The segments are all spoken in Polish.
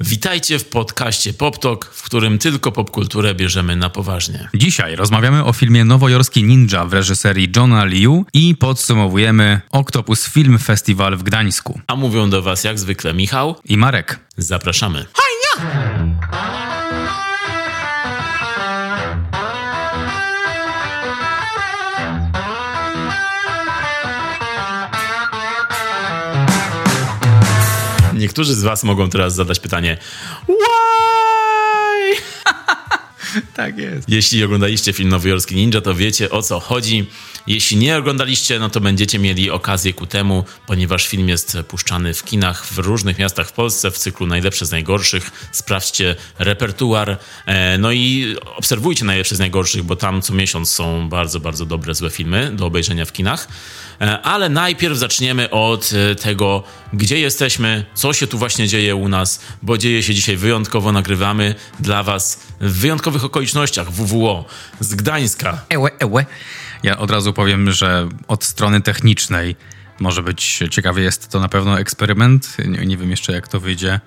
Witajcie w podcaście PopTok, w którym tylko popkulturę bierzemy na poważnie. Dzisiaj rozmawiamy o filmie Nowojorski Ninja w reżyserii Johna Liu i podsumowujemy Octopus Film Festival w Gdańsku. A mówią do Was jak zwykle Michał i Marek. Zapraszamy. Niektórzy z Was mogą teraz zadać pytanie: Why? tak jest. Jeśli oglądaliście film Nowojorski Ninja, to wiecie o co chodzi. Jeśli nie oglądaliście, no to będziecie mieli okazję ku temu, ponieważ film jest puszczany w kinach w różnych miastach w Polsce w cyklu Najlepsze z Najgorszych. Sprawdźcie repertuar, e, no i obserwujcie Najlepsze z Najgorszych, bo tam co miesiąc są bardzo, bardzo dobre, złe filmy do obejrzenia w kinach. E, ale najpierw zaczniemy od e, tego, gdzie jesteśmy, co się tu właśnie dzieje u nas, bo dzieje się dzisiaj wyjątkowo, nagrywamy dla Was w wyjątkowych okolicznościach WWO z Gdańska. Ełe, ełe. Ja od razu powiem, że od strony technicznej może być ciekawy. Jest to na pewno eksperyment. Nie, nie wiem jeszcze, jak to wyjdzie.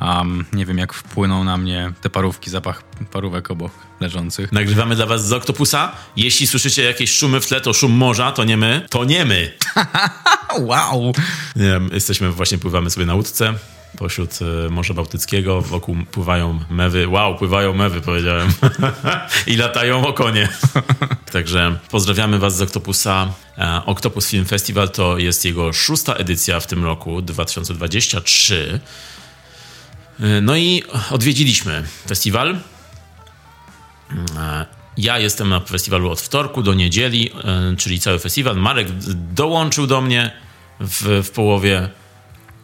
Um, nie wiem, jak wpłyną na mnie te parówki, zapach parówek obok leżących. Nagrywamy dla was z Octopusa. Jeśli słyszycie jakieś szumy w tle, to szum morza, to nie my. To nie my. wow! Nie, jesteśmy, właśnie pływamy sobie na łódce pośród e, Morza Bałtyckiego. Wokół pływają mewy. Wow, pływają mewy, powiedziałem. I latają okonie. Także pozdrawiamy Was z Octopusa. E, Octopus Film Festival to jest jego szósta edycja w tym roku, 2023. E, no i odwiedziliśmy festiwal. Ja jestem na festiwalu od wtorku do niedzieli, czyli cały festiwal. Marek dołączył do mnie w, w połowie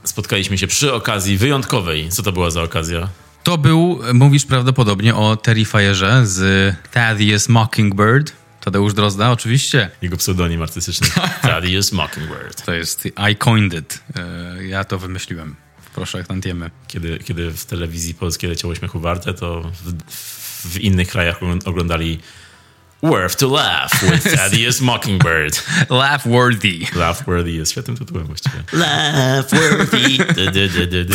spotkaliśmy się przy okazji wyjątkowej. Co to była za okazja? To był, mówisz prawdopodobnie o Terrifierze z Thaddeus Mockingbird. Tadeusz Drozda, oczywiście. Jego pseudonim artystyczny. Thaddeus Mockingbird. To jest I coined it. E, ja to wymyśliłem. Proszę, jak tantiemy. Kiedy, kiedy w telewizji polskiej leciało śmiechu warte, to w, w innych krajach oglądali Worth to Laugh with Thaddeus Mockingbird. Laugh Worthy. Laugh Worthy jest świetnym tytułem właściwie. Laugh Worthy.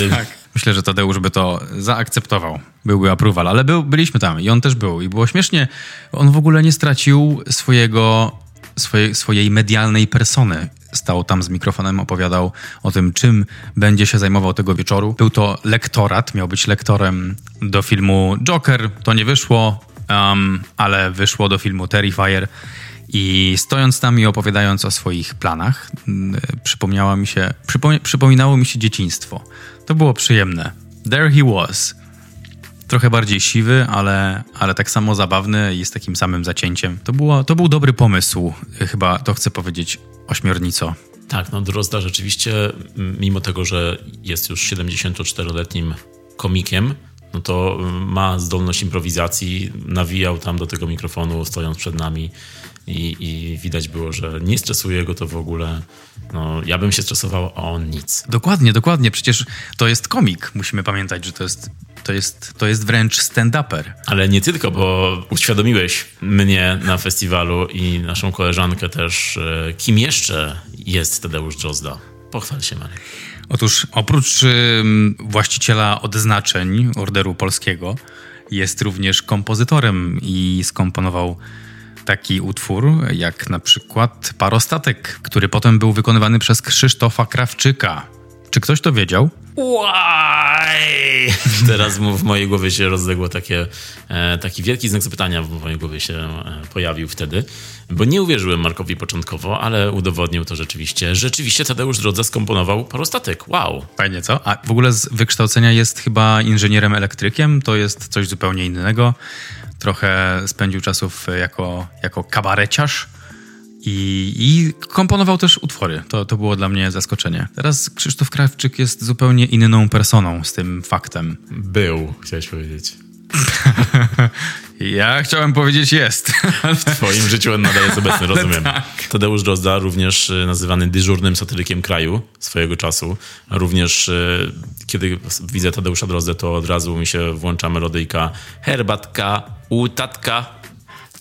tak. Myślę, że Tadeusz by to zaakceptował. Byłby approval, ale był, byliśmy tam i on też był. I było śmiesznie. On w ogóle nie stracił swojego, swojej, swojej medialnej persony. Stał tam z mikrofonem, opowiadał o tym, czym będzie się zajmował tego wieczoru. Był to lektorat, miał być lektorem do filmu Joker. To nie wyszło um, ale wyszło do filmu Terrifier. I stojąc tam i opowiadając o swoich planach, przypomniało mi się, przypom przypominało mi się dzieciństwo. To było przyjemne. There he was. Trochę bardziej siwy, ale, ale tak samo zabawny i z takim samym zacięciem. To, było, to był dobry pomysł, chyba to chcę powiedzieć ośmiornico. Tak, no Drozda rzeczywiście, mimo tego, że jest już 74-letnim komikiem, no to ma zdolność improwizacji, nawijał tam do tego mikrofonu, stojąc przed nami i, i widać było, że nie stresuje go to w ogóle. No, ja bym się stresował, a on nic. Dokładnie, dokładnie. Przecież to jest komik. Musimy pamiętać, że to jest, to jest, to jest wręcz stand-upper. Ale nie tylko, bo uświadomiłeś mnie na festiwalu i naszą koleżankę też, e, kim jeszcze jest Tadeusz Drozda. Pochwal się, Marek. Otóż oprócz właściciela odznaczeń Orderu Polskiego jest również kompozytorem i skomponował taki utwór jak na przykład Parostatek, który potem był wykonywany przez Krzysztofa Krawczyka. Czy ktoś to wiedział? Why? Teraz w mojej głowie się rozległo takie, e, taki wielki znak zapytania w mojej głowie się e, pojawił wtedy, bo nie uwierzyłem Markowi początkowo, ale udowodnił to rzeczywiście. Rzeczywiście Tadeusz Drodza skomponował parostatek. Wow. Fajnie, co? A w ogóle z wykształcenia jest chyba inżynierem elektrykiem, to jest coś zupełnie innego. Trochę spędził czasów jako, jako kabareciarz i, I, komponował też utwory. To, to było dla mnie zaskoczenie. Teraz Krzysztof Krawczyk jest zupełnie inną personą z tym faktem. Był, chciałeś powiedzieć. ja chciałem powiedzieć jest. w twoim życiu on nadal jest obecny, rozumiem. tak. Tadeusz Drozda, również y, nazywany dyżurnym satyrykiem kraju swojego czasu. Również y, kiedy widzę Tadeusza Drozdę, to od razu mi się włącza melodyjka herbatka u tatka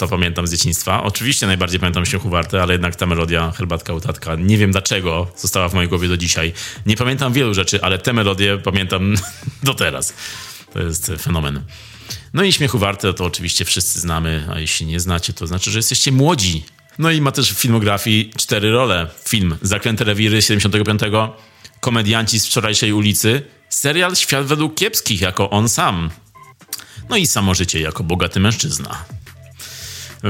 to pamiętam z dzieciństwa. Oczywiście najbardziej pamiętam Śmiechu Warte, ale jednak ta melodia Herbatka Utatka, nie wiem dlaczego, została w mojej głowie do dzisiaj. Nie pamiętam wielu rzeczy, ale tę melodię pamiętam do teraz. To jest fenomen. No i Śmiechu Warte to oczywiście wszyscy znamy, a jeśli nie znacie, to znaczy, że jesteście młodzi. No i ma też w filmografii cztery role. Film Zaklęte Rewiry 75, Komedianci z wczorajszej ulicy, serial Świat według kiepskich jako on sam. No i samo życie jako bogaty mężczyzna.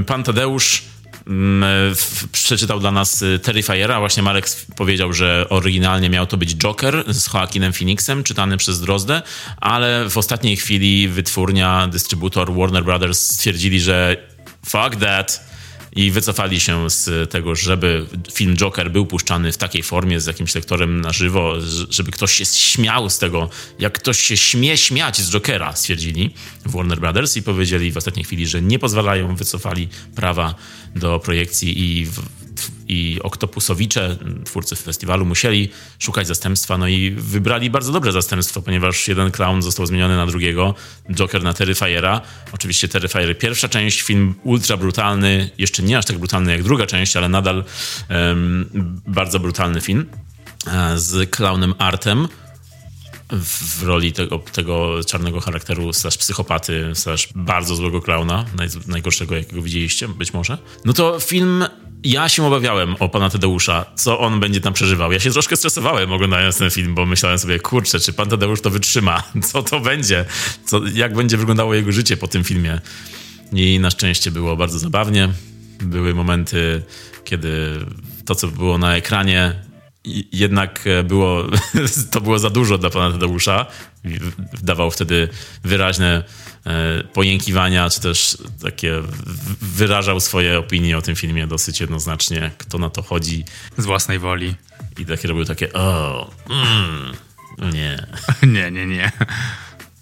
Pan Tadeusz mm, przeczytał dla nas y, Terrifiera. Właśnie Marek powiedział, że oryginalnie miał to być Joker z Joaquinem Phoenixem, czytany przez Drozdę, ale w ostatniej chwili wytwórnia, dystrybutor Warner Brothers stwierdzili, że fuck that, i wycofali się z tego, żeby film Joker był puszczany w takiej formie z jakimś lektorem na żywo, żeby ktoś się śmiał z tego, jak ktoś się śmie śmiać z Jokera, stwierdzili w Warner Brothers i powiedzieli w ostatniej chwili, że nie pozwalają, wycofali prawa do projekcji i i Oktopusowicze, twórcy festiwalu, musieli szukać zastępstwa, no i wybrali bardzo dobre zastępstwo, ponieważ jeden clown został zmieniony na drugiego, Joker na Terrifiera. Oczywiście Terrifier pierwsza część, film ultra brutalny, jeszcze nie aż tak brutalny jak druga część, ale nadal um, bardzo brutalny film e, z clownem Artem, w roli tego, tego czarnego charakteru, slash psychopaty, slash bardzo złego klauna, naj, najgorszego jakiego widzieliście, być może. No to film ja się obawiałem o pana Tadeusza, co on będzie tam przeżywał. Ja się troszkę stresowałem oglądając ten film, bo myślałem sobie, kurczę, czy pan Tadeusz to wytrzyma? Co to będzie? Co, jak będzie wyglądało jego życie po tym filmie? I na szczęście było bardzo zabawnie. Były momenty, kiedy to, co było na ekranie, jednak było, to było za dużo dla pana Tadeusza. Dawał wtedy wyraźne E, pojękiwania, czy też takie wyrażał swoje opinie o tym filmie dosyć jednoznacznie, kto na to chodzi. Z własnej woli. I takie robił takie, o, mm, nie. nie, nie, nie.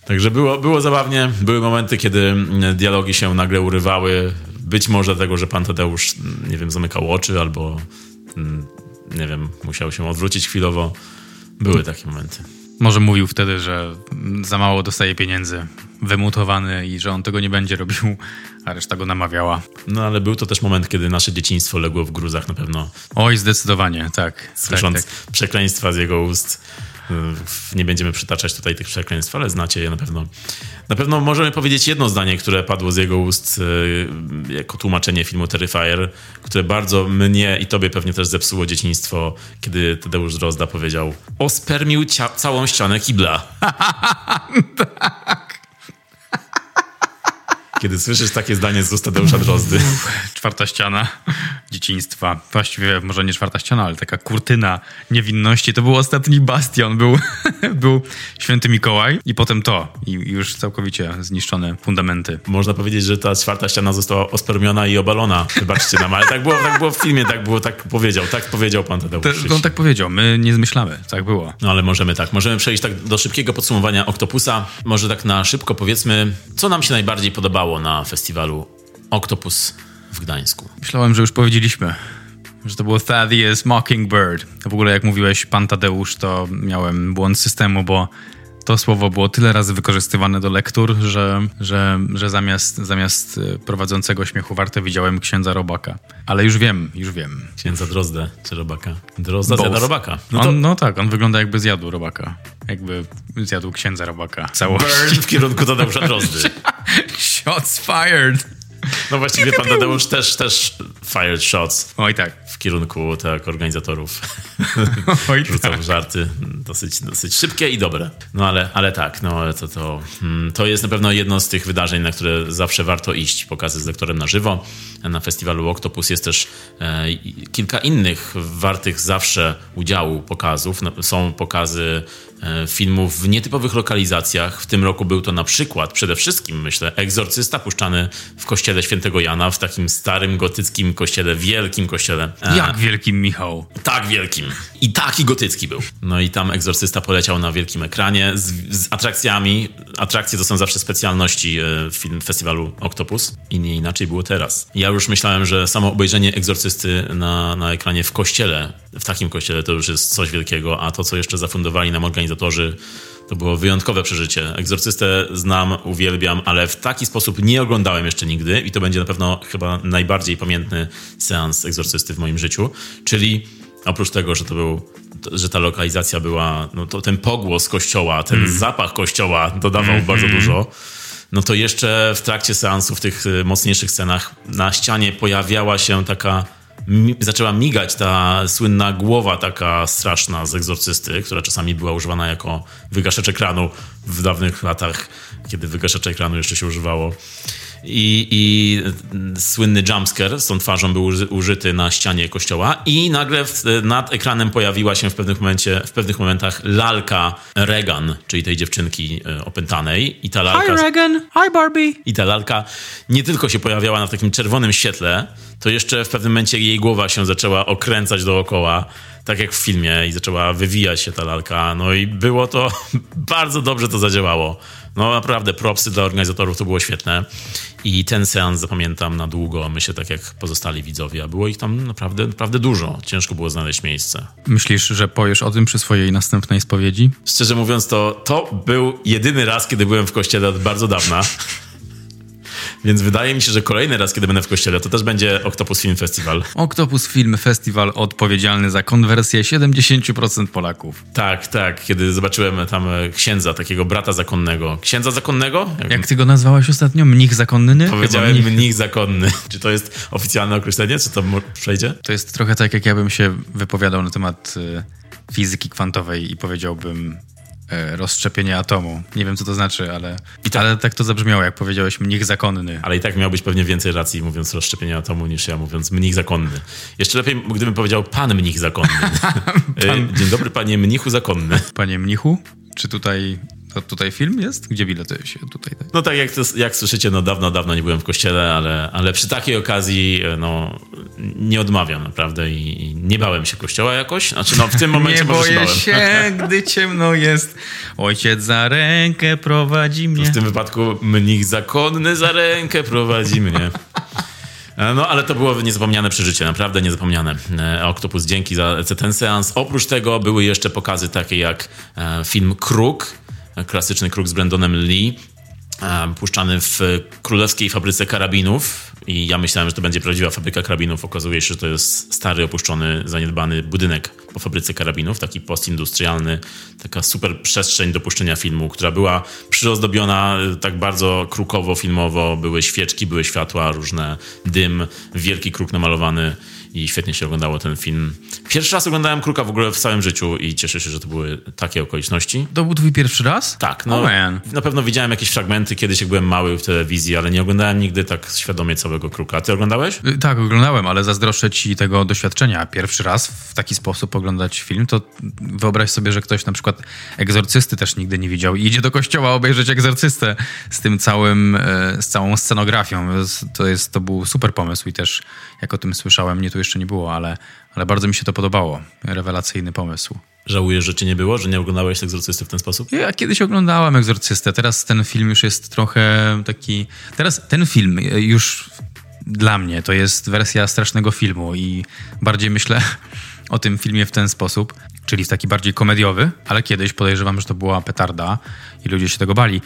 Także było, było zabawnie. Były momenty, kiedy dialogi się nagle urywały. Być może dlatego, że pan Tadeusz, nie wiem, zamykał oczy albo, mm, nie wiem, musiał się odwrócić chwilowo. Były takie momenty. Może mówił wtedy, że za mało dostaje pieniędzy, wymutowany i że on tego nie będzie robił, a reszta go namawiała. No ale był to też moment, kiedy nasze dzieciństwo legło w gruzach na pewno. Oj, zdecydowanie, tak. Słysząc tak, tak. przekleństwa z jego ust nie będziemy przytaczać tutaj tych przekleństw, ale znacie je na pewno. Na pewno możemy powiedzieć jedno zdanie, które padło z jego ust e, jako tłumaczenie filmu Terrifier, które bardzo mnie i tobie pewnie też zepsuło dzieciństwo, kiedy Tadeusz Drozda powiedział ospermił całą ścianę kibla. Kiedy słyszysz takie zdanie z ust Tadeusza Drozdy. Czwarta ściana dzieciństwa. Właściwie może nie czwarta ściana, ale taka kurtyna niewinności. To był ostatni bastion. Był, był święty Mikołaj i potem to. I już całkowicie zniszczone fundamenty. Można powiedzieć, że ta czwarta ściana została ospermiona i obalona. Wybaczcie nam, ale tak było, tak było w filmie, tak było, tak powiedział. Tak powiedział pan Tadeusz. To, on tak powiedział. My nie zmyślamy. Tak było. No ale możemy tak. Możemy przejść tak do szybkiego podsumowania Octopusa. Może tak na szybko powiedzmy, co nam się najbardziej podobało na festiwalu Octopus w Gdańsku. Myślałem, że już powiedzieliśmy, że to było Thaddeus Mockingbird. W ogóle jak mówiłeś pan Tadeusz, to miałem błąd systemu, bo to słowo było tyle razy wykorzystywane do lektur, że, że, że zamiast, zamiast e, prowadzącego śmiechu warte widziałem księdza Robaka. Ale już wiem, już wiem. Księdza Drozdę czy Robaka? Drozda Both. zjada Robaka. No, to... on, no, tak, on wygląda jakby zjadł Robaka. Jakby zjadł księdza Robaka. Całość. Burn w kierunku Tadeusza Drozdy. Shots fired. No właściwie pan Tadeusz też, też fired shots. Oj tak w kierunku tak, organizatorów. Oj, Rzucał tak. żarty dosyć, dosyć szybkie i dobre. No ale, ale tak, no to, to, hmm, to jest na pewno jedno z tych wydarzeń, na które zawsze warto iść. Pokazy z lektorem na żywo. Na festiwalu Octopus jest też e, kilka innych wartych zawsze udziału pokazów. Są pokazy filmów w nietypowych lokalizacjach. W tym roku był to na przykład, przede wszystkim myślę, Egzorcysta puszczany w kościele świętego Jana, w takim starym gotyckim kościele, wielkim kościele jak wielkim, Michał? Tak wielkim. I taki gotycki był. No i tam Egzorcysta poleciał na wielkim ekranie z, z atrakcjami. Atrakcje to są zawsze specjalności e, film festiwalu Octopus i nie inaczej było teraz. Ja już myślałem, że samo obejrzenie Egzorcysty na, na ekranie w kościele, w takim kościele to już jest coś wielkiego, a to, co jeszcze zafundowali nam organizatorzy, to było wyjątkowe przeżycie. Egzorcystę znam, uwielbiam, ale w taki sposób nie oglądałem jeszcze nigdy i to będzie na pewno chyba najbardziej pamiętny seans Egzorcysty w moim życiu. Czyli oprócz tego, że to był, że ta lokalizacja była, no to ten pogłos kościoła, ten mm. zapach kościoła dodawał mm -hmm. bardzo dużo no to jeszcze w trakcie seansu, w tych y, mocniejszych scenach, na ścianie pojawiała się taka zaczęła migać ta słynna głowa taka straszna z egzorcysty, która czasami była używana jako wygaszacz ekranu w dawnych latach, kiedy wygaszacz ekranu jeszcze się używało. I, i słynny jumpscare z tą twarzą był użyty na ścianie kościoła i nagle w, nad ekranem pojawiła się w, pewnych momencie, w pewnych momentach lalka Regan, czyli tej dziewczynki e, opętanej. I ta lalka, Hi Regan, hi Barbie. I ta lalka nie tylko się pojawiała na takim czerwonym świetle, to jeszcze w pewnym momencie jej głowa się zaczęła okręcać dookoła, tak jak w filmie, i zaczęła wywijać się ta lalka. No i było to, bardzo dobrze to zadziałało. No naprawdę, propsy dla organizatorów to było świetne. I ten seans zapamiętam na długo, myślę tak jak pozostali widzowie, a było ich tam naprawdę, naprawdę dużo. Ciężko było znaleźć miejsce. Myślisz, że powiesz o tym przy swojej następnej spowiedzi? Szczerze mówiąc, to, to był jedyny raz, kiedy byłem w kościele od bardzo dawna. Więc wydaje mi się, że kolejny raz, kiedy będę w kościele, to też będzie Octopus Film Festival. Octopus Film Festival odpowiedzialny za konwersję 70% Polaków. Tak, tak. Kiedy zobaczyłem tam e, księdza, takiego brata zakonnego. Księdza zakonnego? Jak, Jak ty go nazwałeś ostatnio? Mnich zakonny? Powiedziałem mnich. mnich zakonny. Czy to jest oficjalne określenie? Czy to przejdzie? To jest trochę tak, jak ja bym się wypowiadał na temat y, fizyki kwantowej i powiedziałbym E, rozszczepienie atomu. Nie wiem, co to znaczy, ale, I tak, ale tak to zabrzmiało, jak powiedziałeś mnich zakonny. Ale i tak miał być pewnie więcej racji mówiąc rozszczepienie atomu niż ja mówiąc mnich zakonny. Jeszcze lepiej, gdybym powiedział pan mnich zakonny. E, pan... Dzień dobry, panie mnichu zakonny. Panie mnichu? Czy tutaj to tutaj film jest? Gdzie bilety się tutaj? No tak, jak, to, jak słyszycie, no dawno, dawno nie byłem w kościele, ale, ale przy takiej okazji e, no, nie odmawiam naprawdę i, i nie bałem się kościoła jakoś. Znaczy no w tym momencie nie boję się, się, gdy ciemno jest. Ojciec za rękę prowadzi mnie. w tym wypadku mnich zakonny za rękę prowadzi mnie. E, no, ale to było niezapomniane przeżycie, naprawdę niezapomniane. E, Octopus, dzięki za ten seans. Oprócz tego były jeszcze pokazy takie jak film Kruk, klasyczny kruk z Brandonem Lee, puszczany w królewskiej fabryce karabinów i ja myślałem, że to będzie prawdziwa fabryka karabinów. Okazuje się, że to jest stary, opuszczony, zaniedbany budynek po fabryce karabinów, taki postindustrialny, taka super przestrzeń do puszczenia filmu, która była przyozdobiona e, tak bardzo krukowo, filmowo. Były świeczki, były światła, różne dym, wielki kruk namalowany i świetnie się oglądało ten film. Pierwszy raz oglądałem Kruka w ogóle w całym życiu i cieszę się, że to były takie okoliczności. To był twój pierwszy raz? Tak. No, oh na pewno widziałem jakieś fragmenty kiedyś, jak byłem mały w telewizji, ale nie oglądałem nigdy tak świadomie całego Kruka. Ty oglądałeś? Y, tak, oglądałem, ale zazdroszczę ci tego doświadczenia. Pierwszy raz w taki sposób oglądać film, to wyobraź sobie, że ktoś na przykład egzorcysty też nigdy nie widział i idzie do kościoła obejrzeć egzorcystę z tym całym, e, z całą scenografią. To, jest, to był super pomysł i też jak o tym słyszałem, nie tu jeszcze nie było, ale, ale bardzo mi się to podobało. Rewelacyjny pomysł. Żałujesz, że cię nie było, że nie oglądałeś Egzorcysty w ten sposób? Ja kiedyś oglądałem Egzorcystę, teraz ten film już jest trochę taki... Teraz ten film już dla mnie to jest wersja strasznego filmu i bardziej myślę o tym filmie w ten sposób, czyli w taki bardziej komediowy, ale kiedyś podejrzewam, że to była petarda i ludzie się tego bali.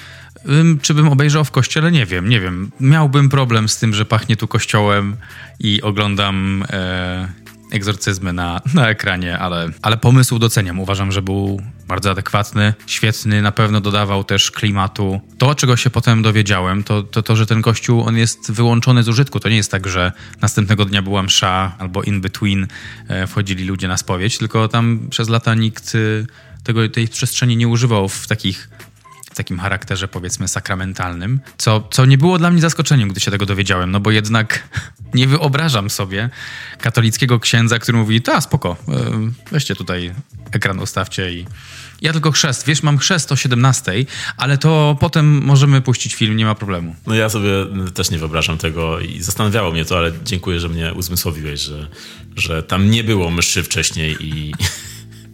Czy bym obejrzał w kościele? Nie wiem, nie wiem. Miałbym problem z tym, że pachnie tu kościołem i oglądam e, egzorcyzmy na, na ekranie, ale, ale pomysł doceniam. Uważam, że był bardzo adekwatny, świetny, na pewno dodawał też klimatu. To, czego się potem dowiedziałem, to, to to, że ten kościół on jest wyłączony z użytku. To nie jest tak, że następnego dnia była msza albo in between e, wchodzili ludzie na spowiedź, tylko tam przez lata nikt e, tego, tej przestrzeni nie używał w takich w takim charakterze powiedzmy sakramentalnym, co, co nie było dla mnie zaskoczeniem, gdy się tego dowiedziałem, no bo jednak nie wyobrażam sobie katolickiego księdza, który mówi, ta spoko, e, weźcie tutaj ekran ustawcie i ja tylko chrzest. Wiesz, mam chrzest o 17, ale to potem możemy puścić film, nie ma problemu. No ja sobie też nie wyobrażam tego i zastanawiało mnie to, ale dziękuję, że mnie uzmysłowiłeś, że, że tam nie było mszy wcześniej i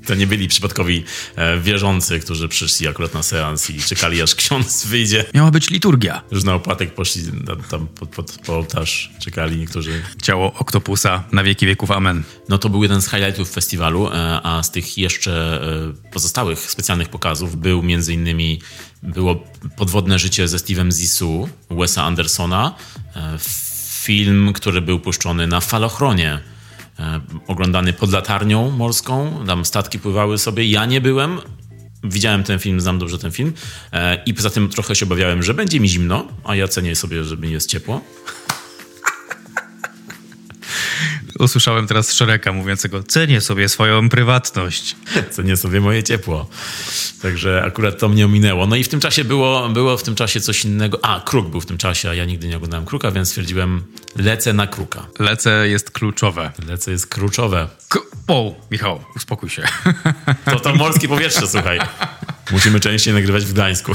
to nie byli przypadkowi e, wierzący, którzy przyszli akurat na seans i czekali, aż ksiądz wyjdzie. Miała być liturgia. Już na opłatek poszli tam pod, pod, pod ołtarz, czekali niektórzy. Ciało oktopusa na wieki wieków, amen. No to był jeden z highlightów festiwalu, e, a z tych jeszcze e, pozostałych specjalnych pokazów był między innymi było Podwodne życie ze Steve'em Zissou, Wesa Andersona, film, który był puszczony na falochronie oglądany pod latarnią morską, tam statki pływały sobie. Ja nie byłem, widziałem ten film, znam dobrze ten film e, i poza tym trochę się obawiałem, że będzie mi zimno, a ja cenię sobie, żeby mi jest ciepło. Usłyszałem teraz Szereka mówiącego, cenię sobie swoją prywatność. Cenię sobie moje ciepło. Także akurat to mnie ominęło. No i w tym czasie było, było w tym czasie coś innego. A, Kruk był w tym czasie, a ja nigdy nie oglądałem Kruka, więc stwierdziłem, lecę na Kruka. Lecę jest kluczowe. Lecę jest kluczowe. K o, Michał, uspokój się. To to morskie powietrze, słuchaj. Musimy częściej nagrywać w Gdańsku.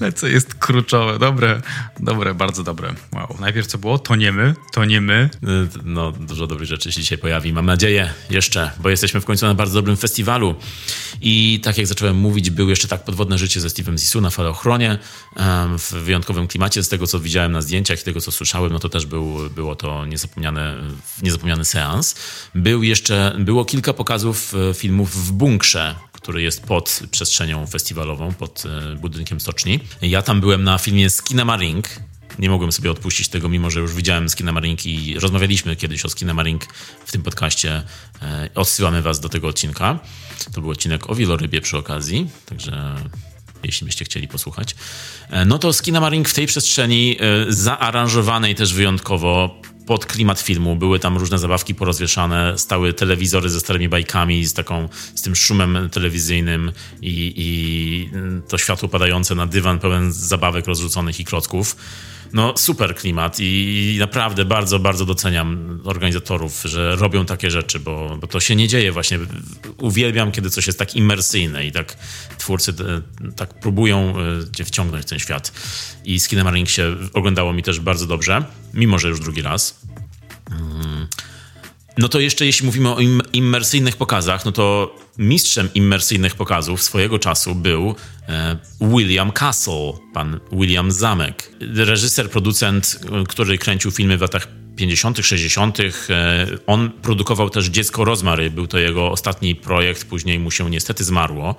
Lecę jest kruczowe. Dobre, dobre, bardzo dobre. Wow. Najpierw co było? Toniemy, toniemy. No, dużo dobrych rzeczy się dzisiaj pojawi. Mam nadzieję jeszcze, bo jesteśmy w końcu na bardzo dobrym festiwalu. I tak jak zacząłem mówić, był jeszcze tak podwodne życie ze Steve'em Zissou na falochronie w wyjątkowym klimacie. Z tego, co widziałem na zdjęciach i tego, co słyszałem, no to też był, było to niezapomniane, niezapomniany seans. Był jeszcze, było kilka pokazów e, filmów w bunkrze który jest pod przestrzenią festiwalową, pod e, budynkiem stoczni. Ja tam byłem na filmie Skinamarink. Nie mogłem sobie odpuścić tego, mimo że już widziałem Skinamarink i rozmawialiśmy kiedyś o Skinamarink w tym podcaście. E, odsyłamy was do tego odcinka. To był odcinek o wielorybie przy okazji, także jeśli byście chcieli posłuchać. E, no to Skinamarink w tej przestrzeni zaaranżowanej też wyjątkowo pod klimat filmu. Były tam różne zabawki porozwieszane, stały telewizory ze starymi bajkami, z taką, z tym szumem telewizyjnym i, i to światło padające na dywan pełen zabawek rozrzuconych i klocków no super klimat i naprawdę bardzo, bardzo doceniam organizatorów, że robią takie rzeczy, bo, bo to się nie dzieje właśnie. Uwielbiam, kiedy coś jest tak imersyjne i tak twórcy e, tak próbują e, cię wciągnąć w ten świat. I Skinamarink się oglądało mi też bardzo dobrze, mimo że już drugi raz. Mm. No to jeszcze jeśli mówimy o im, pokazach, no to mistrzem immersyjnych pokazów swojego czasu był e, William Castle, pan William Zamek. Reżyser, producent, który kręcił filmy w latach 50., 60. E, on produkował też Dziecko Rozmary. Był to jego ostatni projekt, później mu się niestety zmarło.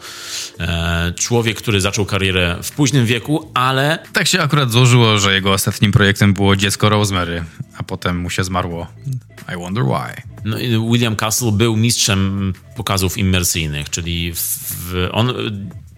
E, człowiek, który zaczął karierę w późnym wieku, ale. Tak się akurat złożyło, że jego ostatnim projektem było Dziecko Rosemary, a potem mu się zmarło. I wonder why. No, William Castle był mistrzem pokazów immersyjnych, czyli w, on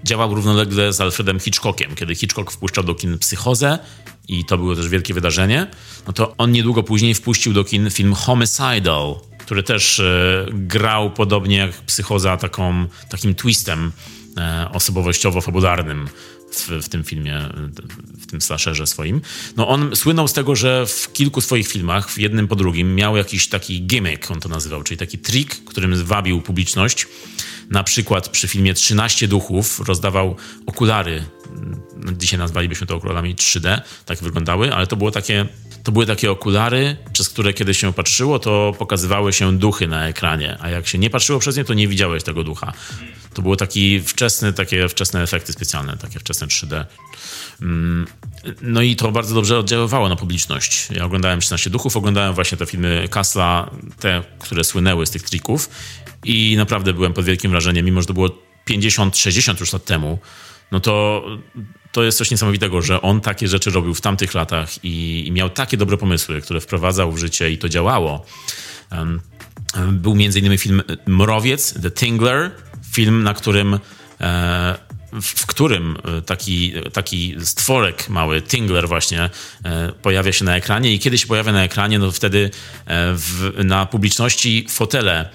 działał równolegle z Alfredem Hitchcockiem. Kiedy Hitchcock wpuszczał do kin psychozę i to było też wielkie wydarzenie, no to on niedługo później wpuścił do kin film Homicidal, który też e, grał podobnie jak psychoza taką, takim twistem e, osobowościowo-fabularnym w, w, tym filmie, w tym slasherze swoim. No on słynął z tego, że w kilku swoich filmach, w jednym po drugim, miał jakiś taki gimmick, on to nazywał, czyli taki trik, którym wabił publiczność. Na przykład przy filmie 13 duchów rozdawał okulary. No, dzisiaj nazwalibyśmy to okularami 3D, tak wyglądały, ale to było takie to były takie okulary, przez które kiedy się patrzyło, to pokazywały się duchy na ekranie, a jak się nie patrzyło przez nie, to nie widziałeś tego ducha. To były taki wczesny, takie wczesne efekty specjalne, takie wczesne 3D. Mm, no i to bardzo dobrze oddziaływało na publiczność. Ja oglądałem 13 duchów, oglądałem właśnie te filmy Kasla, te, które słynęły z tych trików i naprawdę byłem pod wielkim wrażeniem, mimo że to było 50-60 już lat temu, no to to jest coś niesamowitego, że on takie rzeczy robił w tamtych latach i, i miał takie dobre pomysły, które wprowadzał w życie i to działało. Um, był między innymi film Mrowiec, The Tingler, film, na którym e, w którym taki, taki stworek mały, Tingler właśnie, pojawia się na ekranie i kiedy się pojawia na ekranie, no wtedy w, na publiczności fotele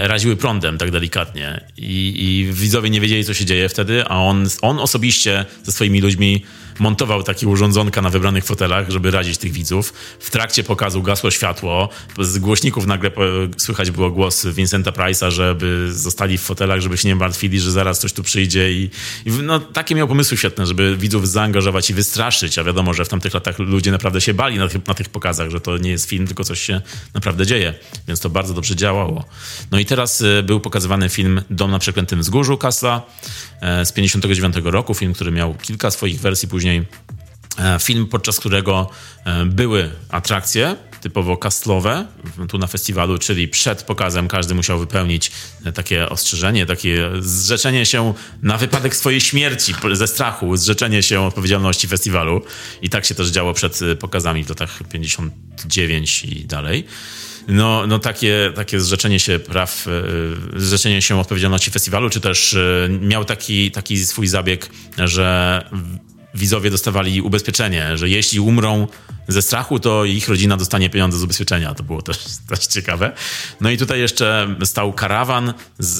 raziły prądem tak delikatnie. I, i widzowie nie wiedzieli, co się dzieje wtedy, a on, on osobiście ze swoimi ludźmi montował takie urządzonka na wybranych fotelach, żeby radzić tych widzów. W trakcie pokazu gasło światło. Z głośników nagle słychać było głos Vincenta Price'a, żeby zostali w fotelach, żeby się nie martwili, że zaraz coś tu przyjdzie. I, i no, takie miał pomysły świetne, żeby widzów zaangażować i wystraszyć. A wiadomo, że w tamtych latach ludzie naprawdę się bali na, tych, na tych pokazach, że to nie jest film, tylko coś się naprawdę dzieje. Więc to bardzo dobrze działało. No i teraz y, był pokazywany film Dom na Przeklętym Wzgórzu Kasla e, z 59 roku. Film, który miał kilka swoich wersji później później e, film, podczas którego e, były atrakcje typowo kastlowe tu na festiwalu, czyli przed pokazem każdy musiał wypełnić e, takie ostrzeżenie, takie zrzeczenie się na wypadek swojej śmierci ze strachu, zrzeczenie się odpowiedzialności festiwalu. I tak się też działo przed pokazami w latach 59 i dalej. No, no takie, takie zrzeczenie się praw, zrzeczenie się odpowiedzialności festiwalu, czy też miał taki, taki swój zabieg, że widzowie dostawali ubezpieczenie, że jeśli umrą ze strachu, to ich rodzina dostanie pieniądze z ubezpieczenia. To było też, też ciekawe. No i tutaj jeszcze stał karawan z,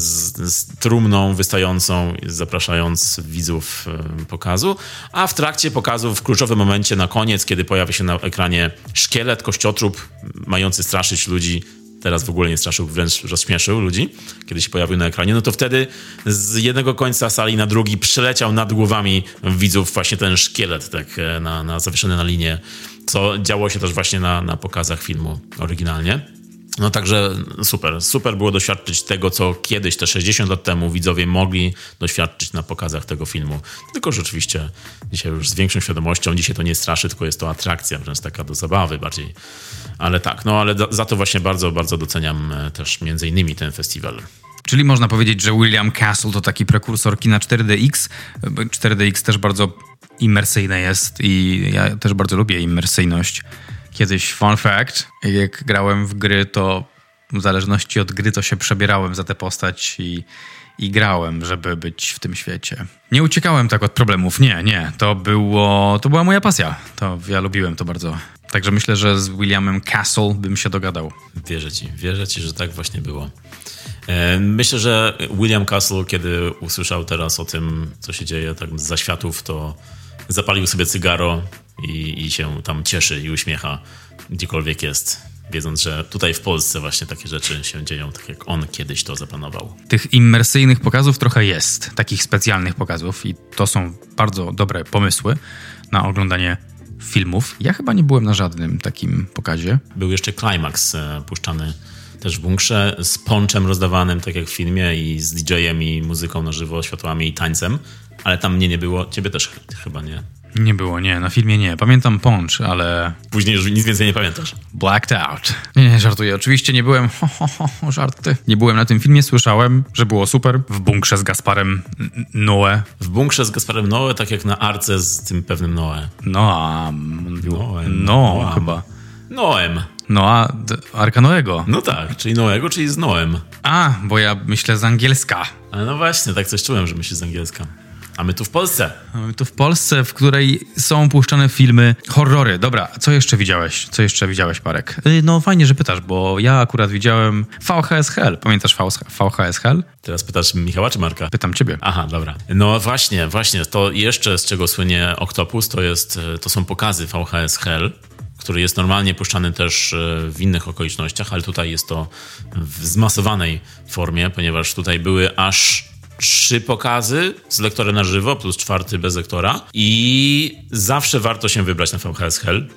z, z trumną wystającą, zapraszając widzów e, pokazu, a w trakcie pokazu, w kluczowym momencie na koniec, kiedy pojawi się na ekranie szkielet, kościotrup mający straszyć ludzi, teraz w ogóle nie straszył, wręcz rozśmieszył ludzi, kiedy się pojawił na ekranie, no to wtedy z jednego końca sali na drugi przeleciał nad głowami widzów właśnie ten szkielet tak e, na, na zawieszony na linię, co działo się też właśnie na, na pokazach filmu oryginalnie. No także super, super było doświadczyć tego, co kiedyś, te 60 lat temu, widzowie mogli doświadczyć na pokazach tego filmu. Tylko rzeczywiście dzisiaj już z większą świadomością, dzisiaj to nie straszy, tylko jest to atrakcja, wręcz taka do zabawy bardziej. Ale tak, no ale za to właśnie bardzo, bardzo doceniam e, też między innymi ten festiwal. Czyli można powiedzieć, że William Castle to taki prekursor kina 4DX. 4DX też bardzo imersyjne jest i ja też bardzo lubię imersyjność. Kiedyś, fun fact, jak grałem w gry, to w zależności od gry to się przebierałem za tę postać i, i grałem, żeby być w tym świecie. Nie uciekałem tak od problemów, nie, nie. To, było, to była moja pasja. To ja lubiłem to bardzo. Także myślę, że z Williamem Castle bym się dogadał. Wierzę ci, wierzę ci, że tak właśnie było. E, myślę, że William Castle, kiedy usłyszał teraz o tym, co się dzieje tak z zaświatów, to zapalił sobie cygaro i, i się tam cieszy i uśmiecha, gdziekolwiek jest wiedząc, że tutaj w Polsce właśnie takie rzeczy się dzieją, tak jak on kiedyś to zaplanował. Tych immersyjnych pokazów trochę jest, takich specjalnych pokazów i to są bardzo dobre pomysły na oglądanie filmów. Ja chyba nie byłem na żadnym takim pokazie. Był jeszcze Climax e, puszczany też w bunkrze z ponczem rozdawanym, tak jak w filmie i z DJ-em i muzyką na żywo, światłami i tańcem, ale tam mnie nie było, ciebie też chyba nie. Nie było, nie, na filmie nie. Pamiętam Punch, ale... Później już nic więcej nie pamiętasz. Blacked out. Nie, nie, żartuję. Oczywiście nie byłem... Ho, ho, ho, żarty. Nie byłem na tym filmie, słyszałem, że było super. W bunkrze z Gasparem Noe. W bunkrze z Gasparem Noe, tak jak na Arce z tym pewnym Noe. Noam. Noem. No, chyba. Noem. Noa, Arka Noego. No tak, czyli Noego, czyli z Noem. A, bo ja myślę z angielska. No właśnie, tak coś czułem, że myślisz z angielska. A my tu w Polsce. A my tu w Polsce, w której są puszczane filmy, horrory. Dobra, co jeszcze widziałeś? Co jeszcze widziałeś, Parek? Y, no fajnie, że pytasz, bo ja akurat widziałem VHS Hell. Pamiętasz VHS Hell? Teraz pytasz Michała czy Marka? Pytam ciebie. Aha, dobra. No właśnie, właśnie. To jeszcze z czego słynie Octopus, to, jest, to są pokazy VHS Hell który jest normalnie puszczany też w innych okolicznościach, ale tutaj jest to w zmasowanej formie, ponieważ tutaj były aż trzy pokazy z lektorem na żywo, plus czwarty bez lektora. I zawsze warto się wybrać na VHS Hell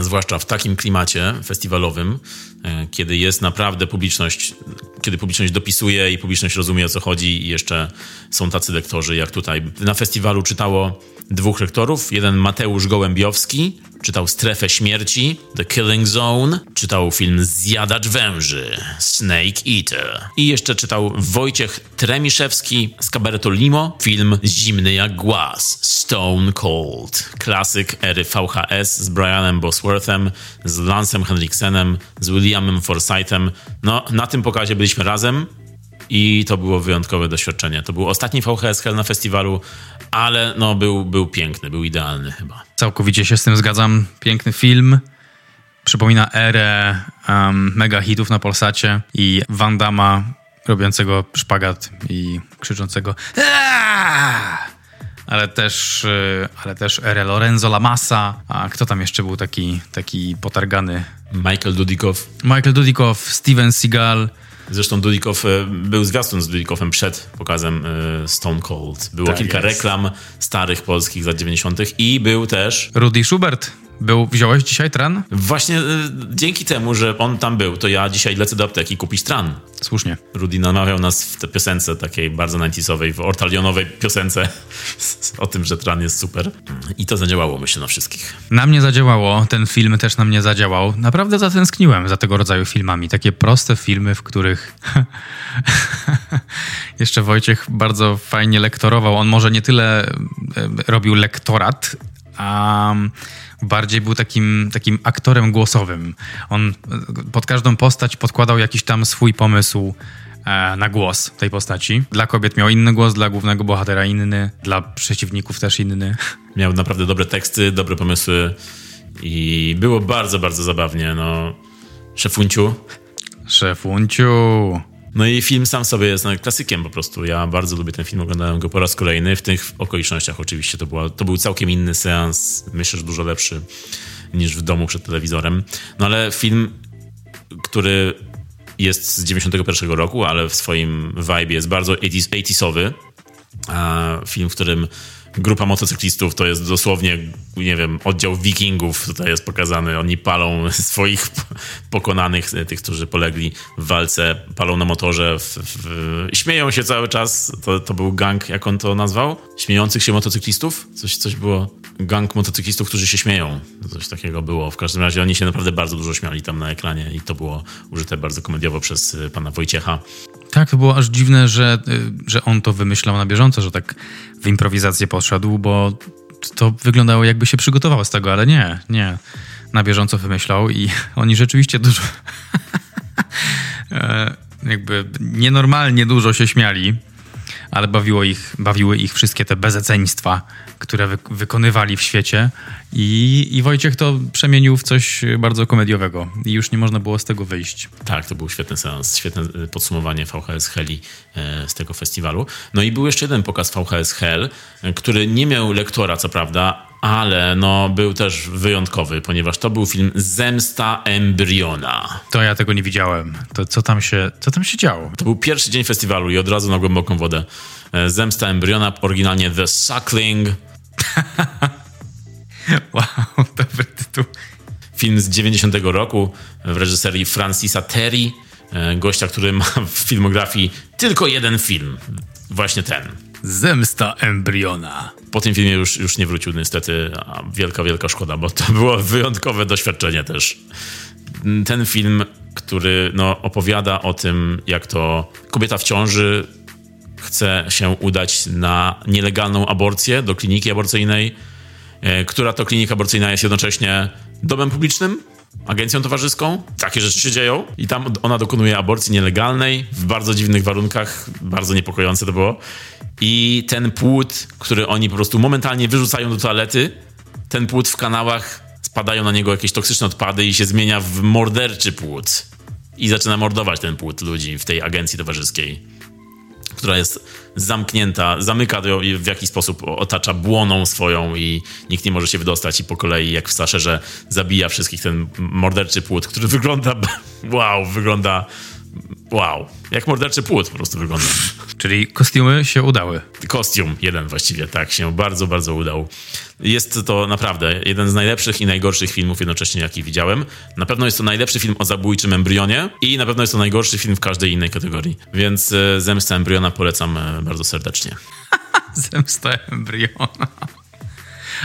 zwłaszcza w takim klimacie festiwalowym, e, kiedy jest naprawdę publiczność, kiedy publiczność dopisuje i publiczność rozumie o co chodzi i jeszcze są tacy lektorzy jak tutaj. Na festiwalu czytało dwóch lektorów, jeden Mateusz Gołębiowski, czytał Strefę Śmierci, The Killing Zone, czytał film Zjadacz Węży, Snake Eater. I jeszcze czytał Wojciech Tremiszewski z kabaretu Limo, film Zimny jak głaz, Stone Cold, klasyk ery VHS z Brianem Bosworthem, z Lancem Henriksenem, z Williamem Forsythem. No, na tym pokazie byliśmy razem, i to było wyjątkowe doświadczenie. To był ostatni VHS Hell na festiwalu, ale no był, był piękny, był idealny chyba. Całkowicie się z tym zgadzam. Piękny film. Przypomina erę um, mega hitów na Polsacie i Van Damme robiącego szpagat i krzyczącego ale też, y, ale też erę Lorenzo Lamassa, a kto tam jeszcze był taki, taki potargany? Michael Dudikow. Michael Dudikow, Steven Seagal. Zresztą Dudikow, e, był zwiastun z Dudikowem przed pokazem e, Stone Cold. Było tak kilka jest. reklam starych polskich z lat 90. i był też... Rudy Schubert. Był, wziąłeś dzisiaj tran? Właśnie y, dzięki temu, że on tam był, to ja dzisiaj lecę do apteki kupić tran. Słusznie. Rudy namawiał nas w tej piosence takiej bardzo 90 w ortalionowej piosence o tym, że tran jest super. I to zadziałało, myślę, na wszystkich. Na mnie zadziałało, ten film też na mnie zadziałał. Naprawdę zatęskniłem za tego rodzaju filmami. Takie proste filmy, w których jeszcze Wojciech bardzo fajnie lektorował. On może nie tyle e, robił lektorat, a bardziej był takim, takim aktorem głosowym. On pod każdą postać podkładał jakiś tam swój pomysł e, na głos tej postaci. Dla kobiet miał inny głos, dla głównego bohatera inny, dla przeciwników też inny. Miał naprawdę dobre teksty, dobre pomysły i było bardzo, bardzo zabawnie. No, szefunciu. Szefunciu. No i film sam sobie jest no, klasykiem po prostu. Ja bardzo lubię ten film, oglądałem go po raz kolejny. W tych okolicznościach oczywiście to, była, to był całkiem inny seans, myślę, że dużo lepszy niż w domu przed telewizorem. No ale film, który jest z 91 roku, ale w swoim vibe jest bardzo 80sowy. Film, w którym grupa motocyklistów to jest dosłownie, nie wiem, oddział wikingów tutaj jest pokazany. Oni palą swoich pokonanych, tych, którzy polegli w walce, palą na motorze, w, w, śmieją się cały czas. To, to był gang, jak on to nazwał? Śmiejących się motocyklistów? Coś, coś było. Gang motocyklistów, którzy się śmieją. Coś takiego było. W każdym razie oni się naprawdę bardzo dużo śmiali tam na ekranie i to było użyte bardzo komediowo przez y, pana Wojciecha. Tak, to było aż dziwne, że, y, że on to wymyślał na bieżąco, że tak w improwizację poszedł, bo to wyglądało jakby się przygotował z tego, ale nie, nie. Na bieżąco wymyślał i oni rzeczywiście dużo e, jakby nienormalnie dużo się śmiali ale bawiło ich, bawiły ich wszystkie te bezeceństwa, które wy, wykonywali w świecie I, i Wojciech to przemienił w coś bardzo komediowego i już nie można było z tego wyjść. Tak, to był świetny seans, świetne e, podsumowanie VHS Heli e, z tego festiwalu. No i był jeszcze jeden pokaz VHS Hell, e, który nie miał lektora, co prawda, ale no, był też wyjątkowy, ponieważ to był film Zemsta Embriona. To ja tego nie widziałem. To co tam się, co tam się działo? To był pierwszy dzień festiwalu i od razu na głęboką wodę. E, Zemsta Embriona, oryginalnie The Suckling. wow, dobry tytuł. Film z 90 roku w reżyserii Francisa Terry, e, gościa, który ma w filmografii tylko jeden film. Właśnie ten. Zemsta embriona. Po tym filmie już, już nie wrócił niestety, a wielka, wielka szkoda, bo to było wyjątkowe doświadczenie też. Ten film, który no, opowiada o tym, jak to kobieta w ciąży chce się udać na nielegalną aborcję do kliniki aborcyjnej, e, która to klinika aborcyjna jest jednocześnie domem publicznym, agencją towarzyską. Takie rzeczy się dzieją. I tam ona dokonuje aborcji nielegalnej w bardzo dziwnych warunkach. Bardzo niepokojące to było. I ten płód, który oni po prostu momentalnie wyrzucają do toalety, ten płód w kanałach spadają na niego jakieś toksyczne odpady i się zmienia w morderczy płód. I zaczyna mordować ten płód ludzi w tej agencji towarzyskiej, która jest zamknięta, zamyka w jakiś sposób, otacza błoną swoją i nikt nie może się wydostać i po kolei, jak w Saszerze, zabija wszystkich ten morderczy płód, który wygląda, wow, wygląda wow, jak morderczy płód po prostu wygląda. Czyli kostiumy się udały. Kostium jeden właściwie, tak, się bardzo, bardzo udał. Jest to naprawdę jeden z najlepszych i najgorszych filmów jednocześnie, jaki widziałem. Na pewno jest to najlepszy film o zabójczym embrionie i na pewno jest to najgorszy film w każdej innej kategorii. Więc e, Zemsta Embriona polecam e, bardzo serdecznie. Zemsta Embriona.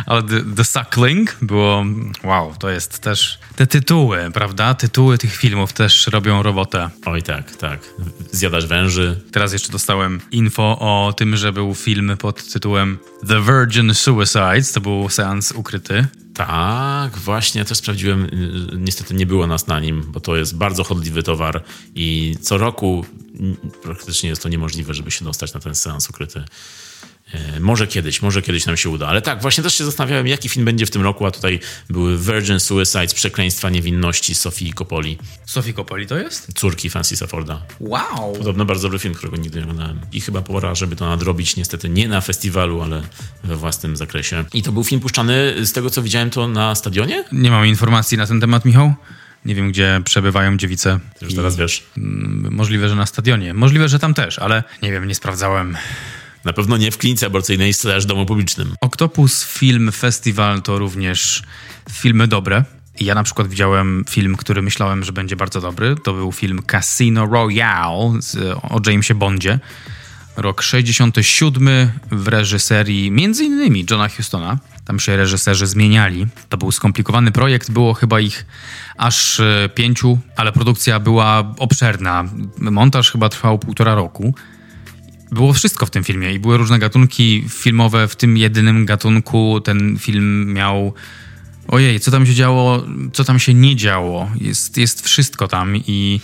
Ale The, The Suckling było, wow, to jest też, te tytuły, prawda? Tytuły tych filmów też robią robotę. Oj tak, tak. Zjadasz węży. Teraz jeszcze dostałem info o tym, że był film pod tytułem The Virgin Suicides, to był seans ukryty. Tak, właśnie, też sprawdziłem. Niestety nie było nas na nim, bo to jest bardzo chodliwy towar i co roku praktycznie jest to niemożliwe, żeby się dostać na ten seans ukryty może kiedyś, może kiedyś nam się uda. Ale tak, właśnie też się zastanawiałem, jaki film będzie w tym roku, a tutaj były Virgin Suicides, Przekleństwa Niewinności Sofii Coppoli. Sofii Coppoli to jest? Córki Francisa Forda. Wow! Podobno bardzo dobry film, którego nigdy nie oglądałem. I chyba pora, żeby to nadrobić, niestety nie na festiwalu, ale we własnym zakresie. I to był film puszczany, z tego co widziałem, to na stadionie? Nie mam informacji na ten temat, Michał. Nie wiem, gdzie przebywają dziewice. Ty już teraz wiesz. Możliwe, że na stadionie. Możliwe, że tam też, ale nie wiem, nie sprawdzałem. Na pewno nie w klinice aborcyjnej slash domu publicznym. Octopus Film Festival to również filmy dobre. Ja na przykład widziałem film, który myślałem, że będzie bardzo dobry. To był film Casino Royale o Jamesie Bondzie. Rok 67 w reżyserii między innymi Johna Hustona. Tam się reżyserzy zmieniali. To był skomplikowany projekt, było chyba ich aż e, pięciu, ale produkcja była obszerna. Montaż chyba trwał półtora roku było wszystko w tym filmie i były różne gatunki filmowe. W tym jedynym gatunku ten film miał. Ojej, co tam się działo, co tam się nie działo. Jest, jest wszystko tam i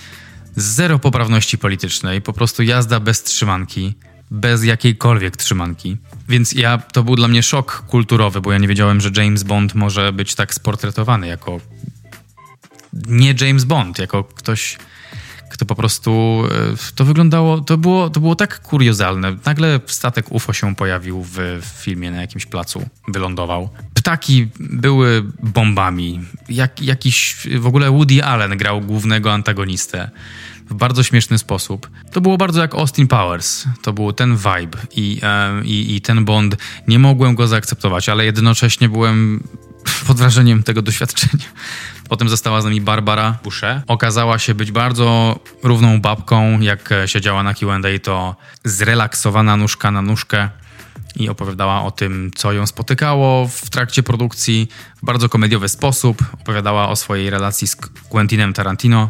zero poprawności politycznej, po prostu jazda bez trzymanki, bez jakiejkolwiek trzymanki. Więc ja, to był dla mnie szok kulturowy, bo ja nie wiedziałem, że James Bond może być tak sportretowany jako nie James Bond, jako ktoś to po prostu e, to wyglądało, to było, to było tak kuriozalne. Nagle statek UFO się pojawił w, w filmie na jakimś placu, wylądował. Ptaki były bombami. Jak, jakiś, w ogóle Woody Allen grał głównego antagonistę w bardzo śmieszny sposób. To było bardzo jak Austin Powers. To był ten vibe i, e, i, i ten Bond. Nie mogłem go zaakceptować, ale jednocześnie byłem pod wrażeniem tego doświadczenia. Potem została z nami Barbara Boucher. Okazała się być bardzo równą babką, jak siedziała na Q&A, to zrelaksowana nóżka na nóżkę i opowiadała o tym, co ją spotykało w trakcie produkcji w bardzo komediowy sposób. Opowiadała o swojej relacji z Quentinem Tarantino.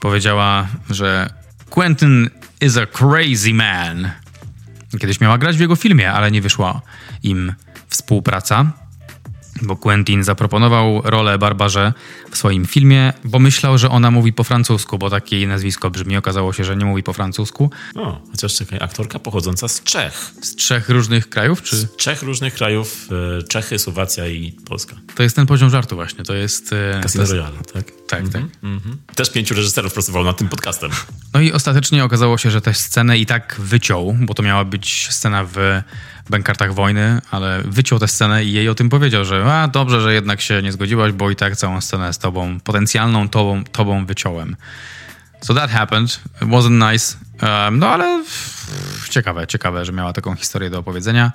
Powiedziała, że Quentin is a crazy man. Kiedyś miała grać w jego filmie, ale nie wyszła im współpraca bo Quentin zaproponował rolę Barbarze w swoim filmie, bo myślał, że ona mówi po francusku, bo takie jej nazwisko brzmi. Okazało się, że nie mówi po francusku. O, chociaż czekaj, aktorka pochodząca z Czech. Z trzech różnych krajów, czy? Z trzech różnych krajów, e, Czechy, Słowacja i Polska. To jest ten poziom żartu właśnie, to jest... E, Casino Royale, tak? Tak, mm -hmm, tak. Mm -hmm. Też pięciu reżyserów pracowało nad tym podcastem. No i ostatecznie okazało się, że tę scenę i tak wyciął, bo to miała być scena w bękartach wojny, ale wyciął tę scenę i jej o tym powiedział, że a dobrze, że jednak się nie zgodziłaś, bo i tak całą scenę z tobą, potencjalną tobą, tobą wyciąłem. So that happened. It wasn't nice. Um, no ale ciekawe, ciekawe, że miała taką historię do opowiedzenia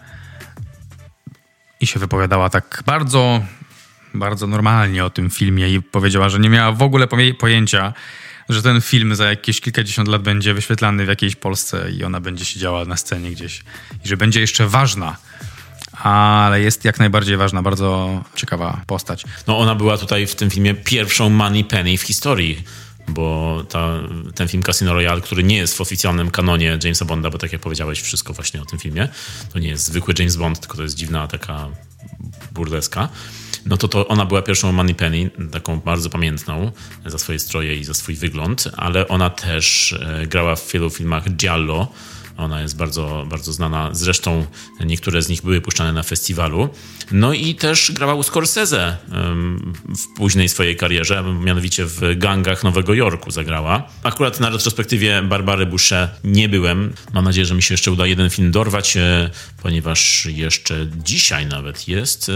i się wypowiadała tak bardzo, bardzo normalnie o tym filmie i powiedziała, że nie miała w ogóle pojęcia, że ten film za jakieś kilkadziesiąt lat będzie wyświetlany w jakiejś Polsce i ona będzie siedziała na scenie gdzieś i że będzie jeszcze ważna. Ale jest jak najbardziej ważna, bardzo ciekawa postać. No ona była tutaj w tym filmie pierwszą Money Penny w historii bo ta, ten film Casino Royale, który nie jest w oficjalnym kanonie Jamesa Bonda, bo tak jak powiedziałeś wszystko właśnie o tym filmie, to nie jest zwykły James Bond, tylko to jest dziwna taka burdeska, no to, to ona była pierwszą Moneypenny, taką bardzo pamiętną za swoje stroje i za swój wygląd, ale ona też e, grała w wielu filmach Giallo, ona jest bardzo, bardzo znana. Zresztą niektóre z nich były puszczane na festiwalu. No i też grała u Scorsese w późnej swojej karierze, mianowicie w Gangach Nowego Jorku zagrała. Akurat na retrospektywie Barbary Boucher nie byłem. Mam nadzieję, że mi się jeszcze uda jeden film dorwać, e, ponieważ jeszcze dzisiaj nawet jest e,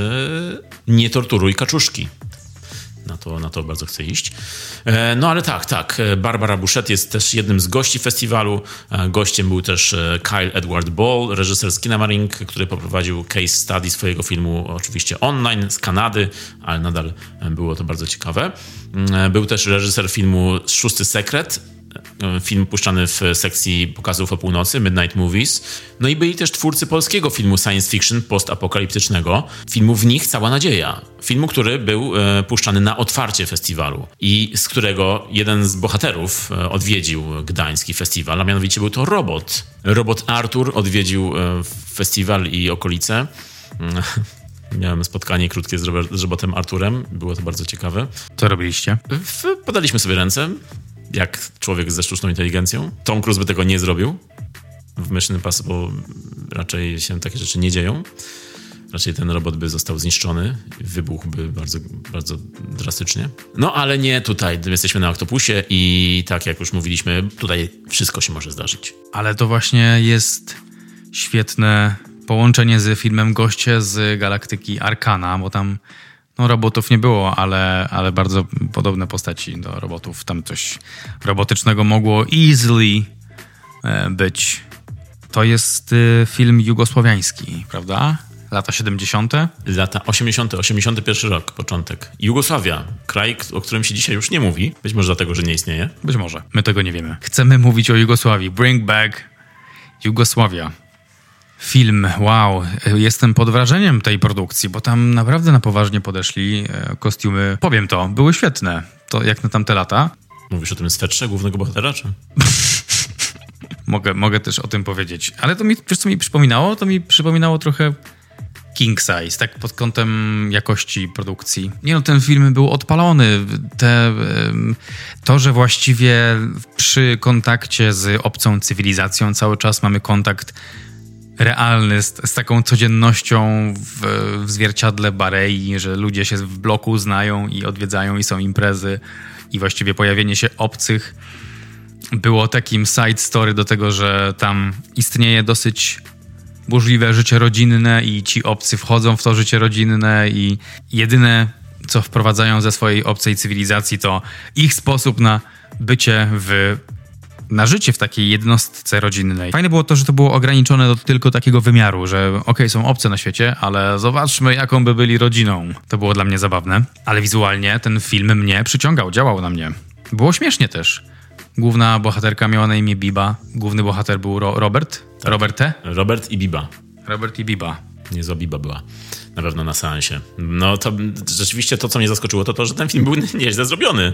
Nie torturuj kaczuszki na to, na to bardzo chcę iść. E, no ale tak, tak. E, Barbara Bouchet jest też jednym z gości festiwalu. E, gościem był też Kyle Edward Ball, reżyser z który poprowadził case study swojego filmu, oczywiście online z Kanady, ale nadal było to bardzo ciekawe. Był też reżyser filmu Szósty Sekret, film puszczany w sekcji pokazów o północy, Midnight Movies. No i byli też twórcy polskiego filmu science fiction postapokaliptycznego, filmu W nich cała nadzieja. Filmu, który był e, puszczany na otwarcie festiwalu i z którego jeden z bohaterów e, odwiedził gdański festiwal, a mianowicie był to robot. Robot Artur odwiedził festiwal i okolice. Miałem spotkanie krótkie z, robotem Arturem, było to bardzo ciekawe. Co robiliście? Podaliśmy sobie ręce, jak człowiek ze sztuczną inteligencją. Tom Cruise by tego nie zrobił w Mission Impossible, raczej się takie rzeczy nie dzieją. Raczej ten robot by został zniszczony, wybuchłby bardzo, bardzo drastycznie. No ale nie tutaj, jesteśmy na Octopusie i tak jak już mówiliśmy, tutaj wszystko się może zdarzyć. Ale to właśnie jest świetne połączenie z filmem Goście z Galaktyki Arkana, bo tam no, robotów nie było, ale, ale bardzo podobne postaci do robotów. Tam coś robotycznego mogło easily e, być. To jest y, film jugosłowiański, prawda? Lata 70. Lata 80., 81 rok, początek. Jugosławia, kraj, o którym się dzisiaj już nie mówi. Być może dlatego, że nie istnieje. Być może. My tego nie wiemy. Chcemy mówić o Jugosławii. Bring back Jugosławia. Film, wow, jestem pod wrażeniem tej produkcji, bo tam naprawdę na poważnie podeszli. E, kostiumy, powiem to, były świetne. To jak na tamte lata. Mówisz o tym swetrze głównego bohatera, czy? mogę, mogę też o tym powiedzieć. Ale to mi, wiesz co mi przypominało? To mi przypominało trochę king size, tak pod kątem jakości produkcji. Nie no, ten film był odpalony. Te, to, że właściwie przy kontakcie z obcą cywilizacją cały czas mamy kontakt realny z, z taką codziennością w, w zwierciadle Barei, że ludzie się w bloku znają i odwiedzają i są imprezy i właściwie pojawienie się obcych. Było takim side story do tego, że tam istnieje dosyć burzliwe życie rodzinne i ci obcy wchodzą w to życie rodzinne i jedyne, co wprowadzają ze swojej obcej cywilizacji, to ich sposób na bycie w na życie w takiej jednostce rodzinnej. Fajne było to, że to było ograniczone do tylko takiego wymiaru, że okej, okay, są obce na świecie, ale zobaczmy, jaką by byli rodziną. To było dla mnie zabawne, ale wizualnie ten film mnie przyciągał, działał na mnie. Było śmiesznie też. Główna bohaterka miała na imię Biba. Główny bohater był Ro Robert. Tak. Robert T? Robert i Biba. Robert i Biba. Niezła Biba była. Na pewno na seansie. No to rzeczywiście to, co mnie zaskoczyło, to to, że ten film był nieźle zrobiony.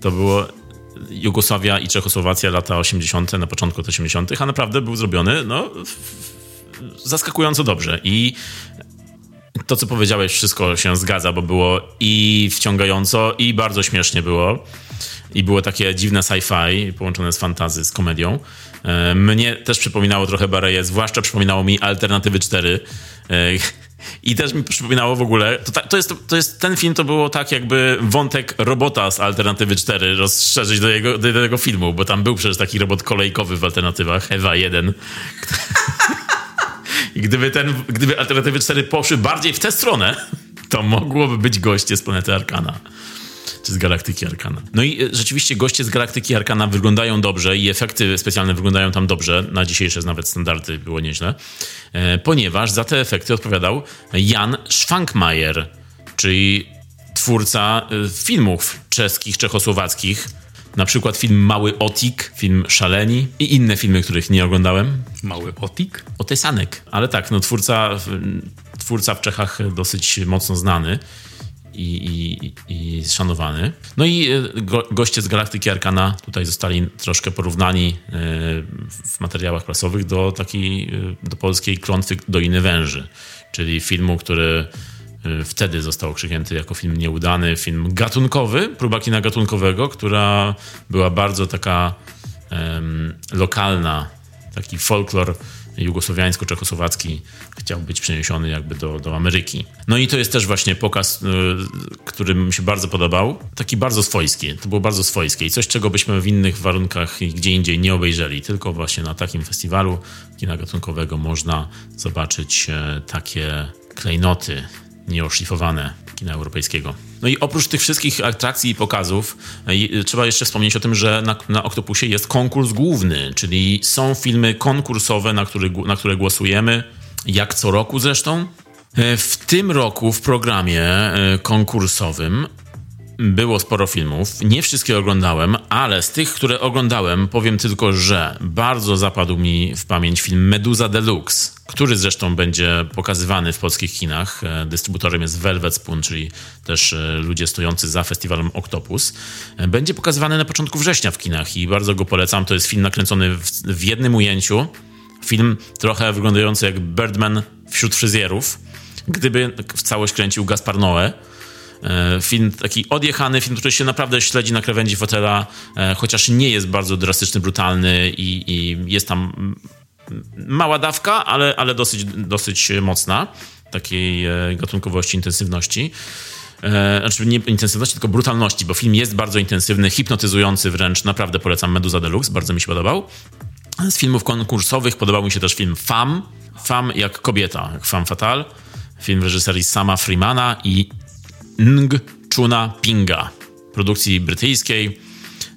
To było Jugosławia i Czechosłowacja lata 80., na początku lat 80., a naprawdę był zrobiony no, zaskakująco dobrze. I to, co powiedziałeś, wszystko się zgadza, bo było i wciągająco, i bardzo śmiesznie było i było takie dziwne sci-fi połączone z fantazy, z komedią. E, mnie też przypominało trochę Bareje, zwłaszcza przypominało mi Alternatywy 4. I też mi przypominało w ogóle, to, to, jest, to jest ten film, to było tak jakby wątek robota z Alternatywy 4 rozszerzyć do, jego, do tego filmu, bo tam był przecież taki robot kolejkowy w Alternatywach, Ewa 1. I gdyby, ten, gdyby Alternatywy 4 poszły bardziej w tę stronę, to mogłoby być goście z planety Arkana czy z Galaktyki Arkana. No i e, rzeczywiście goście z Galaktyki Arkana wyglądają dobrze i efekty specjalne wyglądają tam dobrze. Na dzisiejsze nawet standardy było nieźle. E, ponieważ za te efekty odpowiadał Jan Schwankmajer, czyli twórca e, filmów czeskich, czechosłowackich. Na przykład film Mały Otik, film Szaleni i inne filmy, których nie oglądałem. Mały Otik? Otesanek. Ale tak, no twórca, twórca w Czechach dosyć mocno znany i, i, i szanowany. No i e, go, goście z Galaktyki Arkana tutaj zostali troszkę porównani e, w materiałach prasowych do takiej, e, do polskiej klątwy Doliny Węży, czyli filmu, który wtedy został okrzyknięty jako film nieudany, film gatunkowy, próba kina gatunkowego, która była bardzo taka um, lokalna, taki folklor jugosłowiańsko-czechosłowacki chciał być przeniesiony jakby do, do Ameryki. No i to jest też właśnie pokaz, y, który mi się bardzo podobał. Taki bardzo swojski. To było bardzo swojskie i coś, czego byśmy w innych warunkach i gdzie indziej nie obejrzeli. Tylko właśnie na takim festiwalu kina gatunkowego można zobaczyć e, takie klejnoty nieoszlifowane kina europejskiego. No i oprócz tych wszystkich atrakcji i pokazów, e, trzeba jeszcze wspomnieć o tym, że na, na Octopusie jest konkurs główny, czyli są filmy konkursowe, na, który, na które głosujemy, jak co roku zresztą. E, w tym roku w programie e, konkursowym było sporo filmów. Nie wszystkie oglądałem, ale z tych, które oglądałem, powiem tylko, że bardzo zapadł mi w pamięć film Meduza Deluxe, który zresztą będzie pokazywany w polskich kinach. E, dystrybutorem jest Velvet Spoon, czyli też e, ludzie stojący za festiwalem Octopus. E, będzie pokazywany na początku września w kinach i bardzo go polecam. To jest film nakręcony w, w jednym ujęciu. Film trochę wyglądający jak Birdman wśród fryzjerów. Gdyby w całość kręcił Gaspar Noé, E, film taki odjechany, film, który się naprawdę śledzi na krawędzi fotela, e, chociaż nie jest bardzo drastyczny, brutalny i, i jest tam mała dawka, ale, ale dosyć, dosyć mocna takiej e, gatunkowości, intensywności. Znaczy nie intensywności, tylko brutalności, bo film jest bardzo intensywny, hipnotyzujący wręcz. Naprawdę polecam Meduza Deluxe, bardzo mi się podobał. Z filmów konkursowych podobał mi się też film Fam. Fam jak kobieta, jak Fam Fatal. Film reżyserii Sama Freemana i Ng Chuna Pinga, produkcji brytyjskiej.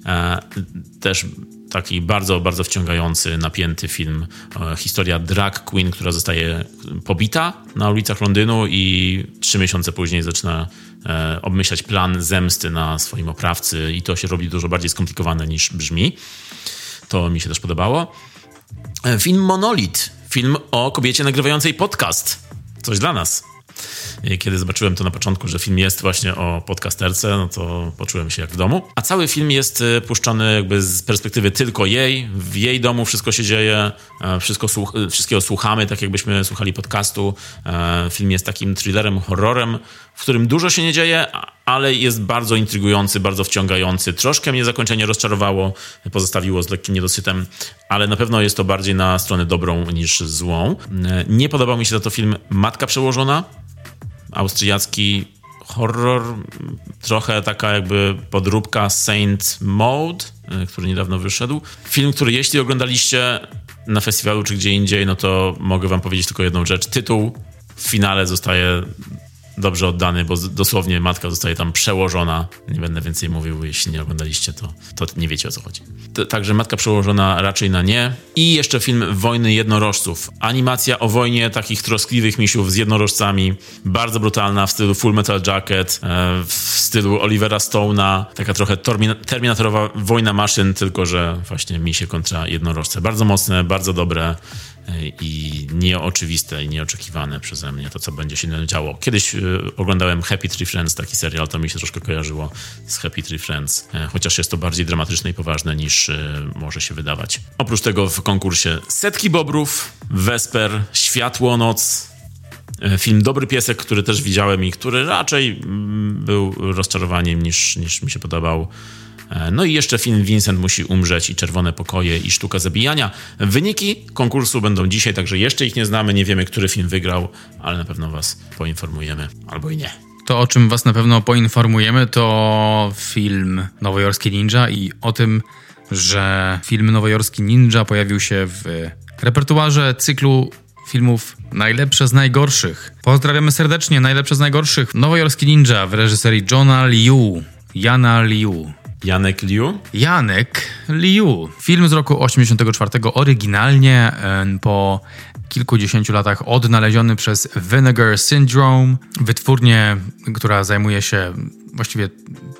E, też taki bardzo, bardzo wciągający, napięty film. E, historia drag queen, która zostaje pobita na ulicach Londynu i trzy miesiące później zaczyna e, obmyślać plan zemsty na swoim oprawcy i to się robi dużo bardziej skomplikowane niż brzmi. To mi się też podobało. Film Monolit. Film o kobiecie nagrywającej podcast. Coś dla nas. Kiedy zobaczyłem to na początku, że film jest właśnie o podcasterce, no to poczułem się jak w domu. A cały film jest e, puszczony jakby z perspektywy tylko jej. W jej domu wszystko się dzieje, e, wszystko słuch e, wszystkiego słuchamy, tak jakbyśmy słuchali podcastu. Film jest takim thrillerem, horrorem, w którym dużo się nie dzieje, ale jest bardzo intrygujący, bardzo wciągający. Troszkę mnie zakończenie rozczarowało, pozostawiło z lekkim niedosytem, ale na pewno jest to bardziej na stronę dobrą niż złą. Nie podobał mi się za to film Matka Przełożona, austriacki horror, trochę taka jakby podróbka Saint Mode, y, który niedawno wyszedł. Film, który jeśli oglądaliście na festiwalu czy gdzie indziej, no to mogę wam powiedzieć tylko jedną rzecz. Tytuł w finale zostaje dobrze oddany, bo dosłownie matka zostaje tam przełożona. Nie będę więcej mówił, jeśli nie oglądaliście, to, to nie wiecie o co chodzi. Także matka przełożona raczej na nie. I jeszcze film Wojny Jednorożców. Animacja o wojnie takich troskliwych misiów z jednorożcami. Bardzo brutalna w stylu Full Metal Jacket, e, w stylu Olivera Stone'a. Taka trochę terminatorowa wojna maszyn, tylko że właśnie misie kontra jednorożce. Bardzo mocne, bardzo dobre i nieoczywiste i nieoczekiwane przeze mnie to, co będzie się działo. Kiedyś y, oglądałem Happy Tree Friends, taki serial, to mi się troszkę kojarzyło z Happy Tree Friends, e, chociaż jest to bardziej dramatyczne i poważne niż y, może się wydawać. Oprócz tego w konkursie Setki Bobrów, Wesper, Światło Noc, e, film Dobry Piesek, który też widziałem i który raczej mm, był rozczarowaniem niż, niż mi się podobał. E, no i jeszcze film Vincent musi umrzeć i Czerwone Pokoje i Sztuka Zabijania. Wyniki konkursu będą dzisiaj, także jeszcze ich nie znamy, nie wiemy, który film wygrał, ale na pewno was poinformujemy, albo i nie. To, o czym was na pewno poinformujemy, to film Nowojorski Ninja i o tym, że film Nowojorski Ninja pojawił się w repertuarze cyklu filmów Najlepsze z najgorszych. Pozdrawiamy serdecznie, Najlepsze z najgorszych. Nowojorski Ninja w reżyserii Johna Liu. Jana Liu. Janek Liu? Janek Liu. Film z roku 84, oryginalnie po kilkudziesięciu latach odnaleziony przez Vinegar Syndrome, wytwórnię, która zajmuje się właściwie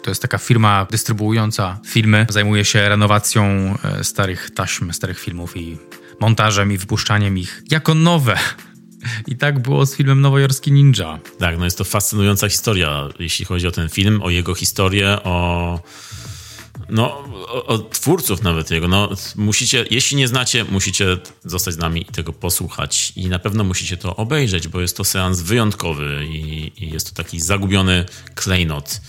to jest taka firma dystrybuująca filmy, zajmuje się renowacją e, starych taśm, starych filmów i montażem i wypuszczaniem ich jako nowe. I tak było z filmem Nowojorski Ninja. Tak, no jest to fascynująca historia, jeśli chodzi o ten film, o jego historię, o no, od twórców nawet jego. No, musicie, jeśli nie znacie, musicie zostać z nami i tego posłuchać. I na pewno musicie to obejrzeć, bo jest to seans wyjątkowy i, i jest to taki zagubiony klejnot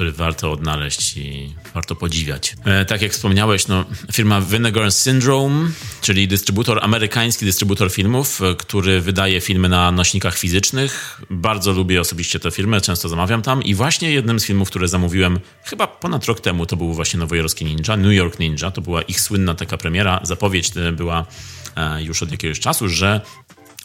który warto odnaleźć i warto podziwiać. E, tak jak wspomniałeś, no, firma Vinegar Syndrome, czyli dystrybutor, amerykański dystrybutor filmów, e, który wydaje filmy na nośnikach fizycznych. Bardzo lubię osobiście tę firmę, często zamawiam tam i właśnie jednym z filmów, które zamówiłem chyba ponad rok temu, to był właśnie Nowojorski Ninja, New York Ninja. To była ich słynna taka premiera. Zapowiedź e, była już od jakiegoś czasu, że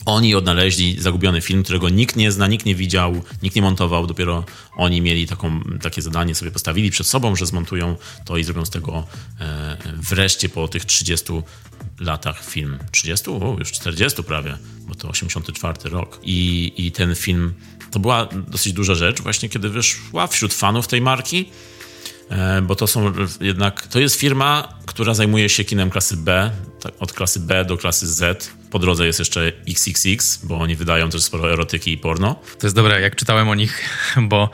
oni odnaleźli zagubiony film, którego nikt nie zna, nikt nie widział, nikt nie montował. Dopiero oni mieli taką, takie zadanie, sobie postawili przed sobą, że zmontują to i zrobią z tego e, wreszcie po tych 30 latach film. 30? O, już 40 prawie, bo to 84 rok. I, I ten film to była dosyć duża rzecz, właśnie kiedy wyszła wśród fanów tej marki. E, bo to są jednak, to jest firma, która zajmuje się kinem klasy B, tak, od klasy B do klasy Z po drodze jest jeszcze XXX, bo oni wydają też sporo erotyki i porno. To jest dobre, jak czytałem o nich, bo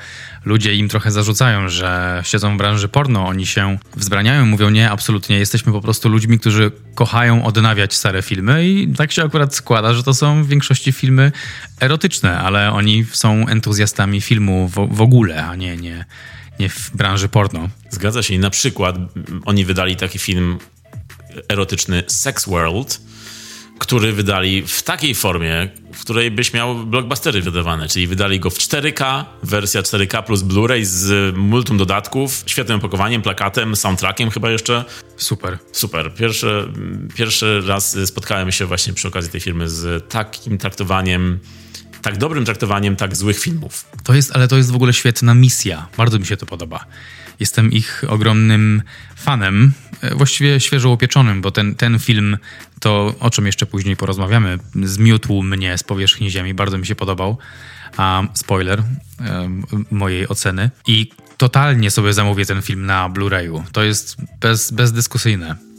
ludzie im trochę zarzucają, że siedzą w branży porno, oni się wzbraniają, mówią nie, absolutnie, jesteśmy po prostu ludźmi, którzy kochają odnawiać stare filmy i tak się akurat składa, że to są w większości filmy erotyczne, ale oni są entuzjastami filmu w, w ogóle, a nie, nie, nie w branży porno. Zgadza się i na przykład oni wydali taki film erotyczny Sex World, który wydali w takiej formie, w której byś miał blockbustery wydawane, czyli wydali go w 4K, wersja 4K plus Blu-ray z multum dodatków, świetnym opakowaniem, plakatem, soundtrackiem chyba jeszcze. Super. Super. Pierwszy, pierwszy raz spotkałem się właśnie przy okazji tej firmy z takim traktowaniem tak dobrym traktowaniem tak złych filmów. To jest, ale to jest w ogóle świetna misja. Bardzo mi się to podoba. Jestem ich ogromnym fanem, e, właściwie świeżo upieczonym, bo ten, ten film, to o czym jeszcze później porozmawiamy, zmiótł mnie z powierzchni ziemi, bardzo mi się podobał. A spoiler e, mojej oceny. I totalnie sobie zamówię ten film na Blu-rayu. To jest bez, bezdyskusyjne.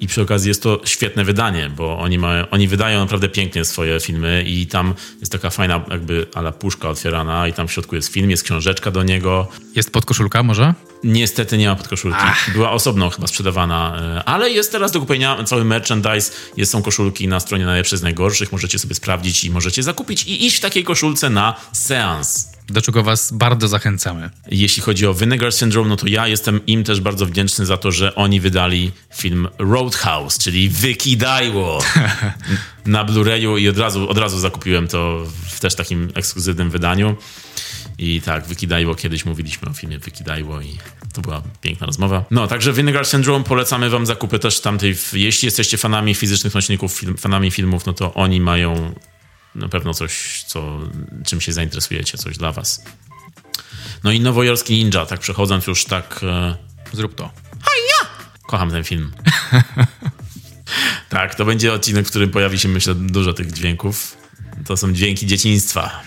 I przy okazji jest to świetne wydanie, bo oni, mają, oni wydają naprawdę pięknie swoje filmy i tam jest taka fajna jakby ala puszka otwierana i tam w środku jest film, jest książeczka do niego. Jest podkoszulka może? Niestety nie ma podkoszulki. Ach. Była osobno chyba sprzedawana, e, ale jest teraz do kupienia cały merchandise. Jest, są koszulki na stronie najlepszych z najgorszych. Możecie sobie sprawdzić i możecie zakupić i iść w takiej koszulce na seans do czego was bardzo zachęcamy. Jeśli chodzi o Vinegar Syndrome, no to ja jestem im też bardzo wdzięczny za to, że oni wydali film Roadhouse, czyli Wykidajło na Blu-rayu i od razu, od razu zakupiłem to w też takim ekskluzywnym wydaniu. I tak, Wykidajło, kiedyś mówiliśmy o filmie Wykidajło i to była piękna rozmowa. No, także Vinegar Syndrome polecamy wam zakupy też tamtej, jeśli jesteście fanami fizycznych nośników, film, fanami filmów, no to oni mają na pewno coś, co, czym się zainteresujecie, coś dla was. No i nowojorski ninja, tak przechodząc już tak... E... Zrób to. ja! Kocham ten film. tak, to będzie odcinek, w którym pojawi się, myślę, dużo tych dźwięków. To są dźwięki dzieciństwa.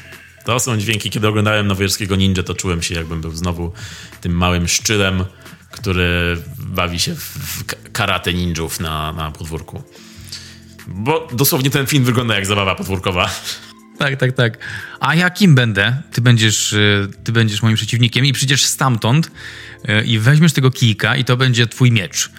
To są dźwięki, kiedy oglądałem nowojorskiego ninja, to czułem się, jakbym był znowu tym małym szczylem, który bawi się w karate ninjów na, na podwórku. Bo dosłownie ten film wygląda jak zabawa podwórkowa. Tak, tak, tak. A ja kim będę? Ty będziesz, y, ty będziesz moim przeciwnikiem i przyjdziesz stamtąd y, i weźmiesz tego kijka i to będzie twój miecz.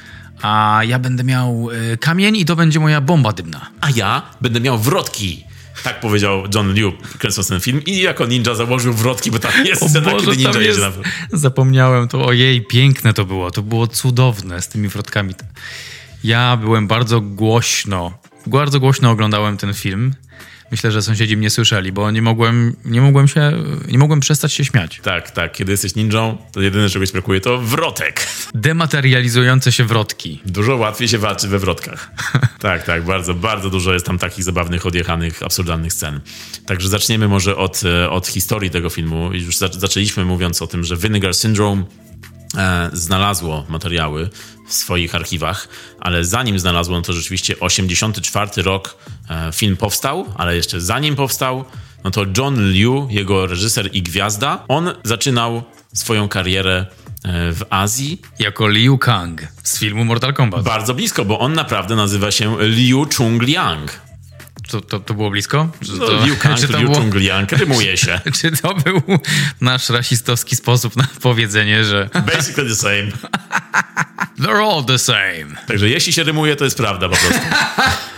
A ja będę miał y, kamień i to będzie moja bomba dymna. A ja będę miał wrotki. Tak powiedział John Liu, kręcąc ten film. I jako ninja założył wrotki, bo tam jest o scena, Boże, kiedy ninja jest... jedzie na... Zapomniałem to. Ojej, piękne to było. To było cudowne z tymi wrotkami. Ja byłem bardzo głośno bardzo głośno oglądałem ten film. Myślę, że sąsiedzi mnie słyszeli, bo nie mogłem, nie mogłem się, nie mogłem przestać się śmiać. Tak, tak. Kiedy jesteś ninją, to jedyne, czegoś brakuje, to wrotek. Dematerializujące się wrotki. Dużo łatwiej się walczy we wrotkach. tak, tak. Bardzo, bardzo dużo jest tam takich zabawnych, odjechanych, absurdalnych scen. Także zaczniemy może od, e, od historii tego filmu. Już zaczęliśmy mówiąc o tym, że Vinegar Syndrome e, znalazło materiały w swoich archiwach, ale zanim znalazło, no to rzeczywiście 84 rok e, film powstał, ale jeszcze zanim powstał, no to John Liu, jego reżyser i gwiazda, on zaczynał swoją karierę e, w Azji. Jako Liu Kang z filmu Mortal Kombat. Bardzo blisko, bo on naprawdę nazywa się Liu Chung Liang. To, to, to było blisko? No, to, Liu Kang, czy to było, rymuje się. Czy to był nasz rasistowski sposób na powiedzenie, że... Basically the same. They're all the same. Także jeśli się rymuje, to jest prawda po prostu.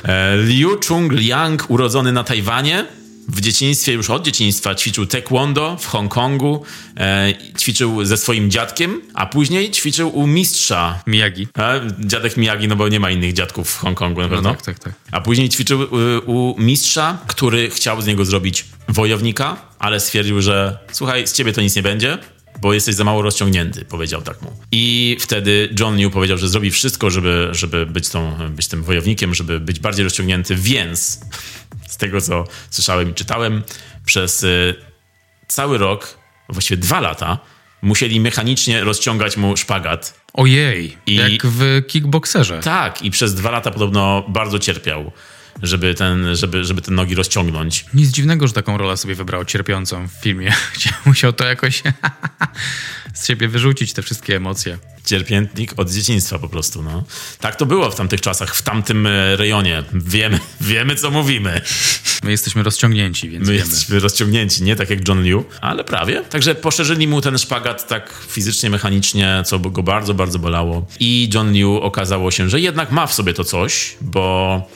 E, Liu Chung Liang, urodzony na Tajwanie, w dzieciństwie, już od dzieciństwa ćwiczył taekwondo w Hongkongu, e, ćwiczył ze swoim dziadkiem, a później ćwiczył u mistrza. Miyagi. E, dziadek Miyagi, no bo nie ma innych dziadków w Hongkongu na no pewno. No, tak, tak, tak. A później ćwiczył u, e, u mistrza, który chciał z niego zrobić wojownika, ale stwierdził, że słuchaj, z ciebie to nic nie będzie, bo jesteś za mało rozciągnięty, powiedział tak mu. I wtedy John New powiedział, że zrobi wszystko, żeby, żeby być, tą, być tym wojownikiem, żeby być bardziej rozciągnięty, więc z tego, co słyszałem i czytałem, przez y, cały rok, właściwie dwa lata, musieli mechanicznie rozciągać mu szpagat. Ojej, I, jak w kickboxerze. Tak, i przez dwa lata podobno bardzo cierpiał. żeby, ten, żeby, żeby te nogi rozciągnąć. Nic dziwnego, że taką rolę sobie wybrał cierpiącą w filmie. Musiał to jakoś z siebie wyrzucić, te wszystkie emocje. Cierpiętnik od dzieciństwa po prostu, no. Tak to było w tamtych czasach, w tamtym e, rejonie. Wiemy, wiemy co mówimy. My jesteśmy rozciągnięci, więc My wiemy. jesteśmy rozciągnięci, nie tak jak John Liu, ale prawie. Także poszerzyli mu ten szpagat tak fizycznie, mechanicznie, co go bardzo, bardzo bolało. I John Liu okazało się, że jednak ma w sobie to coś, bo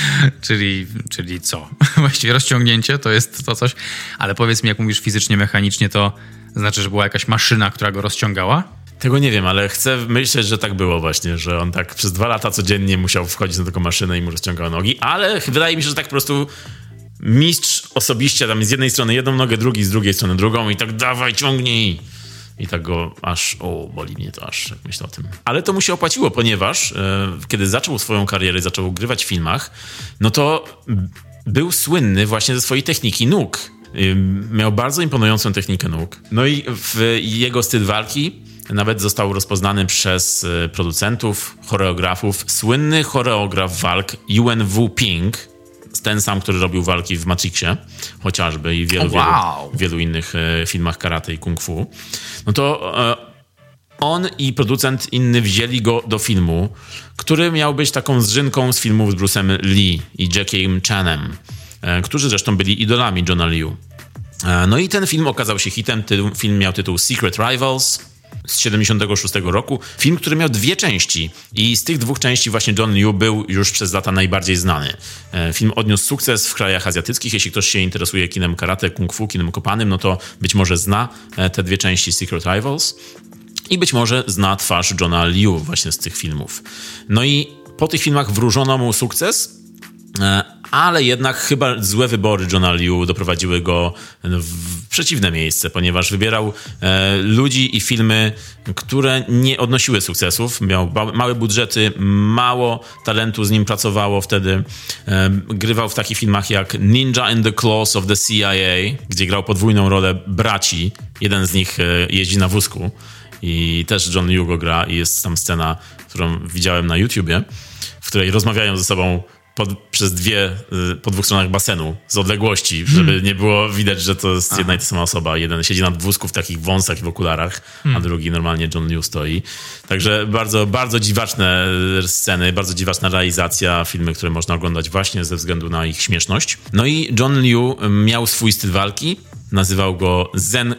czyli, czyli co? Właściwie rozciągnięcie to jest to coś, ale powiedz mi, jak mówisz fizycznie, mechanicznie, to znaczy, że była jakaś maszyna, która go rozciągała? Tego nie wiem, ale chcę myśleć, że tak było właśnie, że on tak przez dwa lata codziennie musiał wchodzić na taką maszynę i mu rozciągał nogi, ale wydaje mi się, że tak po prostu mistrz osobiście tam z jednej strony jedną nogę, drugi z drugiej strony drugą i tak dawaj, ciągnij. I tak go aż, o, boli mnie to aż, jak myślę o tym. Ale to mu się opłaciło, ponieważ e, kiedy zaczął swoją karierę, zaczął grywać w filmach, no to był słynny właśnie ze swojej techniki nóg. Miał bardzo imponującą technikę nóg. No i w jego styl walki nawet został rozpoznany przez e, producentów, choreografów. Słynny choreograf walk UNW Ping, ten sam, który robił walki w Matrixie, chociażby i wielu, wow. wielu, wielu innych e, filmach karate i kung fu, no to e, on i producent inny wzięli go do filmu, który miał być taką zrzynką z filmów z Bruce'em Lee i Jackiem Chanem, e, którzy zresztą byli idolami Johna Liu. No i ten film okazał się hitem. Film miał tytuł Secret Rivals z 76 roku. Film, który miał dwie części i z tych dwóch części właśnie John Liu był już przez lata najbardziej znany. E, film odniósł sukces w krajach azjatyckich. Jeśli ktoś się interesuje kinem karate, kung fu, kinem kopanym, no to być może zna e, te dwie części Secret Rivals i być może zna twarz Johna Liu właśnie z tych filmów. No i po tych filmach wróżono mu sukces, ale jednak chyba złe wybory Johna Liu doprowadziły go w przeciwne miejsce, ponieważ wybierał e, ludzi i filmy, które nie odnosiły sukcesów. Miał małe budżety, mało talentu z nim pracowało wtedy. E, grywał w takich filmach jak Ninja in the Claws of the CIA, gdzie grał podwójną rolę braci. Jeden z nich e, jeździ na wózku i też John Liu go gra i jest tam scena, którą widziałem na YouTubie, w której rozmawiają ze sobą pod, przez dwie, y, po dwóch stronach basenu z odległości, żeby hmm. nie było widać, że to jest Aha. jedna i ta sama osoba. Jeden siedzi na wózku w takich wąsach i w okularach, hmm. a drugi normalnie John Liu stoi. Także bardzo, bardzo dziwaczne y, sceny, bardzo dziwaczna realizacja, filmy, które można oglądać właśnie ze względu na ich śmieszność. No i John Liu miał swój styl walki, nazywał go Zen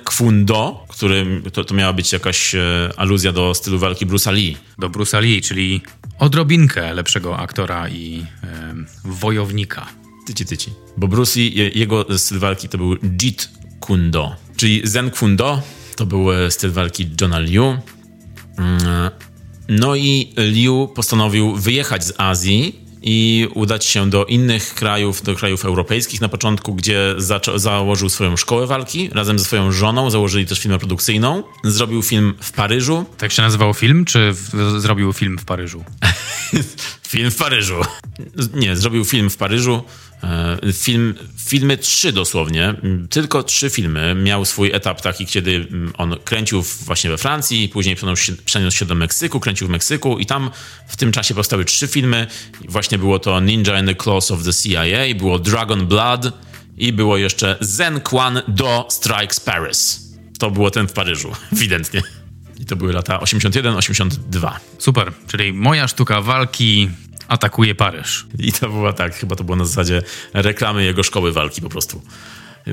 Do, który to, to miała być jakaś e, aluzja do stylu walki Bruce'a Lee. Do Bruce'a Lee, czyli odrobinkę lepszego aktora i e, wojownika. Tyci, tyci. Bo Bruce Lee, jego styl walki to był Jeet Kundo, czyli Zen Do to był e, styl walki Johna Liu. Mm, no i Liu postanowił wyjechać z Azji i udać się do innych krajów, do krajów europejskich na początku, gdzie założył swoją szkołę walki. Razem ze swoją żoną założyli też firmę produkcyjną. Zrobił film w Paryżu. Tak się nazywał film, czy w, zrobił film w Paryżu? film w Paryżu. Nie, zrobił film w Paryżu. E, film, filmy trzy dosłownie, tylko trzy filmy. Miał swój etap taki, kiedy on kręcił właśnie we Francji, później przeniósł się do Meksyku, kręcił w Meksyku i tam w tym czasie powstały trzy filmy. Właśnie było to Ninja and the Claws of the CIA, było Dragon Blood i było jeszcze Zen Quan Do Strikes Paris. To było ten w Paryżu, ewidentnie. I to były lata 81-82. Super, czyli moja sztuka walki atakuje Paryż. I to była tak, chyba to było na zasadzie reklamy jego szkoły walki po prostu.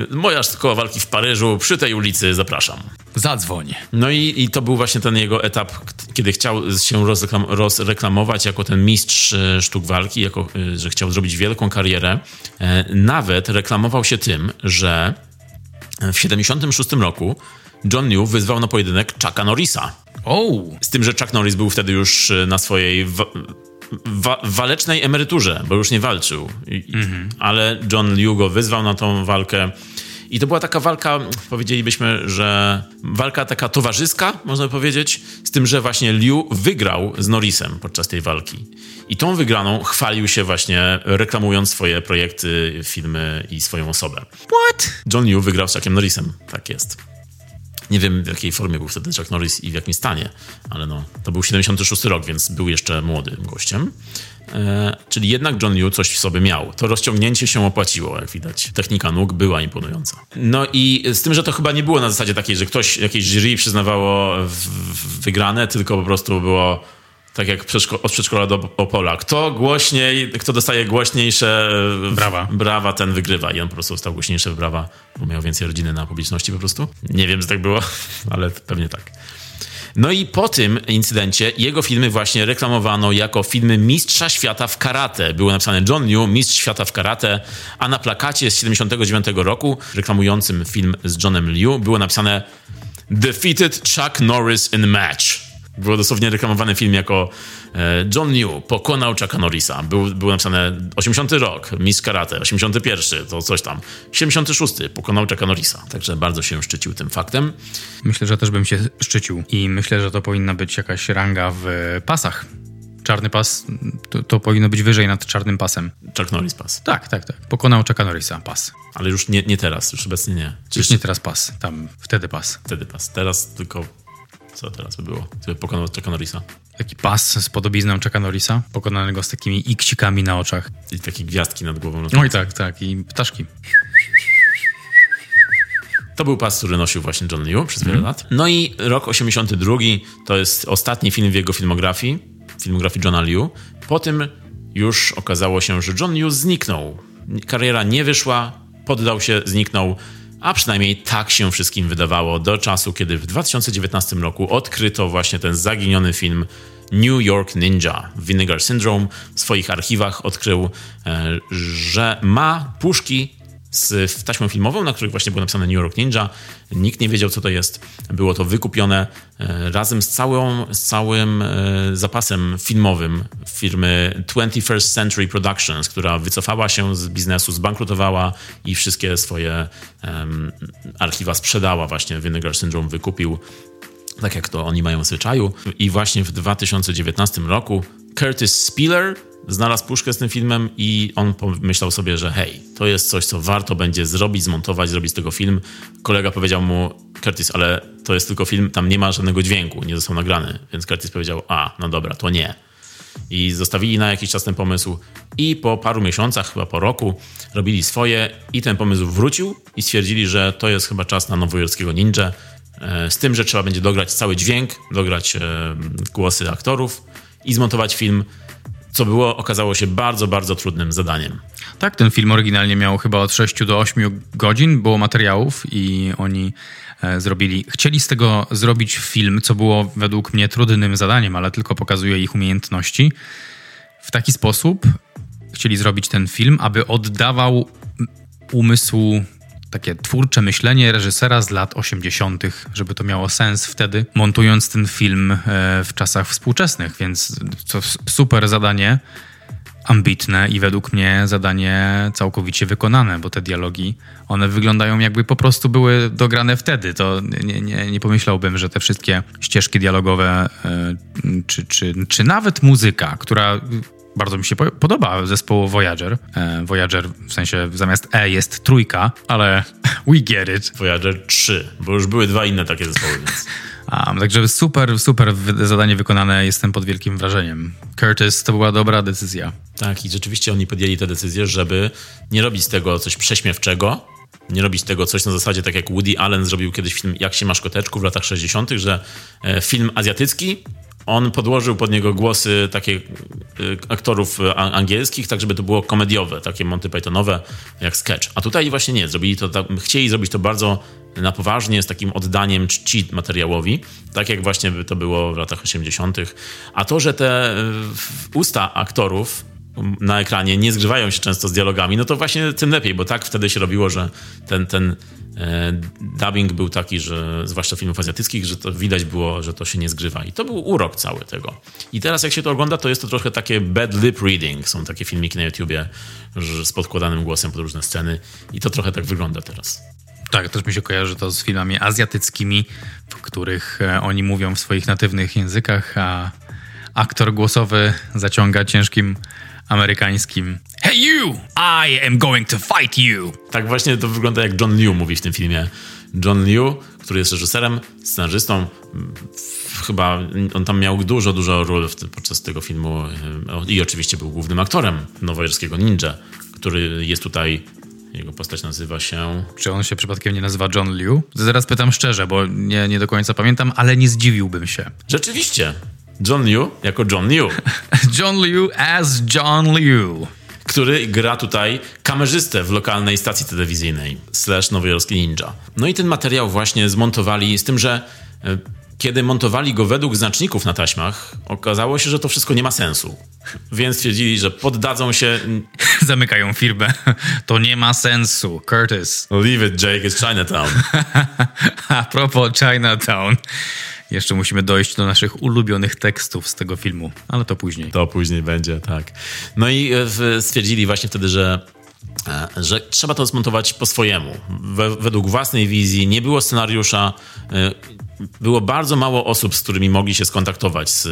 Moja szkoła walki w Paryżu, przy tej ulicy, zapraszam. Zadzwoń. No i, i to był właśnie ten jego etap, kiedy chciał się rozreklam, rozreklamować jako ten mistrz e, sztuk walki, jako, e, że chciał zrobić wielką karierę. E, nawet reklamował się tym, że w 76 roku John New wyzwał na pojedynek Chucka Norrisa. Oh. Z tym, że Chuck Norris był wtedy już na swojej wa walecznej emeryturze, bo już nie walczył. Mhm. Ale John Liu go wyzwał na tą walkę. I to była taka walka, powiedzielibyśmy, że walka taka towarzyska, można powiedzieć, z tym, że właśnie Liu wygrał z Norrisem podczas tej walki. I tą wygraną chwalił się właśnie, reklamując swoje projekty, filmy i swoją osobę. What? John Liu wygrał z Chuckiem Norrisem. Tak jest. Nie wiem, w jakiej formie był wtedy Chuck Norris i w jakim stanie, ale no, to był 76 rok, więc był jeszcze młodym gościem. E, czyli jednak John Liu coś w sobie miał. To rozciągnięcie się opłaciło, jak widać. Technika nóg była imponująca. No i z tym, że to chyba nie było na zasadzie takiej, że ktoś, jakieś jury przyznawało w, w wygrane, tylko po prostu było tak jak od przedszkola do Opola. Kto głośniej, kto dostaje głośniejsze e, brawa. brawa, ten wygrywa. I on po prostu dostał głośniejsze brawa, bo miał więcej rodziny na publiczności po prostu. Nie wiem, czy tak było, ale pewnie tak. No i po tym incydencie jego filmy właśnie reklamowano jako filmy mistrza świata w karate. Było napisane John Liu, mistrz świata w karate, a na plakacie z 79 roku reklamującym film z Johnem Liu było napisane Defeated Chuck Norris in match. Było dosłownie reklamowany film jako e, John New pokonał Chucka Norrisa. Był, było napisane 80 rok, Miss Karate, 81 to coś tam, 76 pokonał Chucka Norrisa. Także bardzo się szczycił tym faktem. Myślę, że też bym się szczycił i myślę, że to powinna być jakaś ranga w pasach. Czarny pas to, to powinno być wyżej nad czarnym pasem. Chuck Norris pas. Tak, tak, tak. Pokonał Chucka Norrisa pas. Ale już nie, nie teraz, już obecnie nie. Już nie teraz pas, tam wtedy pas. Wtedy pas. Teraz tylko co teraz by było? Gdyby pokonał Chucka Norrisa. Taki pas z podobizną Chucka Norrisa, pokonanego z takimi ikcikami na oczach. I takie gwiazdki nad głową. Oj tak, tak. I ptaszki. To był pas, który nosił właśnie John Liu przez wiele mm. lat. No i rok 82 to jest ostatni film w jego filmografii, filmografii Johna Liu. Po tym już okazało się, że John Liu zniknął. Kariera nie wyszła, poddał się, zniknął. A przynajmniej tak się wszystkim wydawało do czasu, kiedy w 2019 roku odkryto właśnie ten zaginiony film New York Ninja. Vinegar Syndrome w swoich archiwach odkrył, e, że ma puszki z taśmą filmową, na której właśnie było napisane New York Ninja. Nikt nie wiedział, co to jest. Było to wykupione e, razem z, całą, z całym e, zapasem filmowym firmy 21st Century Productions, która wycofała się z biznesu, zbankrutowała i wszystkie swoje um, archiwa sprzedała. Właśnie Vinegar Syndrome wykupił tak jak to oni mają w zwyczaju. I właśnie w 2019 roku Curtis Spiller znalazł puszkę z tym filmem i on pomyślał sobie, że hej, to jest coś, co warto będzie zrobić, zmontować, zrobić z tego film. Kolega powiedział mu, Curtis, ale to jest tylko film, tam nie ma żadnego dźwięku, nie został nagrany. Więc Curtis powiedział, a, no dobra, to nie. I zostawili na jakiś czas ten pomysł i po paru miesiącach, chyba po roku, robili swoje i ten pomysł wrócił i stwierdzili, że to jest chyba czas na nowojorskiego ninja, e, z tym, że trzeba będzie dograć cały dźwięk, dograć e, głosy aktorów i zmontować film co było, okazało się bardzo, bardzo trudnym zadaniem. Tak, ten film oryginalnie miał chyba od 6 do 8 godzin, było materiałów i oni e, zrobili, chcieli z tego zrobić film, co było według mnie trudnym zadaniem, ale tylko pokazuje ich umiejętności. W taki sposób chcieli zrobić ten film, aby oddawał umysł takie twórcze myślenie reżysera z lat 80., żeby to miało sens wtedy, montując ten film e, w czasach współczesnych, więc to super zadanie, ambitne i według mnie zadanie całkowicie wykonane, bo te dialogi, one wyglądają jakby po prostu były dograne wtedy. To nie, nie, nie pomyślałbym, że te wszystkie ścieżki dialogowe, e, czy, czy, czy nawet muzyka, która bardzo mi się podoba zespołu Voyager. E, Voyager w sensie zamiast E jest trójka, ale we get it. Voyager 3, bo już były dwa inne takie zespoły, więc... A, także super, super zadanie wykonane, jestem pod wielkim wrażeniem. Curtis, to była dobra decyzja. Tak, i rzeczywiście oni podjęli tę decyzję, żeby nie robić z tego coś prześmiewczego, nie robić tego coś na zasadzie, tak jak Woody Allen zrobił kiedyś film Jak się masz koteczku w latach 60., że e, film azjatycki on podłożył pod niego głosy takie y, aktorów angielskich, tak żeby to było komediowe, takie Monty Pythonowe, jak sketch. A tutaj właśnie nie, zrobili to, tak, chcieli zrobić to bardzo na poważnie, z takim oddaniem czci materiałowi, tak jak właśnie to było w latach 80. A to, że te y, usta aktorów na ekranie nie zgrywają się często z dialogami, no to właśnie tym lepiej, bo tak wtedy się robiło, że ten, ten dubbing był taki, że zwłaszcza filmów azjatyckich, że to widać było, że to się nie zgrywa. I to był urok cały tego. I teraz jak się to ogląda, to jest to trochę takie bad lip reading. Są takie filmiki na YouTubie z podkładanym głosem pod różne sceny. I to trochę tak wygląda teraz. Tak, też mi się kojarzy to z filmami azjatyckimi, w których e, oni mówią w swoich natywnych językach, a aktor głosowy zaciąga ciężkim amerykańskim Hey you! I am going to fight you! Tak właśnie to wygląda jak John Liu mówi w tym filmie. John Liu, który jest reżyserem, scenarzystą, chyba on tam miał dużo, dużo ról podczas tego filmu i oczywiście był głównym aktorem nowojorskiego ninja, który jest tutaj jego postać nazywa się. Czy on się przypadkiem nie nazywa John Liu? Zaraz pytam szczerze, bo nie, nie do końca pamiętam, ale nie zdziwiłbym się. Rzeczywiście. John Liu jako John Liu. John Liu as John Liu. Który gra tutaj kamerzystę w lokalnej stacji telewizyjnej, slash nowojorski ninja. No i ten materiał właśnie zmontowali z tym, że e, kiedy montowali go według znaczników na taśmach, okazało się, że to wszystko nie ma sensu. Więc stwierdzili, że poddadzą się. Zamykają firmę. To nie ma sensu. Curtis. Leave it, Jake, it's Chinatown. A propos Chinatown. Jeszcze musimy dojść do naszych ulubionych tekstów z tego filmu, ale to później. To później będzie, tak. No i e, stwierdzili właśnie wtedy, że e, że trzeba to zmontować po swojemu, według własnej wizji. Nie było scenariusza, e, było bardzo mało osób, z którymi mogli się skontaktować z,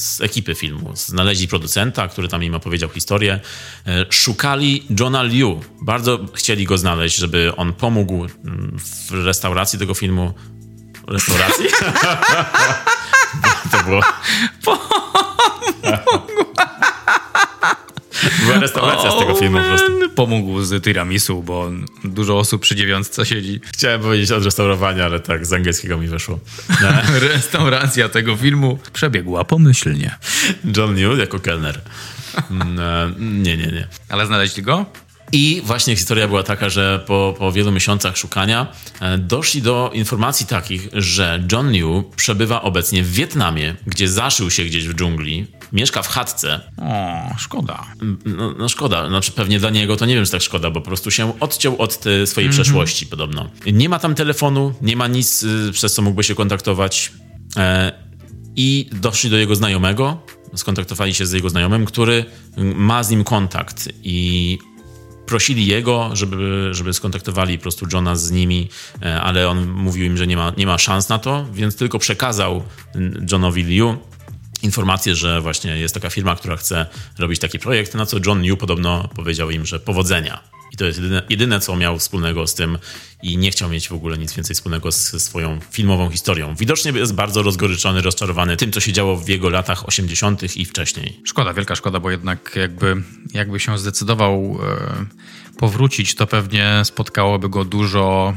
z, ekipy filmu. Znaleźli producenta, który tam im opowiedział historię. Szukali Johna Liu. Bardzo chcieli go znaleźć, żeby on pomógł mm, w restauracji tego filmu restauracji? to było... Była restauracja z tego filmu po prostu. Pomógł z tiramisu, bo dużo osób przy dziewiątce siedzi. Chciałem powiedzieć od restaurowania, ale tak, z angielskiego mi wyszło. Restauracja tego filmu przebiegła pomyślnie. John New jako kelner. Mm, e, nie, nie, nie. Ale znaleźli go? I właśnie historia była taka, że po, po wielu miesiącach szukania e, doszli do informacji takich, że John New przebywa obecnie w Wietnamie, gdzie zaszył się gdzieś w dżungli, mieszka w chatce. O, szkoda. No, no szkoda, znaczy pewnie dla niego to nie wiem, czy tak szkoda, bo po prostu się odciął od swojej mm -hmm. przeszłości podobno. Nie ma tam telefonu, nie ma nic, y, przez co mógłby się kontaktować. E, I doszli do jego znajomego, skontaktowali się z jego znajomym, który ma z nim kontakt i prosili jego, żeby, żeby skontaktowali po prostu Johna z nimi, e, ale on mówił im, że nie ma, nie ma szans na to, więc tylko przekazał Johnowi Liu informację, że właśnie jest taka firma, która chce robić taki projekt, na co John Liu podobno powiedział im, że powodzenia. I to jest jedyne, jedyne, co miał wspólnego z tym i nie chciał mieć w ogóle nic więcej wspólnego z swoją filmową historią. Widocznie jest bardzo rozgoryczony, rozczarowany tym, co się działo w jego latach 80. i wcześniej. Szkoda, wielka szkoda, bo jednak jakby, jakby się zdecydował e, powrócić, to pewnie spotkałoby go dużo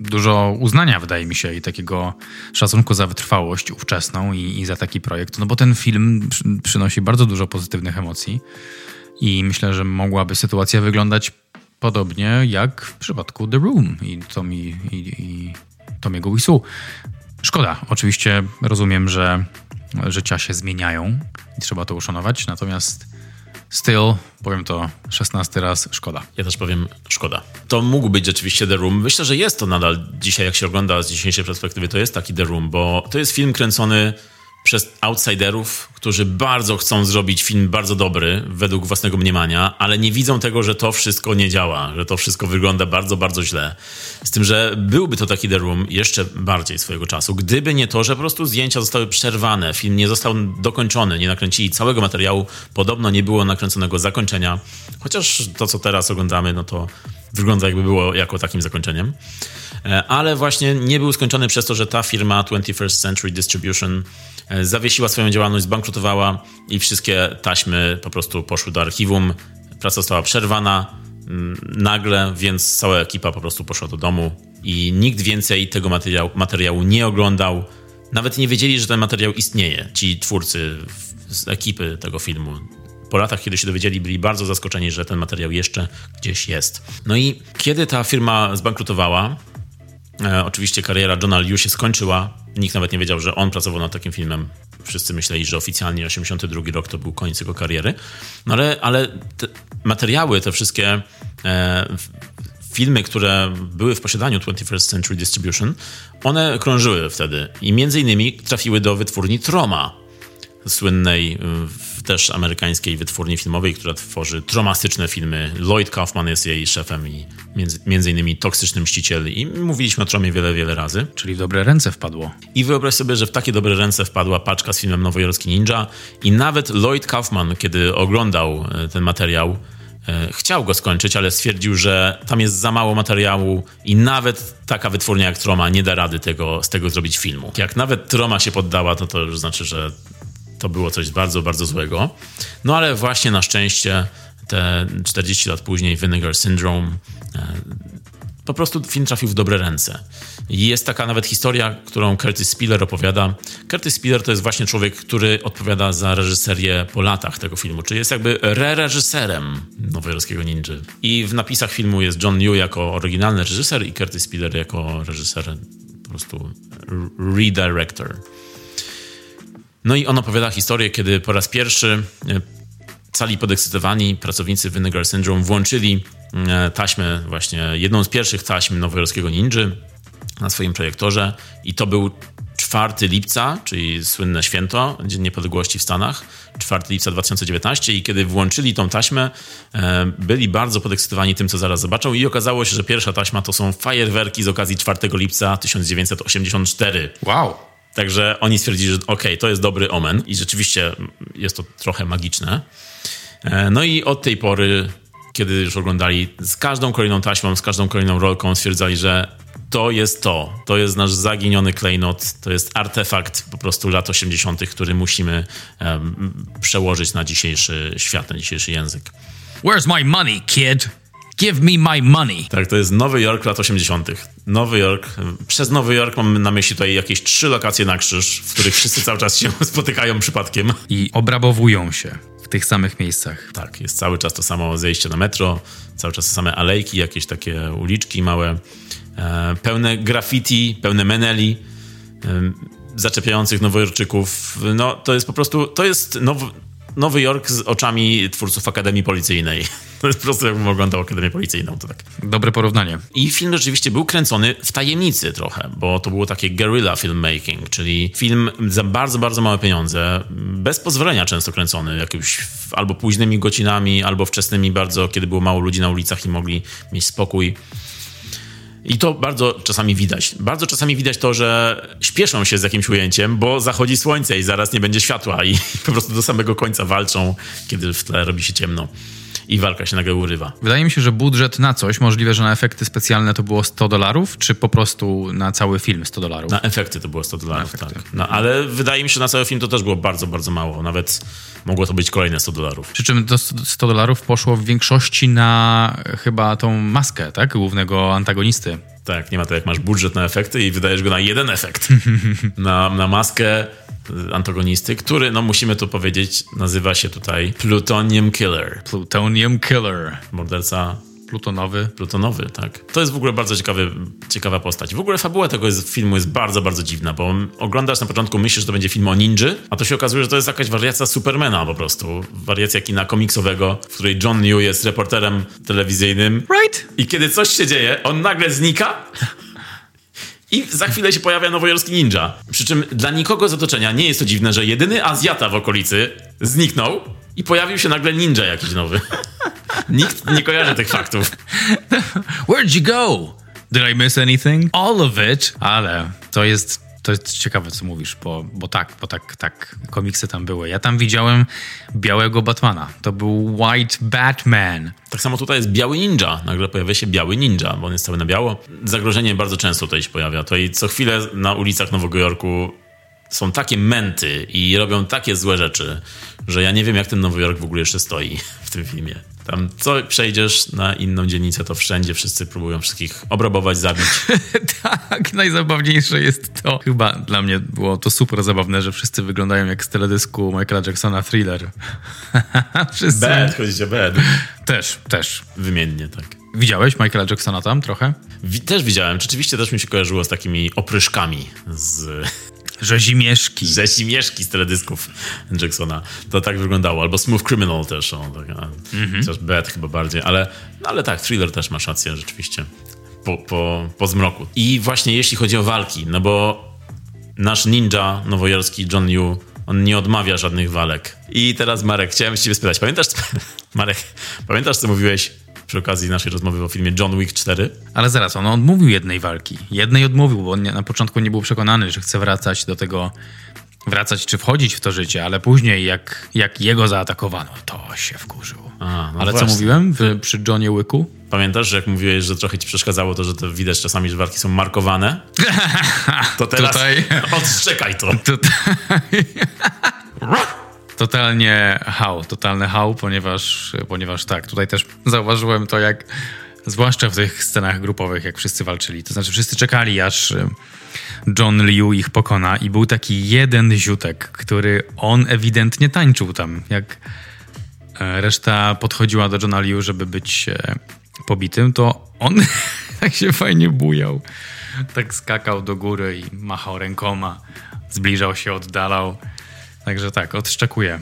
dużo uznania, wydaje mi się, i takiego szacunku za wytrwałość ówczesną i, i za taki projekt. No bo ten film przy, przynosi bardzo dużo pozytywnych emocji. I myślę, że mogłaby sytuacja wyglądać podobnie jak w przypadku The Room i Tommy, i, i Tomiego Wisu. Szkoda, oczywiście rozumiem, że życia się zmieniają i trzeba to uszanować, natomiast Still, powiem to 16 raz, szkoda. Ja też powiem szkoda. To mógł być rzeczywiście The Room. Myślę, że jest to nadal dzisiaj, jak się ogląda z dzisiejszej perspektywy, to jest taki The Room, bo to jest film kręcony przez outsiderów, którzy bardzo chcą zrobić film bardzo dobry, według własnego mniemania, ale nie widzą tego, że to wszystko nie działa, że to wszystko wygląda bardzo, bardzo źle. Z tym, że byłby to taki The Room jeszcze bardziej swojego czasu, gdyby nie to, że po prostu zdjęcia zostały przerwane, film nie został dokończony, nie nakręcili całego materiału, podobno nie było nakręconego zakończenia, chociaż to, co teraz oglądamy, no to wygląda jakby było jako takim zakończeniem. E, ale właśnie nie był skończony przez to, że ta firma 21st Century Distribution zawiesiła swoją działalność, zbankrutowała i wszystkie taśmy po prostu poszły do archiwum. Praca została przerwana mm, nagle, więc cała ekipa po prostu poszła do domu i nikt więcej tego materiału, materiału nie oglądał. Nawet nie wiedzieli, że ten materiał istnieje. Ci twórcy z ekipy tego filmu po latach, kiedy się dowiedzieli, byli bardzo zaskoczeni, że ten materiał jeszcze gdzieś jest. No i kiedy ta firma zbankrutowała, e, oczywiście kariera Johna Liu się skończyła. Nikt nawet nie wiedział, że on pracował nad takim filmem. Wszyscy myśleli, że oficjalnie 82 rok to był koniec jego kariery. No ale, ale te materiały, te wszystkie e, filmy, które były w posiadaniu 21st Century Distribution, one krążyły wtedy i między innymi trafiły do wytwórni Troma, słynnej w też amerykańskiej wytwórni filmowej, która tworzy tromastyczne filmy. Lloyd Kaufman jest jej szefem i między, między innymi Toksyczny Mściciel i mówiliśmy o Tromie wiele, wiele razy. Czyli w dobre ręce wpadło. I wyobraź sobie, że w takie dobre ręce wpadła paczka z filmem Nowojorski Ninja i nawet Lloyd Kaufman, kiedy oglądał e, ten materiał, e, chciał go skończyć, ale stwierdził, że tam jest za mało materiału i nawet taka wytwórnia jak Troma nie da rady tego, z tego zrobić filmu. Jak nawet Troma się poddała, to to już znaczy, że to było coś bardzo, bardzo złego. No ale właśnie na szczęście te 40 lat później Vinegar Syndrome e, po prostu film trafił w dobre ręce. Jest taka nawet historia, którą Curtis Spiller opowiada. Curtis Spiller to jest właśnie człowiek, który odpowiada za reżyserię po latach tego filmu, czyli jest jakby re-reżyserem nowojorskiego ninja. I w napisach filmu jest John Liu jako oryginalny reżyser i Curtis Spiller jako reżyser, po prostu redirector. No i on opowiada historię, kiedy po raz pierwszy e, cali podekscytowani pracownicy Vinegar Syndrome włączyli e, taśmę, właśnie jedną z pierwszych taśm nowojorskiego ninja na swoim projektorze i to był 4 lipca, czyli słynne święto, Dzień Niepodległości w Stanach, 4 lipca 2019 i kiedy włączyli tą taśmę, e, byli bardzo podekscytowani tym, co zaraz zobaczą i okazało się, że pierwsza taśma to są fajerwerki z okazji 4 lipca 1984. Wow! Także oni stwierdzili, że okay, to jest dobry omen i rzeczywiście jest to trochę magiczne. E, no i od tej pory, kiedy już oglądali z każdą kolejną taśmą, z każdą kolejną rolką, stwierdzali, że to jest to. To jest nasz zaginiony klejnot, to jest artefakt po prostu lat 80., który musimy um, przełożyć na dzisiejszy świat, na dzisiejszy język. Where's my money, kid? Give me my money. Tak, to jest Nowy Jork lat 80. Nowy Jork. Przez Nowy Jork mam na myśli tutaj jakieś trzy lokacje na krzyż, w których wszyscy cały czas się spotykają przypadkiem. I obrabowują się w tych samych miejscach. Tak, jest cały czas to samo zejście na metro, cały czas same alejki, jakieś takie uliczki małe, e, pełne graffiti, pełne meneli. E, zaczepiających nowojorczyków. No, to jest po prostu, to jest nowy, Nowy Jork z oczami twórców Akademii Policyjnej. To jest po prostu jakbym oglądał Akademię Policyjną, to tak. Dobre porównanie. I film rzeczywiście był kręcony w tajemnicy trochę, bo to było takie guerrilla filmmaking, czyli film za bardzo, bardzo małe pieniądze, bez pozwolenia często kręcony, jakimiś albo późnymi godzinami, albo wczesnymi bardzo, kiedy było mało ludzi na ulicach i mogli mieć spokój. I to bardzo czasami widać. Bardzo czasami widać to, że śpieszą się z jakimś ujęciem, bo zachodzi słońce i zaraz nie będzie światła i po prostu do samego końca walczą, kiedy w tle robi się ciemno i walka się nagle urywa. Wydaje mi się, że budżet na coś, możliwe, że na efekty specjalne to było 100 dolarów, czy po prostu na cały film 100 dolarów? Na efekty to było 100 dolarów, tak. No, ale wydaje mi się, że na cały film to też było bardzo, bardzo mało. Nawet mogło to być kolejne 100 dolarów. Przy czym to 100 dolarów poszło w większości na chyba tą maskę, tak? Głównego antagonisty. Tak, nie ma to jak masz budżet na efekty i wydajesz go na jeden efekt. na, na maskę antagonisty, który, no musimy to powiedzieć, nazywa się tutaj Plutonium Killer. Plutonium Killer. Morderca Plutonowy. Plutonowy, tak. To jest w ogóle bardzo ciekawy, ciekawa postać. W ogóle fabuła tego jest, filmu jest bardzo, bardzo dziwna, bo oglądasz na początku, myślisz, że to będzie film o ninja, a to się okazuje, że to jest jakaś wariacja Supermana po prostu. Wariacja kina komiksowego, w której John New jest reporterem telewizyjnym. Right. I kiedy coś się dzieje, on nagle znika i za chwilę się pojawia nowojorski ninja. Przy czym dla nikogo z otoczenia nie jest to dziwne, że jedyny Azjata w okolicy zniknął i pojawił się nagle ninja jakiś nowy. Nikt nie kojarzy tych faktów. Where'd you go? Did I miss anything? All of it. Ale to jest to jest ciekawe, co mówisz, bo, bo tak, bo tak, tak, komiksy tam były. Ja tam widziałem białego Batmana. To był White Batman. Tak samo tutaj jest biały ninja. Nagle pojawia się biały ninja, bo on jest cały na biało. Zagrożenie bardzo często tutaj się pojawia. To i co chwilę na ulicach Nowego Jorku są takie męty i robią takie złe rzeczy, że ja nie wiem, jak ten Nowy Jork w ogóle jeszcze stoi w tym filmie. Tam co przejdziesz na inną dzielnicę, to wszędzie wszyscy próbują wszystkich obrabować, zabić. tak, najzabawniejsze jest to. Chyba dla mnie było to super zabawne, że wszyscy wyglądają jak z teledysku Michaela Jacksona Thriller. wszyscy. Bad, chodzicie bad. Też, też. Wymiennie, tak. Widziałeś Michaela Jacksona tam trochę? też widziałem. Rzeczywiście też mi się kojarzyło z takimi opryszkami z Rzezimieszki. Rzezimieszki z teledysków Jacksona. To tak wyglądało. Albo Smooth Criminal też. O, tak, mm-hmm. Chociaż Bad chyba bardziej. Ale, no, ale tak, Thriller też masz rację rzeczywiście. Po, po, po zmroku. I właśnie jeśli chodzi o walki, no bo nasz ninja nowojorski John Yu On nie odmawia żadnych walek. I teraz Marek, chciałem ciebie spytać, pamiętasz, Marek, pamiętasz co mówiłeś przy okazji naszej rozmowy o filmie John Wick 4? Ale zaraz, on odmówił jednej walki. Jednej odmówił, bo on na początku nie był przekonany, że chce wracać do tego wracać czy wchodzić w to życie, ale później jak, jak jego zaatakowano, to się wkurzył. A, no ale właśnie. co mówiłem w, przy Johnie Wicku? Pamiętasz, że jak mówiłeś, że trochę ci przeszkadzało to, że to widać czasami, że walki są markowane? To teraz Tutaj... odszczekaj to. Tutaj... Totalnie hał, totalny hał, ponieważ, ponieważ tak, tutaj też zauważyłem to, jak zwłaszcza w tych scenach grupowych, jak wszyscy walczyli. To znaczy wszyscy czekali, aż John Liu ich pokona i był taki jeden ziutek, który on ewidentnie tańczył tam, jak e, reszta podchodziła do Johna Liu, żeby być e, pobitym, to on tak się fajnie bujał. Tak skakał do góry i machał rękoma, zbliżał się, oddalał. Także tak, odszczekuję.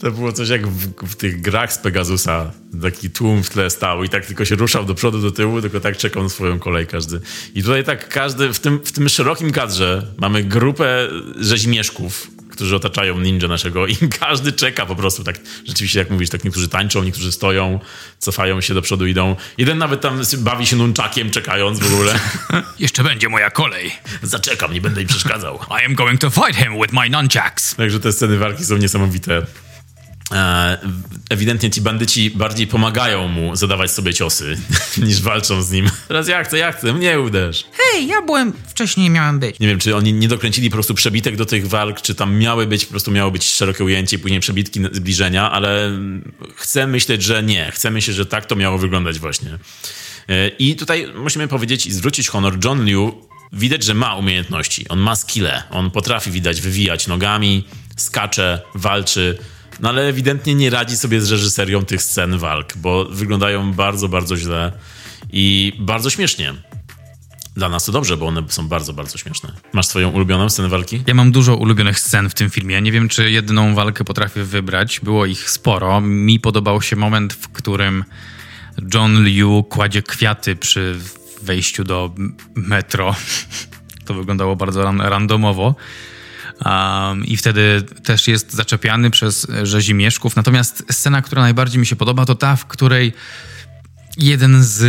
To było coś jak w, w, tych grach z Pegasusa. Taki tłum w tle stał i tak tylko się ruszał do przodu, do tyłu, tylko tak czekał na swoją kolej każdy. I tutaj tak każdy, w tym, w tym szerokim kadrze mamy grupę rzeźmieszków, którzy otaczają ninja naszego i każdy czeka po prostu tak, rzeczywiście jak mówisz, tak niektórzy tańczą, niektórzy stoją, cofają się do przodu, idą. Jeden nawet tam bawi się nunchakiem, czekając w ogóle. Jeszcze będzie moja kolej. Zaczekam, nie będę im przeszkadzał. I am going to fight him with my nunchucks. Także te sceny walki są niesamowite. E, ewidentnie ci bandyci bardziej pomagają mu zadawać sobie ciosy, niż walczą z nim. Teraz ja chcę, ja chcę, mnie uderz. Hej, ja byłem, wcześniej miałem być. Nie wiem, czy oni nie dokręcili po prostu przebitek do tych walk, czy tam miały być, po prostu miało być szerokie ujęcie, później przebitki zbliżenia, ale chcę myśleć, że nie. Chcę myśleć, że tak to miało wyglądać właśnie. E, I tutaj musimy powiedzieć i zwrócić honor John Liu. Widać, że ma umiejętności. On ma skille. On potrafi, widać, wywijać nogami, skacze, walczy no ale ewidentnie nie radzi sobie z reżyserią tych scen walk, bo wyglądają bardzo, bardzo źle i bardzo śmiesznie. Dla nas to dobrze, bo one są bardzo, bardzo śmieszne. Masz swoją ulubioną scenę walki? Ja mam dużo ulubionych scen w tym filmie. Nie wiem, czy jedną walkę potrafię wybrać. Było ich sporo. Mi podobał się moment, w którym John Liu kładzie kwiaty przy wejściu do metro. To wyglądało bardzo randomowo. Um, I wtedy też jest zaczepiany przez rzezimieszków. Natomiast scena, która najbardziej mi się podoba, to ta, w której jeden z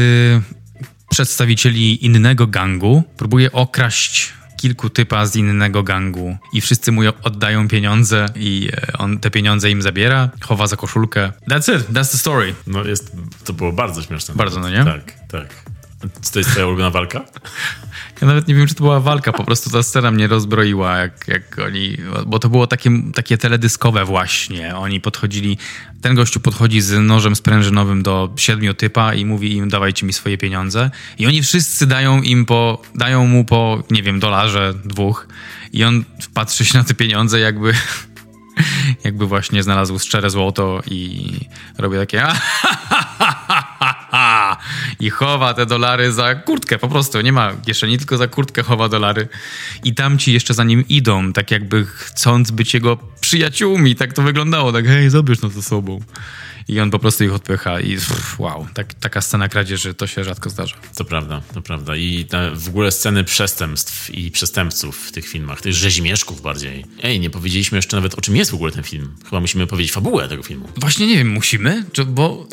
przedstawicieli innego gangu próbuje okraść kilku typa z innego gangu i wszyscy mu oddają pieniądze i e, on te pieniądze im zabiera, chowa za koszulkę. That's it, that's the story. No jest, to było bardzo śmieszne. Bardzo, no nie? Tak, tak. Czy to jest twoja ulubiona walka? Ja nawet nie wiem, czy to była walka, po prostu ta scena mnie rozbroiła, jak, jak oni, bo to było takie, takie teledyskowe właśnie. Oni podchodzili, ten gościu podchodzi z nożem sprężynowym do siedmiu typa i mówi im, dawajcie mi swoje pieniądze. I oni wszyscy dają im po, dają mu po, nie wiem, dolarze, dwóch. I on patrzy się na te pieniądze jakby jakby właśnie znalazł szczere złoto i robi takie i chowa te dolary za kurtkę, po prostu nie ma kieszeni, tylko za kurtkę chowa dolary i tamci jeszcze za nim idą, tak jakby chcąc być jego przyjaciółmi, tak to wyglądało, tak hej, zabierz nas ze sobą i on po prostu ich odpycha i pff, wow, tak, taka scena kradzieży to się rzadko zdarza. To prawda, to prawda. I w ogóle sceny przestępstw i przestępców w tych filmach, tych rzezimieszków bardziej. Ej, nie powiedzieliśmy jeszcze nawet o czym jest w ogóle ten film. Chyba musimy powiedzieć fabułę tego filmu. Właśnie nie wiem, musimy? Czy, bo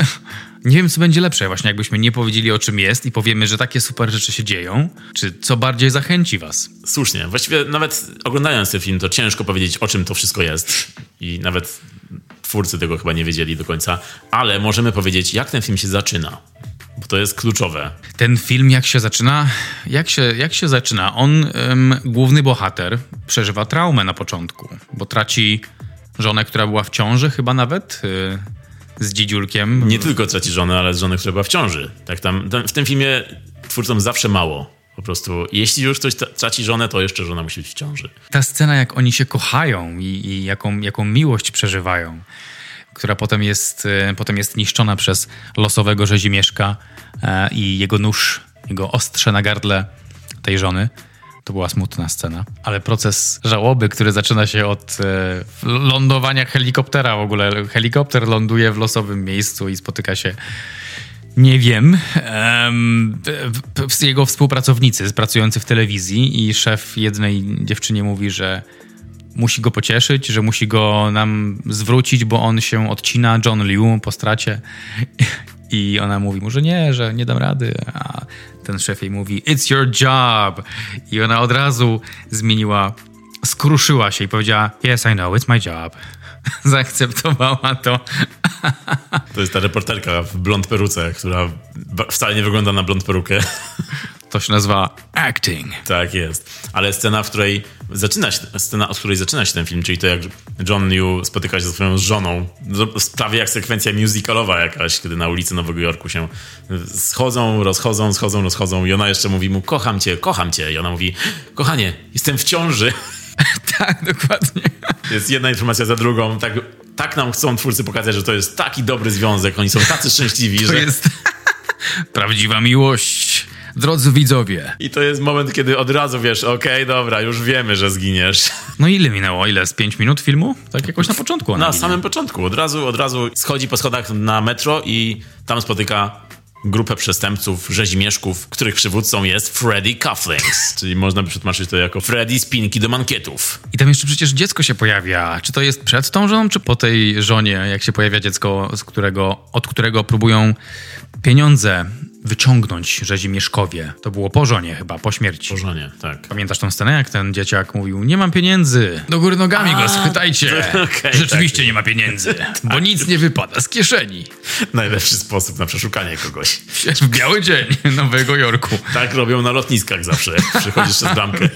nie wiem, co będzie lepsze, właśnie jakbyśmy nie powiedzieli o czym jest i powiemy, że takie super rzeczy się dzieją, czy co bardziej zachęci was? Słusznie. Właściwie nawet oglądając ten film, to ciężko powiedzieć, o czym to wszystko jest. I nawet twórcy tego chyba nie wiedzieli do końca, ale możemy powiedzieć, jak ten film się zaczyna. Bo to jest kluczowe. Ten film, jak się zaczyna? Jak się, jak się zaczyna? On, ym, główny bohater, przeżywa traumę na początku, bo traci żonę, która była w ciąży, chyba nawet. Yy, z dzidziulkiem. Nie tylko traci żonę, ale z żonę, która była w ciąży. Tak tam, w tym filmie twórcom zawsze mało. Po prostu, jeśli już ktoś traci żonę, to jeszcze żona musi być w ciąży. Ta scena, jak oni się kochają i, i jaką, jaką miłość przeżywają, która potem jest, e, potem jest niszczona przez losowego rzezimieszka e, i jego nóż, jego ostrze na gardle tej żony. To była smutna scena. Ale proces żałoby, który zaczyna się od e, lądowania helikoptera w ogóle. Helikopter ląduje w losowym miejscu i spotyka się nie wiem. Jego współpracownicy pracujący w telewizji i szef jednej dziewczynie mówi, że musi go pocieszyć, że musi go nam zwrócić, bo on się odcina, John Liu po stracie. I ona mówi mu, że nie, że nie dam rady. A ten szef jej mówi, it's your job. I ona od razu zmieniła, skruszyła się i powiedziała, yes, I know, it's my job. Zaakceptowała to. To jest ta reporterka w blond peruce, która wcale nie wygląda na blond perukę. To się nazywa acting. Tak jest. Ale scena, w której zaczyna się, scena, od której zaczyna się ten film, czyli to jak John Liu spotyka się ze swoją żoną, prawie jak sekwencja musicalowa jakaś, kiedy na ulicy Nowego Jorku się schodzą, rozchodzą, schodzą, rozchodzą i ona jeszcze mówi mu, kocham cię, kocham cię. I ona mówi, kochanie, jestem w ciąży. tak, dokładnie. Jest jedna informacja za drugą. Tak, tak nam chcą twórcy pokazać, że to jest taki dobry związek, oni są tacy szczęśliwi, to że... jest prawdziwa miłość. Drodzy widzowie. I to jest moment, kiedy od razu wiesz, okej, okay, dobra, już wiemy, że zginiesz. No ile minęło? Ile? Z pięć minut filmu? Tak jakoś na początku. Na ginie. samym początku. Od razu, od razu schodzi po schodach na metro i tam spotyka grupę przestępców, rzezimieszków, których przywódcą jest Freddy Cufflinks. Czyli można by przetłumaczyć to jako Freddy spinki do mankietów. I tam jeszcze przecież dziecko się pojawia. Czy to jest przed tą żoną, czy po tej żonie, jak się pojawia dziecko, z którego, od którego próbują pieniądze wyciągnąć Rzezimieszkowie. To było po żonie chyba, po śmierci. Po żonie, tak. Pamiętasz tą scenę, jak ten dzieciak mówił, nie mam pieniędzy, do góry nogami A, go schwytajcie. Okay, Rzeczywiście tak. nie ma pieniędzy, tak. bo nic nie wypada z kieszeni. Najlepszy sposób na przeszukanie kogoś. W biały dzień Nowego Jorku. Tak robią na lotniskach zawsze, przychodzisz przez bramkę.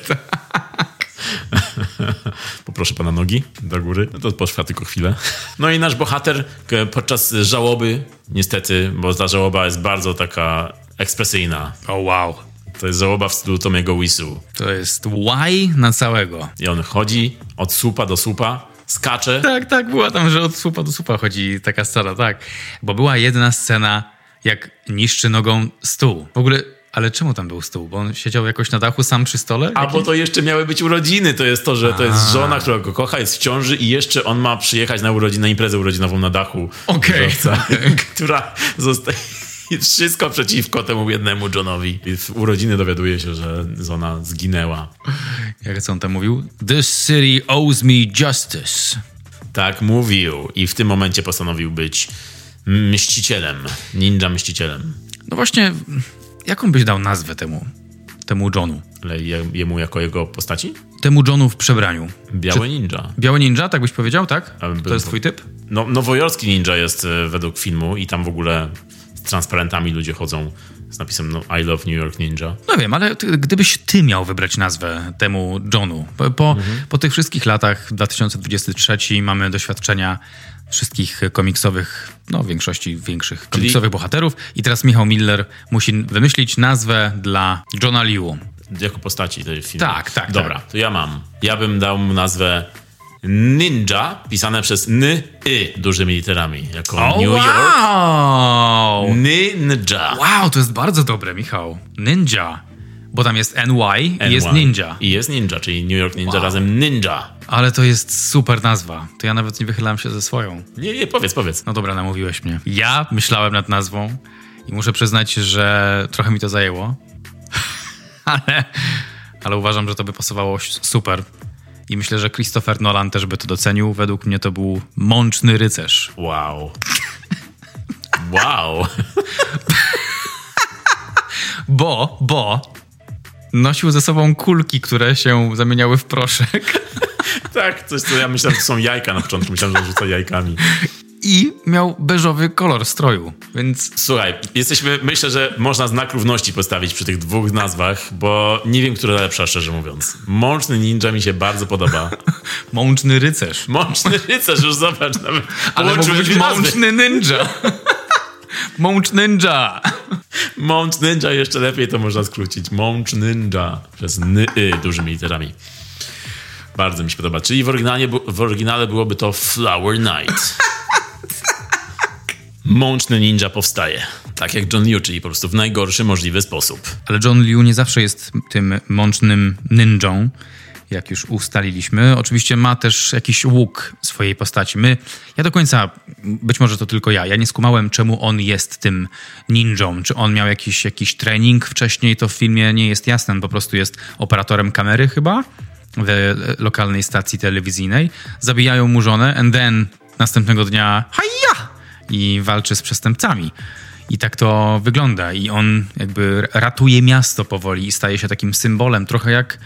Poproszę pana nogi do góry. No to potrwa tylko chwilę. No i nasz bohater podczas żałoby, niestety, bo ta żałoba jest bardzo taka ekspresyjna. O oh, wow. To jest żałoba w stylu Tomiego Wisu. To jest why na całego. I on chodzi od słupa do słupa, skacze. Tak, tak, była tam, że od słupa do słupa chodzi taka scena, tak. Bo była jedna scena, jak niszczy nogą stół. W ogóle ale czemu tam był stół? Bo on siedział jakoś na dachu sam przy stole? A bo to jeszcze miały być urodziny. To jest to, że to jest żona, która go kocha, jest w ciąży i jeszcze on ma przyjechać na urodzinę, na imprezę urodzinową na dachu. Okej. Okay. która zostaje... Wszystko przeciwko temu jednemu Johnowi. W urodziny dowiaduje się, że żona zginęła. Jak co on tam mówił? This city owes me justice. Tak mówił. I w tym momencie postanowił być mścicielem. Ninja mścicielem. No właśnie, Jaką byś dał nazwę temu, temu Johnu? Ale jemu jako jego postaci? Temu Johnu w przebraniu. Biały Czy... ninja. Biały ninja, tak byś powiedział, tak? To jest twój typ? No, nowojorski ninja jest e, według filmu i tam w ogóle z transparentami ludzie chodzą z napisem no, I love New York Ninja. No wiem, ale ty, gdybyś ty miał wybrać nazwę temu Johnu, po, po, mhm. po tych wszystkich latach, 2023 mamy doświadczenia wszystkich komiksowych, no w większości większych komiksowych Czyli... bohaterów. I teraz Michał Miller musi wymyślić nazwę dla Johna Liu. Jako postaci tej filmu. Tak, tak. Dobra, tak. to ja mam. Ja bym dał mu nazwę Ninja, pisane przez N, Y dużymi literami, jako oh, New wow. York. Ninja. Wow, to jest bardzo dobre, Michał. Ninja. Bo tam jest NY, NY. i jest Ninja. I jest Ninja, czyli New York Ninja wow. razem Ninja. Ale to jest super nazwa. To ja nawet nie wychylam się ze swoją. Nie, nie, powiedz, powiedz. No dobra, namówiłeś mnie. Ja myślałem nad nazwą i muszę przyznać, że trochę mi to zajęło. ale, ale uważam, że to by pasowało super. I myślę, że Christopher Nolan też by to docenił. Według mnie to był mączny rycerz. Wow. Wow. bo, bo nosił ze sobą kulki, które się zamieniały w proszek. tak, coś co ja myślałem, że to są jajka na początku. Myślałem, że rzuca jajkami. I miał beżowy kolor stroju, więc... Słuchaj, jesteśmy, myślę, że można znak równości postawić przy tych dwóch nazwach, bo nie wiem, która lepsza, szczerze mówiąc. Mączny ninja mi się bardzo podoba. Mączny rycerz. Mączny rycerz, już zobacz. Nawet Ale mógł być mączny ninja. Mącz Ninja. Mącz Ninja jeszcze lepiej to można skrócić. Mącz Ninja przez ny y, dużymi literami. Bardzo mi się podoba. Czyli w oryginale, w oryginale byłoby to Flower Night. Mączny ninja powstaje. Tak jak John Liu, czyli po prostu w najgorszy możliwy sposób. Ale John Liu nie zawsze jest tym mącznym ninją jak już ustaliliśmy. Oczywiście ma też jakiś łuk swojej postaci. My, ja do końca, być może to tylko ja, ja nie skumałem, czemu on jest tym ninją. Czy on miał jakiś, jakiś trening wcześniej, to w filmie nie jest jasne. On po prostu jest operatorem kamery chyba lokalnej stacji telewizyjnej, zabijają mu żonę, and then następnego dnia haja! I walczy z przestępcami. I tak to wygląda. I on jakby ratuje miasto powoli i staje się takim symbolem, trochę jak,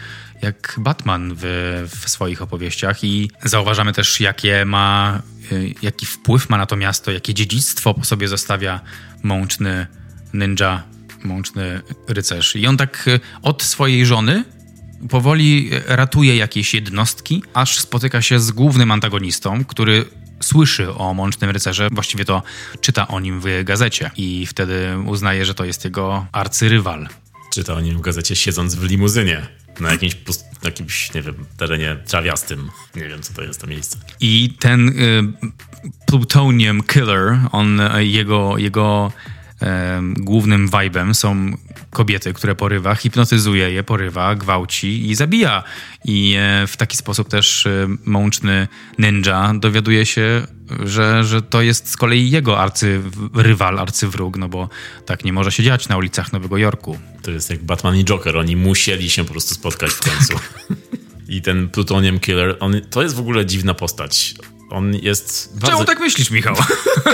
jak Batman w, w swoich opowieściach. I zauważamy też, jakie ma, y, jaki wpływ ma na to miasto, jakie dziedzictwo po sobie zostawia mączny ninja, mączny rycerz. I on tak y, od swojej żony powoli ratuje jakieś jednostki, aż spotyka się z głównym antagonistą, który słyszy o Mącznym Rycerze, właściwie to czyta o nim w gazecie i wtedy uznaje, że to jest jego arcyrywal. Czyta o nim w gazecie siedząc w limuzynie na jakimś, jakimś, nie wiem, terenie trawiastym. Nie wiem, co to jest to miejsce. I ten y, Plutonium Killer, on, jego, jego głównym vibem są kobiety, które porywa, hipnotyzuje je, porywa, gwałci i zabija. I e, w taki sposób też e, mączny ninja dowiaduje się, że, że to jest z kolei jego arcyrywal, arcywróg, no bo tak nie może się dziać na ulicach Nowego Jorku. To jest jak Batman i Joker, oni musieli się po prostu spotkać w końcu. I ten Plutonium Killer, on, to jest w ogóle dziwna postać. On jest. Bardzo... Czemu tak myślisz, Michał?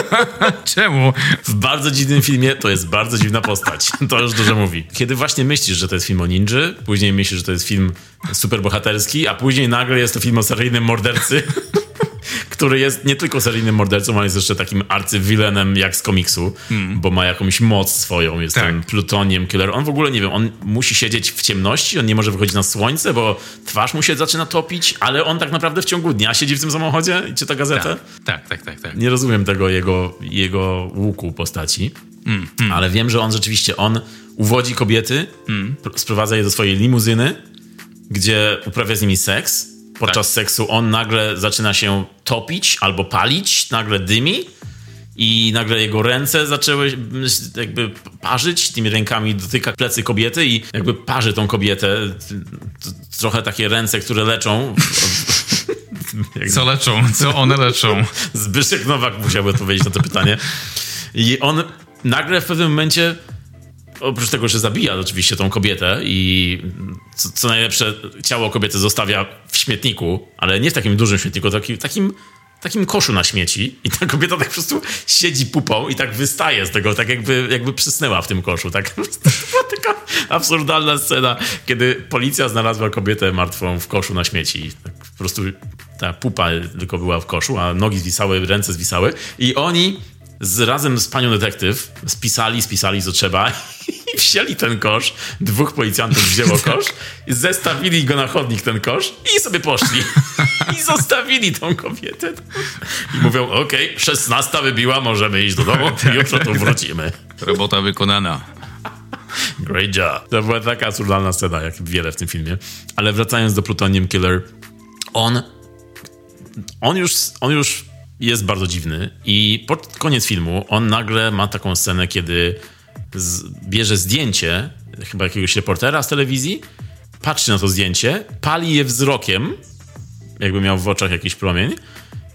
Czemu? W bardzo dziwnym filmie to jest bardzo dziwna postać. To już dużo mówi. Kiedy właśnie myślisz, że to jest film o ninży, później myślisz, że to jest film superbohaterski, a później nagle jest to film o seryjnym mordercy który jest nie tylko seryjnym mordercą, ale jest jeszcze takim arcywilenem jak z komiksu, hmm. bo ma jakąś moc swoją, jest tak. tym plutoniem killer. On w ogóle, nie wiem, on musi siedzieć w ciemności, on nie może wychodzić na słońce, bo twarz mu się zaczyna topić, ale on tak naprawdę w ciągu dnia siedzi w tym samochodzie i czyta gazetę. Tak, tak, tak, tak. tak. Nie rozumiem tego jego, jego łuku postaci. Mm, mm. Ale wiem, że on rzeczywiście, on uwodzi kobiety, mm. sprowadza je do swojej limuzyny, gdzie uprawia z nimi seks podczas tak. seksu on nagle zaczyna się topić albo palić, nagle dymi i nagle jego ręce zaczęły jakby parzyć, tymi rękami dotyka plecy kobiety i jakby parzy tą kobietę. Trochę takie ręce, które leczą. Co leczą? Co one leczą? Zbyszek Nowak musiałby odpowiedzieć na to pytanie. I on nagle w pewnym momencie oprócz tego, że zabija oczywiście tą kobietę i co, co, najlepsze, ciało kobiety zostawia w śmietniku, ale nie w takim dużym śmietniku, takim, takim, takim koszu na śmieci i ta kobieta tak po prostu siedzi pupą i tak wystaje z tego, tak jakby, jakby przysnęła w tym koszu. Tak? Była taka absurdalna scena, kiedy policja znalazła kobietę martwą w koszu na śmieci. Tak po prostu ta pupa tylko była w koszu, a nogi zwisały, ręce zwisały i oni z, razem z panią detektyw spisali, spisali co trzeba i wzięli ten kosz. Dwóch policjantów wzięło kosz, zestawili go na chodnik ten kosz i sobie poszli. I zostawili tą kobietę. I mówią, okej, okay, 16 wybiła, możemy iść do domu, jutro tu wrócimy. Robota wykonana. Great job. To była taka absurdalna scena, jak wiele w tym filmie. Ale wracając do Plutonium Killer, on on już, on już jest bardzo dziwny i pod koniec filmu on nagle ma taką scenę, kiedy z, bierze zdjęcie chyba jakiegoś reportera z telewizji, patrzy na to zdjęcie, pali je wzrokiem, jakby miał w oczach jakiś promień,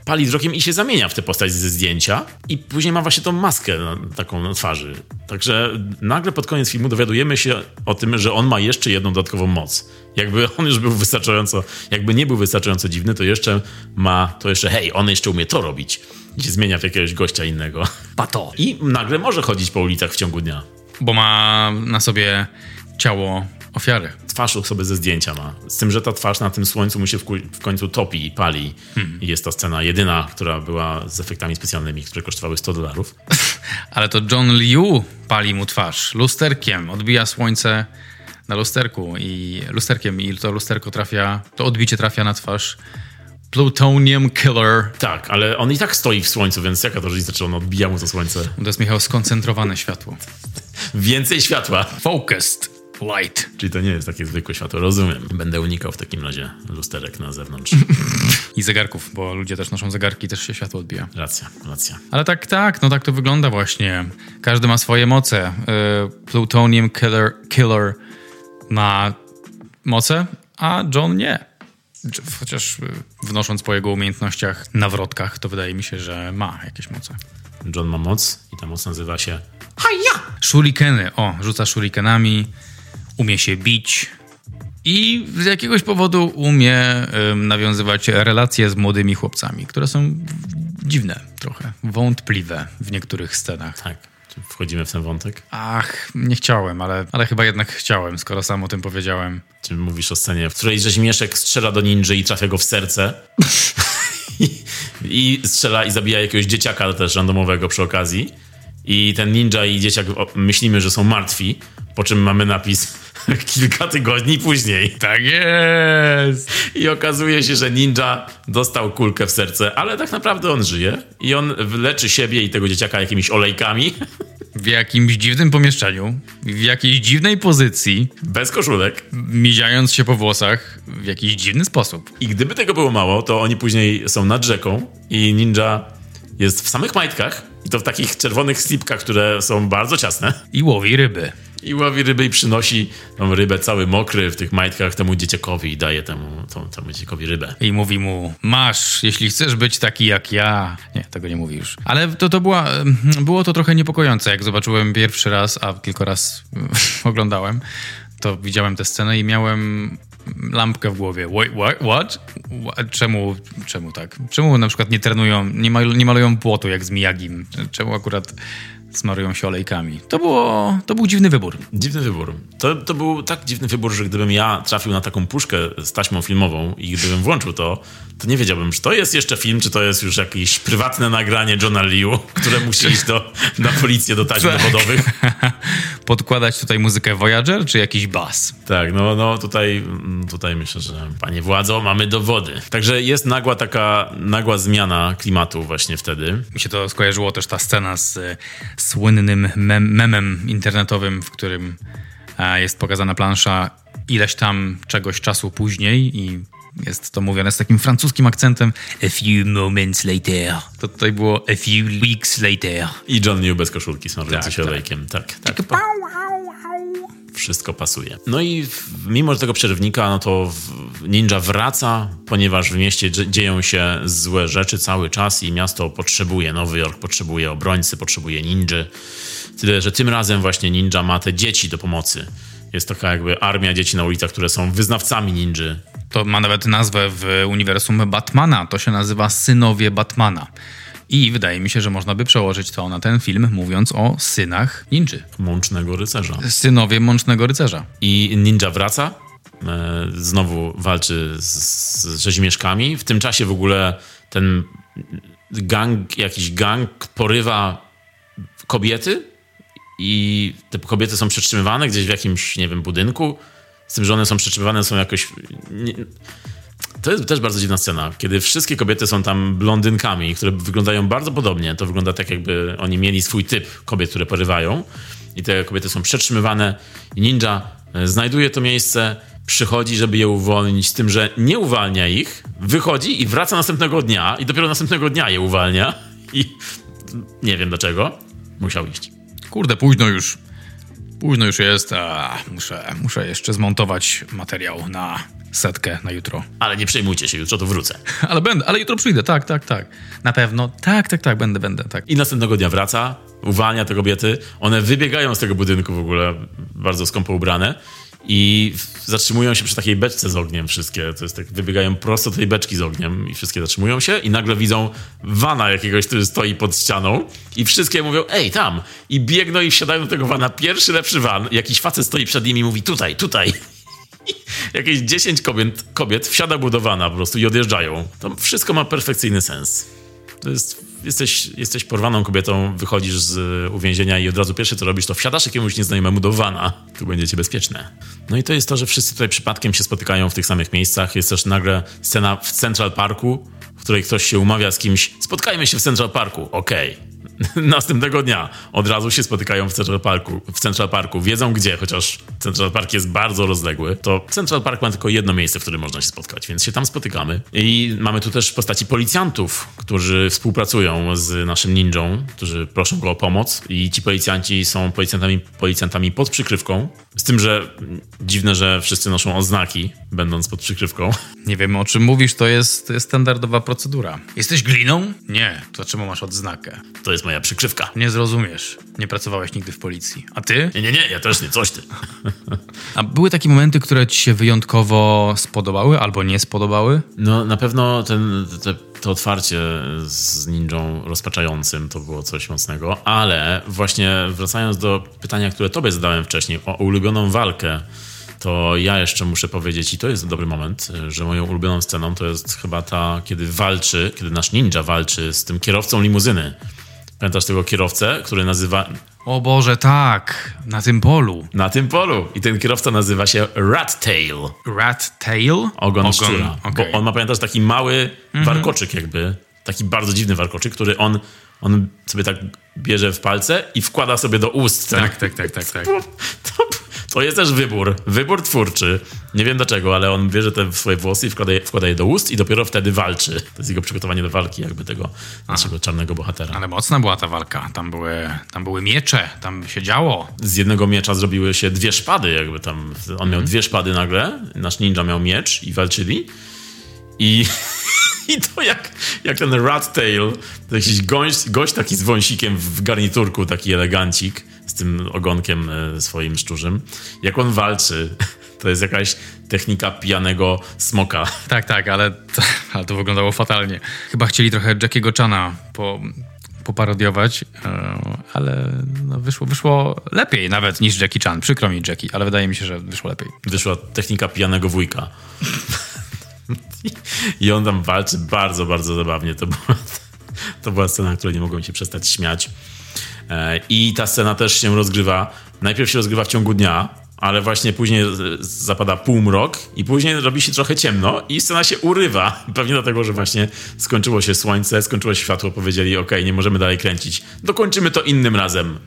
pali wzrokiem i się zamienia w tę postać ze zdjęcia i później ma właśnie tą maskę na, taką na twarzy. Także nagle pod koniec filmu dowiadujemy się o tym, że on ma jeszcze jedną dodatkową moc. Jakby on już był wystarczająco, jakby nie był wystarczająco dziwny, to jeszcze ma, to jeszcze hej, on jeszcze umie to robić. I się zmienia w jakiegoś gościa innego. Pato. I nagle może chodzić po ulicach w ciągu dnia. Bo ma na sobie ciało ofiary. Twarz sobie ze zdjęcia ma. Z tym, że ta twarz na tym słońcu mu się w, w końcu topi i pali. Hmm. I jest to scena jedyna, która była z efektami specjalnymi, które kosztowały 100 dolarów. Ale to John Liu pali mu twarz lusterkiem. Odbija słońce na lusterku i lusterkiem i to lusterko trafia, to odbicie trafia na twarz Plutonium Killer. Tak, ale on i tak stoi w słońcu, więc jaka to różnica, czy on odbija mu to słońce? To jest, Michał, skoncentrowane światło. Więcej światła. Focused light. Czyli to nie jest takie zwykłe światło, rozumiem. Będę unikał w takim razie lusterek na zewnątrz. I zegarków, bo ludzie też noszą zegarki, też się światło odbija. Racja, racja. Ale tak, tak, no tak to wygląda właśnie. Każdy ma swoje moce. Y, Plutonium Killer, Killer ma moce, a John nie. Chociaż y, wnosząc po jego umiejętnościach, nawrotkach, to wydaje mi się, że ma jakieś moce. John ma moc i ta moc nazywa się Haja! Shurikeny. O, rzuca shurikenami, umie się bić, I z jakiegoś powodu umie nawiązywać relacje z młodymi chłopcami, które są dziwne trochę, wątpliwe w niektórych scenach. Tak. Wchodzimy w ten wątek? Ach, nie chciałem, ale, ale chyba jednak chciałem, skoro sam o tym powiedziałem. Czy mówisz o scenie, w której rzeźmieszek strzela do ninja i trafia go w serce? I, I strzela i zabija jakiegoś dzieciaka też randomowego przy okazji. I ten ninja i dzieciak myślimy, że są martwi, po czym mamy napis kilka tygodni później. Tak jest! I okazuje się, że ninja dostał kulkę w serce, ale tak naprawdę on żyje i on leczy siebie i tego dzieciaka jakimiś olejkami. W jakimś dziwnym pomieszczeniu, w jakiejś dziwnej pozycji. Bez koszulek. Miziając się po włosach w jakiś dziwny sposób. I gdyby tego było mało, to oni później są nad rzeką i ninja jest w samych majtkach i to w takich czerwonych slipkach, które są bardzo ciasne. I łowi ryby. I łowi ryby i przynosi tą rybę cały mokry w tych majtkach temu dzieciakowi i daje temu, tą, temu dzieciakowi rybę. I mówi mu, masz, jeśli chcesz być taki jak ja. Nie, tego nie mówi już. Ale to, to była, było to trochę niepokojące, jak zobaczyłem pierwszy raz, a kilka raz oglądałem, to widziałem tę scenę i miałem lampkę w głowie. Wait, what? what? Czemu, czemu tak? Czemu na przykład nie trenują, nie, nie malują płotu jak z Miyagim? Czemu akurat smarują się olejkami. To, było, to był dziwny wybór. Dziwny wybór. To, to był tak dziwny wybór, że gdybym ja trafił na taką puszkę z taśmą filmową i gdybym włączył to, to nie wiedziałbym, czy to jest jeszcze film, czy to jest już jakieś prywatne nagranie Johna Liu, które musi iść do, na policję do taśm tak. dowodowych. Podkładać tutaj muzykę Voyager, czy jakiś bas? Tak, no, no tutaj, tutaj myślę, że panie władzo, mamy dowody. Także jest nagła taka, nagła zmiana klimatu właśnie wtedy. Mi się to skojarzyło też ta scena z słynnym mem memem internetowym, w którym e, jest pokazana plansza ileś tam czegoś czasu później i jest to mówione z takim francuskim akcentem a few moments later. To tutaj było a few weeks later. I John New bez koszulki smarujący tak, się tak. olejkiem. Tak, tak. tak wszystko pasuje. No i mimo tego przerywnika, no to ninja wraca, ponieważ w mieście dzieją się złe rzeczy cały czas i miasto potrzebuje, Nowy Jork potrzebuje obrońcy, potrzebuje ninja. Tyle, że tym razem właśnie ninja ma te dzieci do pomocy. Jest taka jakby armia dzieci na ulicach, które są wyznawcami ninja. To ma nawet nazwę w uniwersum Batmana. To się nazywa Synowie Batmana. I wydaje mi się, że można by przełożyć to na ten film, mówiąc o synach ninży. Mącznego rycerza. Synowie Mącznego Rycerza. I ninja wraca, e, znowu walczy z, z rzeźmieszkami. W tym czasie w ogóle ten gang, jakiś gang porywa kobiety i te kobiety są przetrzymywane gdzieś w jakimś, nie wiem, budynku. Z tym, że one są przetrzymywane, są jakoś... Nie, to jest też bardzo dziwna scena, kiedy wszystkie kobiety są tam blondynkami, które wyglądają bardzo podobnie. To wygląda tak, jakby oni mieli swój typ kobiet, które porywają. I te kobiety są przetrzymywane. Ninja e, znajduje to miejsce, przychodzi, żeby je uwolnić, z tym, że nie uwalnia ich, wychodzi i wraca następnego dnia, i dopiero następnego dnia je uwalnia. I nie wiem dlaczego. Musiał iść. Kurde, późno już. Późno już jest, a muszę, muszę jeszcze zmontować materiał na setkę na jutro. Ale nie przejmujcie się, jutro to wrócę. ale będę, ale jutro przyjdę, tak, tak, tak. Na pewno, tak, tak, tak, będę, będę, tak. I następnego dnia wraca, uwalnia te kobiety, one wybiegają z tego budynku w ogóle, bardzo skąpo ubrane i zatrzymują się przy takiej beczce z ogniem wszystkie. To jest tak, wybiegają prosto do tej beczki z ogniem i wszystkie zatrzymują się i nagle widzą wana jakiegoś, który stoi pod ścianą i wszystkie mówią, ej, tam! I biegną i wsiadają do tego wana. Pierwszy lepszy van, jakiś facet stoi przed nimi i mówi, tutaj, tutaj jakieś 10 kobiet, kobiet wsiada budowana po prostu i odjeżdżają. To wszystko ma perfekcyjny sens. To jest, jesteś, jesteś porwaną kobietą, wychodzisz z uwięzienia i od razu pierwsze co robisz, to wsiadasz jakiemuś nieznajomemu do wana. Tu będziecie bezpieczne. No i to jest to, że wszyscy tutaj przypadkiem się spotykają w tych samych miejscach. Jest też nagle scena w Central Parku, w której ktoś się umawia z kimś. Spotkajmy się w Central Parku. Okej. Okay następnego dnia od razu się spotykają w Central Parku, w Central Parku. Wiedzą gdzie, chociaż Central Park jest bardzo rozległy. To Central Park ma tylko jedno miejsce, w którym można się spotkać, więc się tam spotykamy. I mamy tu też postaci policjantów, którzy współpracują z naszym ninją, którzy proszą go o pomoc i ci policjanci są policjantami, policjantami pod przykrywką. Z tym, że dziwne, że wszyscy noszą oznaki, będąc pod przykrywką. Nie wiem o czym mówisz, to jest, to jest standardowa procedura. Jesteś gliną? Nie. To czemu masz odznakę? To jest jest moja przykrzywka. Nie zrozumiesz. Nie pracowałeś nigdy w policji. A ty? Nie, nie, nie, ja też nie, coś ty. A były takie momenty, które ci się wyjątkowo spodobały albo nie spodobały? No na pewno ten, te, to otwarcie z ninją rozpaczającym to było coś mocnego, ale właśnie wracając do pytania, które tobie zadałem wcześniej o ulubioną walkę, to ja jeszcze muszę powiedzieć, i to jest dobry moment, że moją ulubioną sceną to jest chyba ta, kiedy walczy, kiedy nasz ninja walczy z tym kierowcą limuzyny. Pamiętasz tego kierowcę, który nazywa. O Boże, tak! Na tym polu. Na tym polu. I ten kierowca nazywa się Rat Tail. Rat Tail? Ogon, Ogon szczura. Okay. Bo on ma, pamiętasz, taki mały mhm. warkoczyk jakby. Taki bardzo dziwny warkoczyk, który on, on sobie tak bierze w palce i wkłada sobie do ust. Tak, tak, tak, tak. tak. To, to, jest też wybór, wybór twórczy. Nie wiem dlaczego, ale on bierze te swoje włosy i wkłada je, wkłada je do ust i dopiero wtedy walczy. To jest jego przygotowanie do walki, jakby tego Aha. naszego czarnego bohatera. Ale mocna była ta walka. Tam były, tam były miecze, tam się działo. Z jednego miecza zrobiły się dwie szpady, jakby tam. On mm. miał mhm. dwie szpady nagle, nasz ninja miał miecz i walczyli. I, I to jak, jak ten rat tail, to jakiś gość, gość taki z wąsikiem w garniturku, taki elegancik z tym ogonkiem e, swoim szczurzym. Jak on walczy, to jest jakaś technika pijanego smoka. Tak, tak, ale to, ale to wyglądało fatalnie. Chyba chcieli trochę Jackiego Chana po, poparodiować, e, ale no wyszło, wyszło lepiej nawet niż Jackie Chan. Przykro mi Jackie, ale wydaje mi się, że wyszło lepiej. Wyszła technika pijanego wujka. I on tam walczy bardzo, bardzo zabawnie. To była, to była scena, której nie mogłem się przestać śmiać. E, I ta scena też się rozgrywa. Najpierw się rozgrywa w ciągu dnia, ale właśnie później zapada półmrok i później robi się trochę ciemno i scena się urywa. Pewnie dlatego, że właśnie skończyło się słońce, skończyło się światło, powiedzieli, ok, nie możemy dalej kręcić. Dokończymy to innym razem.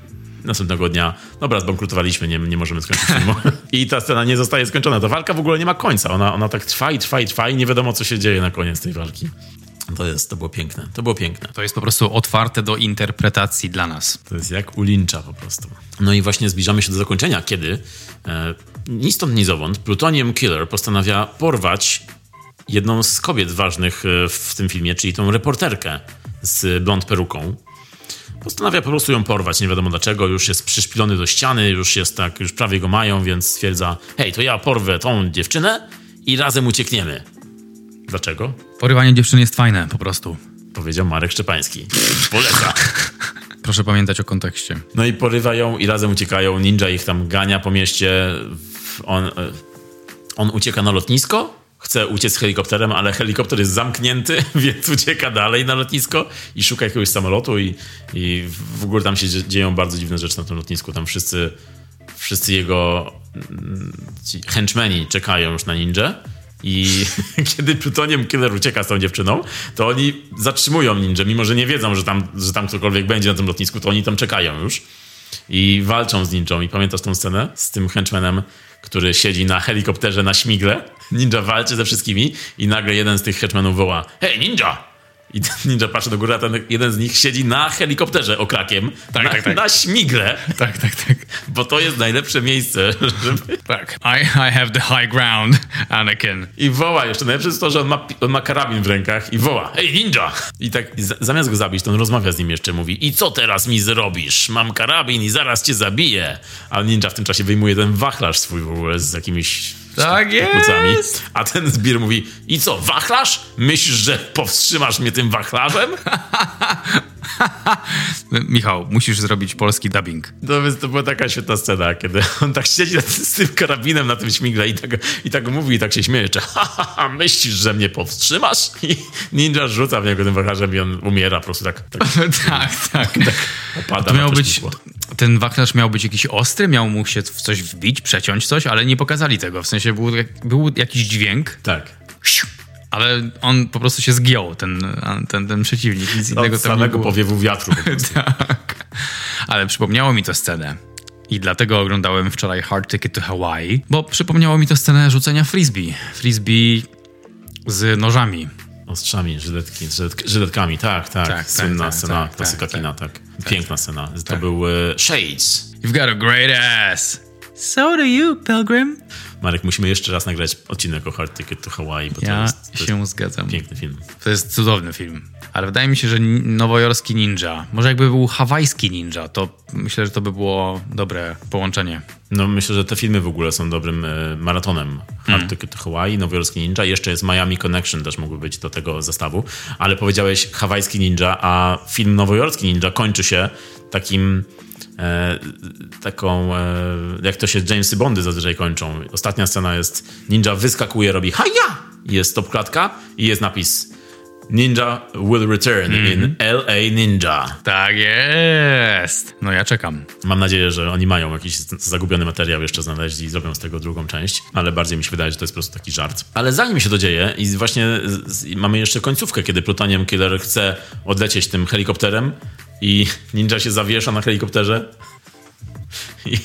Następnego dnia, dobra, zbankrutowaliśmy, nie, nie możemy skończyć filmu. I ta scena nie zostaje skończona. Ta walka w ogóle nie ma końca. Ona, ona tak trwa i trwa i trwa i nie wiadomo, co się dzieje na koniec tej walki. To jest, to było piękne. To było piękne. To jest po prostu otwarte do interpretacji dla nas. To jest jak u Lyncha po prostu. No i właśnie zbliżamy się do zakończenia, kiedy e, ni stąd, ni zowąd Plutonium Killer postanawia porwać jedną z kobiet ważnych e, w tym filmie, czyli tą reporterkę z blond peruką. Postanawia po prostu ją porwać, nie wiadomo dlaczego, już jest przyszpilony do ściany, już jest tak, już prawie go mają, więc stwierdza, hej, to ja porwę tą dziewczynę i razem uciekniemy. Dlaczego? Porywanie dziewczyny jest fajne, po prostu. Powiedział Marek Szczepański. Poleca. Proszę pamiętać o kontekście. No i porywa ją i razem uciekają. Ninja ich tam gania po mieście. On, e, on ucieka na lotnisko, chce uciec helikopterem, ale helikopter jest zamknięty, więc ucieka dalej na lotnisko i szuka jakiegoś samolotu i, i w ogóle tam się dzieją bardzo dziwne rzeczy na tym lotnisku. Tam wszyscy, wszyscy jego mm, henchmen czekają już na ninja i kiedy Plutonium Killer ucieka z tą dziewczyną, to oni zatrzymują ninja, mimo że nie wiedzą, że tam, że tam ktokolwiek będzie na tym lotnisku, to oni tam czekają już i walczą z ninją. I pamiętasz tą scenę z tym henchmanem, który siedzi na helikopterze na śmigle? Ninja walczy ze wszystkimi i nagle jeden z tych henchmenów woła Hej, ninja! I ten ninja patrzy do góry, a ten jeden z nich siedzi na helikopterze okrakiem, tak, na, tak, tak. na śmigle. Tak, tak, tak. Bo to jest najlepsze miejsce, żeby... Tak. I, I have the high ground, Anakin. I woła jeszcze. Najlepsze jest to, że on ma, on ma karabin w rękach i woła, hej ninja! I tak zamiast go zabić, to on rozmawia z nim jeszcze, mówi, i co teraz mi zrobisz? Mam karabin i zaraz cię zabiję. A ninja w tym czasie wyjmuje ten wachlarz swój w ogóle z jakimiś tak jest. A ten zbir mówi, i co, wachlarz? Myślisz, że powstrzymasz mnie tym wachlarzem? Michał, musisz zrobić polski dubbing. No więc to była taka świetna scena, kiedy on tak siedzi z tym karabinem na tym śmigle i tak, i tak mówi i tak się śmieje, czy ha, ha, ha, myślisz, że mnie powstrzymasz? I ninja rzuca w niego tym wachlarzem i on umiera po prostu tak. Tak, tak. tak. tak opada to miał być, ten wachlarz miał być jakiś ostry, miał mu się w coś wbić, przeciąć coś, ale nie pokazali tego. W sensie był, był jakiś dźwięk. Tak. Ale on po prostu się zgiął, ten, ten, ten przeciwnik. Nic innego Od samego powiewu wiatru. tak. Ale przypomniało mi to scenę. I dlatego oglądałem wczoraj Hard Ticket to Hawaii, bo przypomniało mi to scenę rzucenia frisbee. Frisbee z nożami. Ostrzami, żyletki, żyletkami, tak, tak. tak Słynna tak, scena, tak, klasyka tak, kina, tak. tak. Piękna scena. To tak. był uh, Shades. You've got a great ass. So do you, Pilgrim. Marek, musimy jeszcze raz nagrać odcinek o Hard Ticket to Hawaii, bo ja to jest, to się jest zgadzam. piękny film. To jest cudowny film. Ale wydaje mi się, że nowojorski ninja, może jakby był hawajski ninja, to myślę, że to by było dobre połączenie. No myślę, że te filmy w ogóle są dobrym e, maratonem. Hard mm. Ticket to Hawaii, Nowojorski Ninja, jeszcze jest Miami Connection też mógłby być do tego zestawu, ale powiedziałeś hawajski ninja, a film Nowojorski Ninja kończy się takim e, taką, e, jak to się Jamesy Bondy zazwyczaj kończą. Ostatnia scena jest ninja wyskakuje, robi haja! Jest stop klatka i jest napis Ninja will return mm -hmm. in mhm. LA Ninja. Tak jest. No ja czekam. Mam nadzieję, że oni mają jakiś zagubiony materiał jeszcze znaleźli i zrobią z tego drugą część, ale bardziej mi się wydaje, że to jest po prostu taki żart. Ale zanim się to dzieje i właśnie mamy jeszcze końcówkę, kiedy Plutonium Killer chce odlecieć tym helikopterem i ninja się zawiesza na helikopterze i,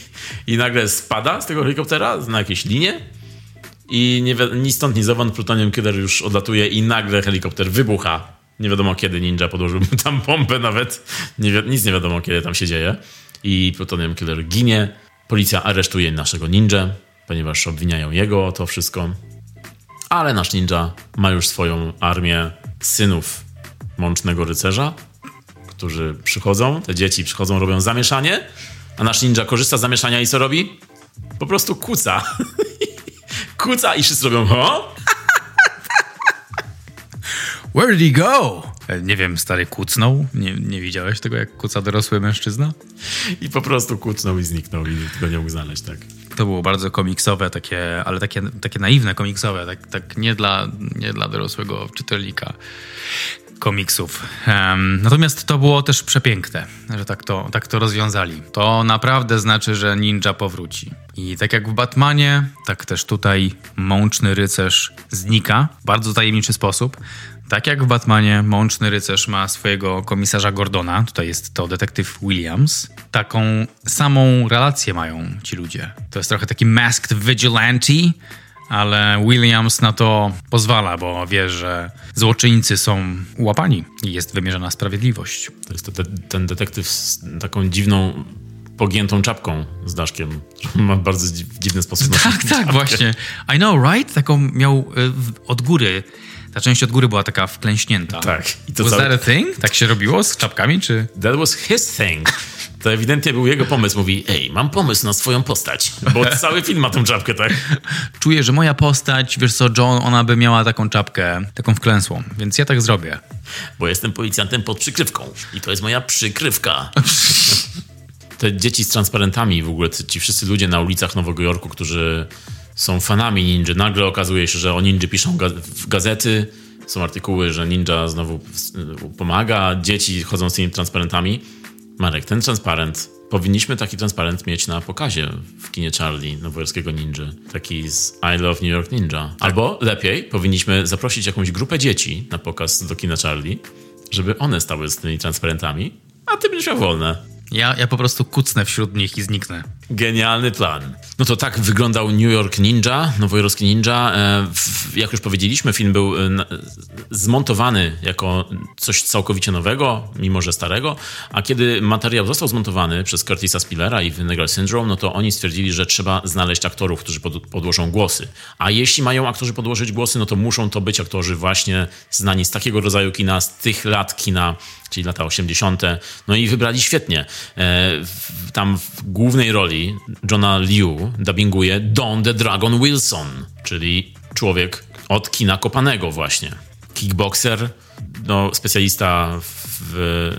i nagle spada z tego helikoptera na jakieś linie i nie, ni stąd, ni zowąd Plutonium Killer już odlatuje i nagle helikopter wybucha. Nie wiadomo kiedy Ninja podłożył tam pompę nawet. Nie nic nie wiadomo kiedy tam się dzieje. I Plutonium Killer ginie. Policja aresztuje naszego ninja, ponieważ obwiniają jego o to wszystko. Ale nasz ninja ma już swoją armię synów Mącznego Rycerza, którzy przychodzą, te dzieci przychodzą, robią zamieszanie, a nasz ninja korzysta z zamieszania i co robi? Po prostu kuca. kuca i wszyscy robią ho? Where did he go? E, nie wiem, stary kucnął? Nie, nie widziałeś tego, jak kuca dorosły mężczyzna? I po prostu kucnął i zniknął i nikt go nie mógł znaleźć, tak. To było bardzo komiksowe, takie, ale takie, takie naiwne komiksowe, tak, tak nie, dla, nie dla dorosłego czytelnika komiksów. Natomiast to było też przepiękne, że tak to, tak to rozwiązali. To naprawdę znaczy, że ninja powróci. I tak jak w Batmanie, tak też tutaj mączny rycerz znika w bardzo tajemniczy sposób. Tak jak w Batmanie, mączny rycerz ma swojego komisarza Gordona, tutaj jest to detektyw Williams. Taką samą relację mają ci ludzie. To jest trochę taki masked vigilante, ale Williams na to pozwala, bo wie, że złoczyńcy są łapani i jest wymierzona sprawiedliwość. To jest te, ten detektyw z taką dziwną pogiętą czapką z daszkiem. Ma bardzo dziwny sposób Tak, tak, czapkę. właśnie. I know, right? Taką miał y, od góry. Ta część od góry była taka wklęśnięta. Tak. I to was cały... that a thing? Tak się robiło z czapkami, czy? That was his thing. To ewidentnie był jego pomysł. Mówi, ej, mam pomysł na swoją postać. Bo cały film ma tą czapkę, tak? Czuję, że moja postać, wiesz co, John, ona by miała taką czapkę, taką wklęsłą. Więc ja tak zrobię. Bo jestem policjantem pod przykrywką. I to jest moja przykrywka. Te dzieci z transparentami w ogóle, ci wszyscy ludzie na ulicach Nowego Jorku, którzy są fanami ninja. Nagle okazuje się, że o ninja piszą w gazety, są artykuły, że ninja znowu pomaga, dzieci chodzą z tymi transparentami Marek, ten transparent, powinniśmy taki transparent mieć na pokazie w kinie Charlie, nowojorskiego ninja. Taki z I Love New York Ninja. Tak. Albo lepiej, powinniśmy zaprosić jakąś grupę dzieci na pokaz do kina Charlie, żeby one stały z tymi transparentami, a ty będziesz miał wolne. Ja, ja po prostu kucnę wśród nich i zniknę. Genialny plan. No to tak wyglądał New York Ninja, nowojorski ninja. E, jak już powiedzieliśmy, film był e, zmontowany jako coś całkowicie nowego, mimo że starego, a kiedy materiał został zmontowany przez Curtisa Spillera i Vinegar Syndrome, no to oni stwierdzili, że trzeba znaleźć aktorów, którzy podłożą głosy. A jeśli mają aktorzy podłożyć głosy, no to muszą to być aktorzy właśnie znani z takiego rodzaju kina, z tych lat kina, czyli lata 80. No i wybrali świetnie. E, tam w głównej roli Johna Liu dubbinguje Don the Dragon Wilson, czyli człowiek od kina kopanego właśnie. Kickboxer, no, specjalista w,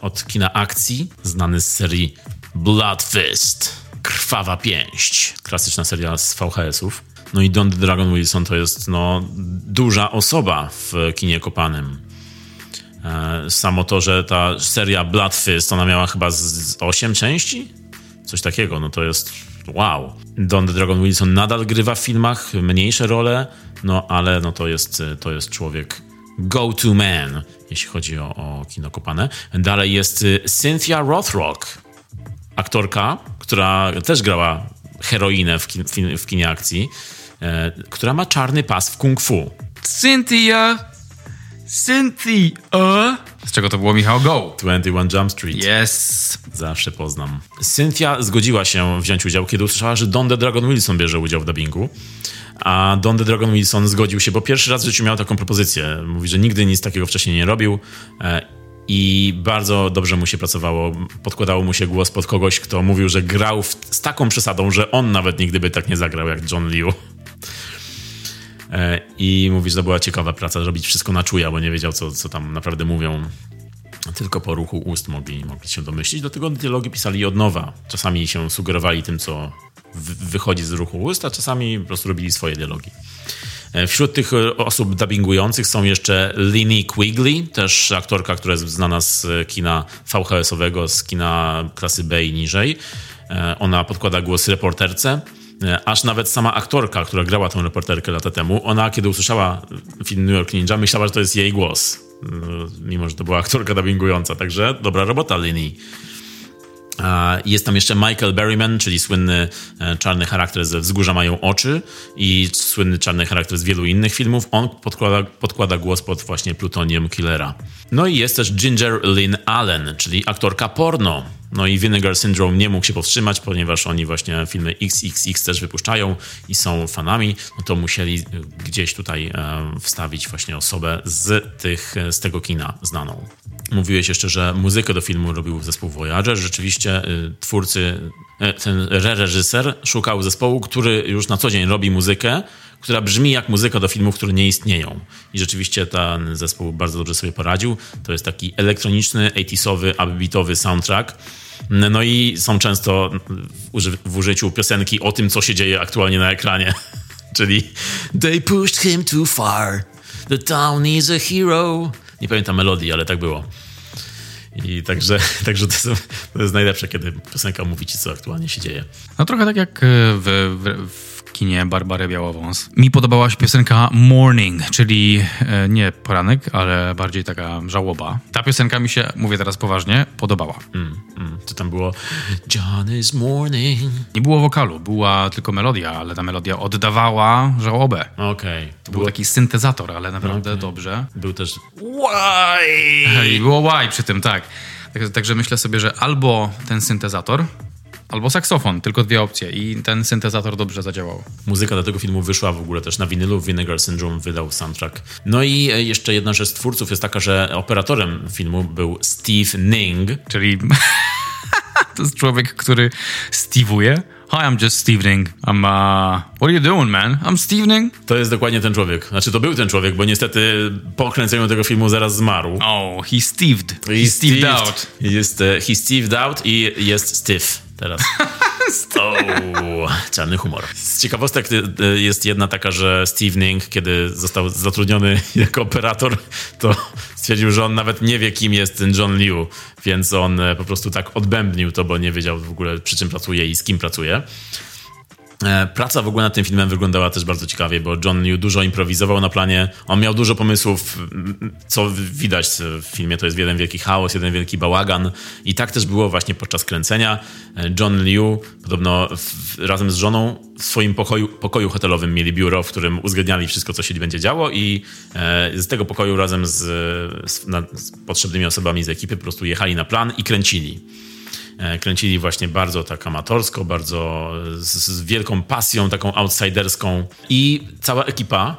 od kina akcji, znany z serii Blood Fist, Krwawa Pięść, klasyczna seria z VHS-ów. No i Don the Dragon Wilson to jest no, duża osoba w kinie kopanym. E, samo to, że ta seria Blood Fist, ona miała chyba z 8 części? Coś takiego, no to jest wow. Don the Dragon Wilson nadal grywa w filmach, mniejsze role, no ale no to jest, to jest człowiek go-to man, jeśli chodzi o, o kino kopane. Dalej jest y, Cynthia Rothrock, aktorka, która też grała heroinę w, kin, w kinie akcji, e, która ma czarny pas w kung fu. Cynthia Cynthia! Z czego to było, Michał? Go! 21 Jump Street. Yes! Zawsze poznam. Cynthia zgodziła się wziąć udział, kiedy usłyszała, że Don the Dragon Wilson bierze udział w dubbingu. A Don the Dragon Wilson zgodził się, bo pierwszy raz w życiu miał taką propozycję. Mówi, że nigdy nic takiego wcześniej nie robił e, i bardzo dobrze mu się pracowało. Podkładało mu się głos pod kogoś, kto mówił, że grał w, z taką przesadą, że on nawet nigdy by tak nie zagrał jak John Liu. E, I mówi, że to była ciekawa praca, robić wszystko na czuja, bo nie wiedział, co, co tam naprawdę mówią. Tylko po ruchu ust mogli, mogli się domyślić. Dlatego dialogi pisali od nowa. Czasami się sugerowali tym, co wychodzi z ruchu ust, a czasami po prostu robili swoje dialogi. E, wśród tych e, osób dubbingujących są jeszcze Lini Quigley, też aktorka, która jest znana z kina VHS-owego, z kina klasy B i niżej. Ona podkłada głos reporterce. E, aż nawet sama aktorka, która grała tą reporterkę lata temu, ona kiedy usłyszała film New York Ninja, myślała, że to jest jej głos. E, mimo, że to była aktorka dubbingująca. Także dobra robota Lini. Jest tam jeszcze Michael Berryman, czyli słynny e, czarny charakter ze Wzgórza mają oczy i słynny czarny charakter z wielu innych filmów. On podkłada, podkłada głos pod właśnie Plutonium Killera. No i jest też Ginger Lynn Allen, czyli aktorka porno. No i Vinegar Syndrome nie mógł się powstrzymać, ponieważ oni właśnie filmy XXX też wypuszczają i są fanami, no to musieli gdzieś tutaj e, wstawić właśnie osobę z, tych, z tego kina znaną. Mówiłeś jeszcze, że muzykę do filmu robił zespół Voyager. Rzeczywiście twórcy, e, ten reżyser szukał zespołu, który już na co dzień robi muzykę, która brzmi jak muzyka do filmów, które nie istnieją. I rzeczywiście ten zespół bardzo dobrze sobie poradził. To jest taki elektroniczny, 80sowy, upbeatowy soundtrack. No i są często w użyciu piosenki o tym, co się dzieje aktualnie na ekranie. Czyli They pushed him too far. The town is a hero. Nie pamiętam melodii, ale tak było. I także, także to, jest, to jest najlepsze, kiedy piosenka mówi ci, co aktualnie się dzieje. No trochę tak jak w, w, w kinie Barbary Białowąs. Mi podobała się piosenka Morning, czyli e, nie poranek, ale bardziej taka żałoba. Ta piosenka mi się, mówię teraz poważnie, podobała. Mm, mm. To tam było John is morning. Nie było wokalu, była tylko melodia, ale ta melodia oddawała żałobę. Okej. Okay. To było... był taki syntezator, ale naprawdę okay. dobrze. Był też why. I było why przy tym, tak. Także myślę sobie, że albo ten syntezator Albo saksofon, tylko dwie opcje i ten syntezator dobrze zadziałał. Muzyka do tego filmu wyszła w ogóle też na winylu, Vinegar Syndrome wydał soundtrack. No i e, jeszcze jedna rzecz z twórców jest taka, że operatorem filmu był Steve Ning. Czyli to jest człowiek, który Steve'uje. Hi, I'm just Steve Ning. I'm, uh, what are you doing, man? I'm Steve Ning. To jest dokładnie ten człowiek. Znaczy, to był ten człowiek, bo niestety po kręceniu tego filmu zaraz zmarł. Oh, he steved. He, he steved, out. Jest, he steved out i jest stiff teraz. oh, czarny humor. Z ciekawostek y, y, jest jedna taka, że Steve Ning, kiedy został zatrudniony jako operator, to stwierdził, że on nawet nie wie, kim jest ten John Liu, więc on e, po prostu tak odbębnił to, bo nie wiedział w ogóle, przy czym pracuje i z kim pracuje. E, praca w ogóle nad tym filmem wyglądała też bardzo ciekawie, bo John Liu dużo improwizował na planie. On miał dużo pomysłów, co widać w filmie. To jest jeden wielki chaos, jeden wielki bałagan. I tak też było właśnie podczas kręcenia. E, John Liu podobno w, razem z żoną w swoim pokoju, pokoju hotelowym mieli biuro, w którym uzgadniali wszystko, co się będzie działo i e, z tego pokoju razem z, z, na, z potrzebnymi osobami z ekipy po prostu jechali na plan i kręcili. E, kręcili właśnie bardzo tak amatorsko, bardzo z, wielką pasją, taką outsiderską i cała ekipa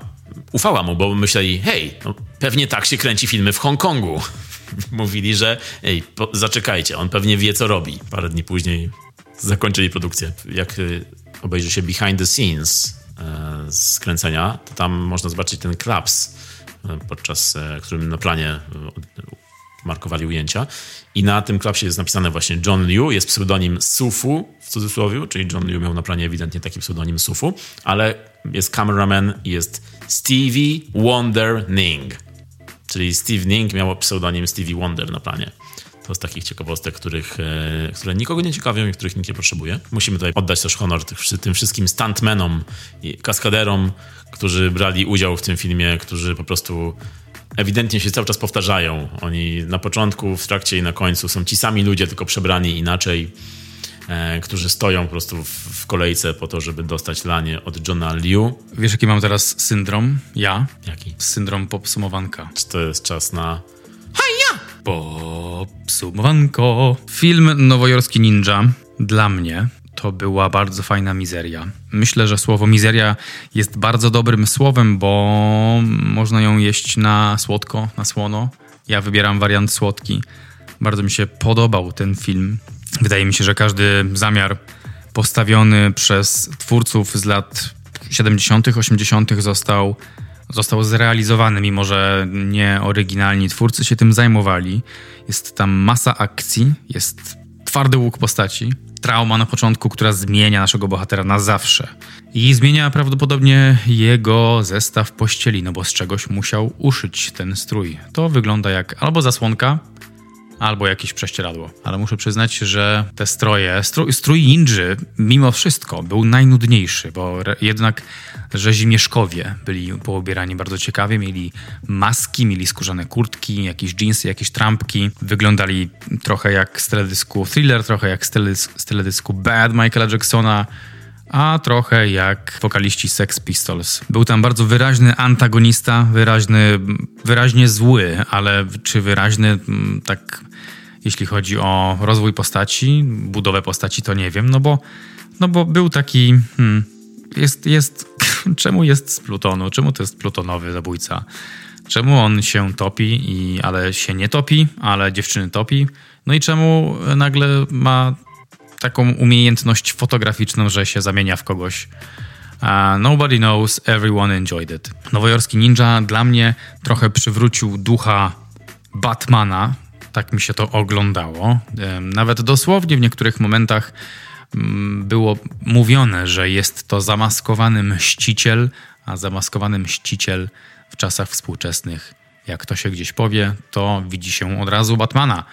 ufała mu, bo myśleli, hej, no, pewnie tak się kręci filmy w Hongkongu. Mówili, że ej, po, zaczekajcie, on pewnie wie, co robi. Parę dni później zakończyli produkcję. Jak y, obejrzy się behind the scenes e, z kręcenia, to tam można zobaczyć ten klaps, e, podczas e, którym na planie e, markowali ujęcia. I na tym klapsie jest napisane właśnie John Liu, jest pseudonim Sufu w cudzysłowie, czyli John Liu miał na planie ewidentnie taki pseudonim Sufu, ale jest cameraman i jest Stevie Wonder Ning. Czyli Steve Ning miał pseudonim Stevie Wonder na planie. To z takich ciekawostek, których, e, które nikogo nie ciekawią i których nikt nie potrzebuje. Musimy tutaj oddać też honor tym wszystkim stuntmenom i kaskaderom, którzy brali udział w tym filmie, którzy po prostu ewidentnie się cały czas powtarzają. Oni na początku, w trakcie i na końcu są ci sami ludzie, tylko przebrani inaczej. e, którzy stoją po prostu w, w, kolejce po to, żeby dostać lanie od Johna Liu. Wiesz, jaki mam teraz syndrom? Ja? Jaki? Syndrom popsumowanka. Czy to jest czas na... Haja! Popsumowanko. Film Nowojorski Ninja dla mnie to była bardzo fajna mizeria. Myślę, że słowo mizeria jest bardzo dobrym słowem, bo można ją jeść na słodko, na słono. Ja wybieram wariant słodki. Bardzo mi się podobał ten film. Wydaje mi się, że każdy zamiar postawiony przez twórców z lat 70., 80. został, został zrealizowany, mimo że nie oryginalni twórcy się tym zajmowali. Jest tam masa akcji, jest twardy łuk postaci, trauma na początku, która zmienia naszego bohatera na zawsze. I zmienia prawdopodobnie jego zestaw pościeli, no bo z czegoś musiał uszyć ten strój. To wygląda jak albo zasłonka, albo jakieś prześcieradło. Ale muszę przyznać, że te stroje, strój, strój ninży mimo wszystko był najnudniejszy, bo jednak rzezimieszkowie byli poobierani bardzo ciekawie, mieli maski, mieli skórzane kurtki, jakieś jeansy, jakieś trampki, wyglądali trochę jak z teledysku Thriller, trochę jak z teledysku Bad Michaela Jacksona, a trochę jak wokaliści Sex Pistols. Był tam bardzo wyraźny antagonista, wyraźny, wyraźnie zły, ale czy wyraźny mm, tak jeśli chodzi o rozwój postaci, budowę postaci, to nie wiem, no bo, no bo był taki. Hmm, jest, jest. Czemu jest z Plutonu? Czemu to jest plutonowy zabójca? Czemu on się topi, i, ale się nie topi, ale dziewczyny topi? No i czemu nagle ma taką umiejętność fotograficzną, że się zamienia w kogoś? Uh, nobody knows, everyone enjoyed it. Nowojorski Ninja dla mnie trochę przywrócił ducha Batmana, tak mi się to oglądało. Nawet dosłownie w niektórych momentach mm, było mówione, że jest to zamaskowany mściciel, a zamaskowany mściciel w czasach współczesnych, jak to się gdzieś powie, to widzi się od razu Batmana.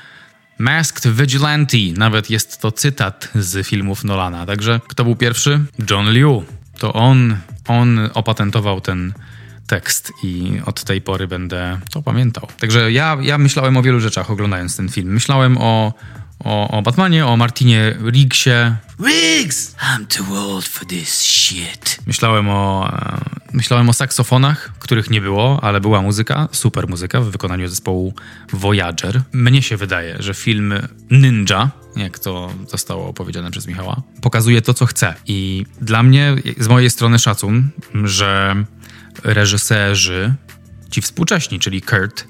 Masked Vigilante, nawet jest to cytat z filmów Nolana. Także kto był pierwszy? John Liu. To on, on opatentował ten tekst i od tej pory będę to pamiętał. Także ja, ja myślałem o wielu rzeczach oglądając ten film. Myślałem o, o, o Batmanie, o Martinie Riggsie. Riggs! I'm too old for this shit. Myślałem o, myślałem o saksofonach, których nie było, ale była muzyka, super muzyka w wykonaniu zespołu Voyager. Mnie się wydaje, że film Ninja, jak to zostało opowiedziane przez Michała, pokazuje to, co chce. I dla mnie, z mojej strony szacun, że reżyserzy, ci współcześni, czyli Kurt,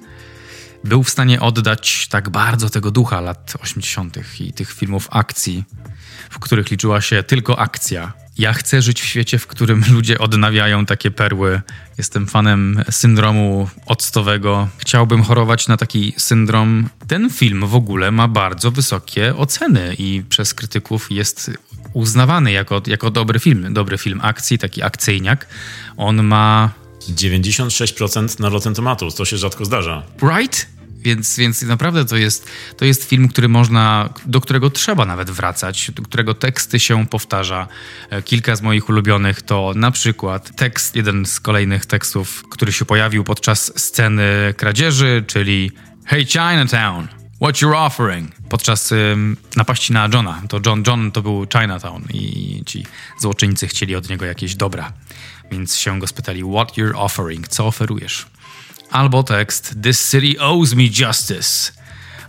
był w stanie oddać tak bardzo tego ducha lat 80. i tych filmów akcji, w których liczyła się tylko akcja. Ja chcę żyć w świecie, w którym ludzie odnawiają takie perły. Jestem fanem syndromu octowego. Chciałbym chorować na taki syndrom. Ten film w ogóle ma bardzo wysokie oceny i przez krytyków jest uznawany jako, jako dobry film. Dobry film akcji, taki akcyjniak. On ma 96% na Rotten Tomatoes, to się rzadko zdarza. Right? Więc, więc naprawdę to jest, to jest film, który można, do którego trzeba nawet wracać, do którego teksty się powtarza. E, kilka z moich ulubionych to na przykład tekst, jeden z kolejnych tekstów, który się pojawił podczas sceny kradzieży, czyli Hey Chinatown, what you're offering? Podczas ym, napaści na Johna. To John, John to był Chinatown i ci złoczyńcy chcieli od niego jakieś dobra. Więc się go spytali, what you're offering? Co oferujesz? Albo tekst, this city owes me justice.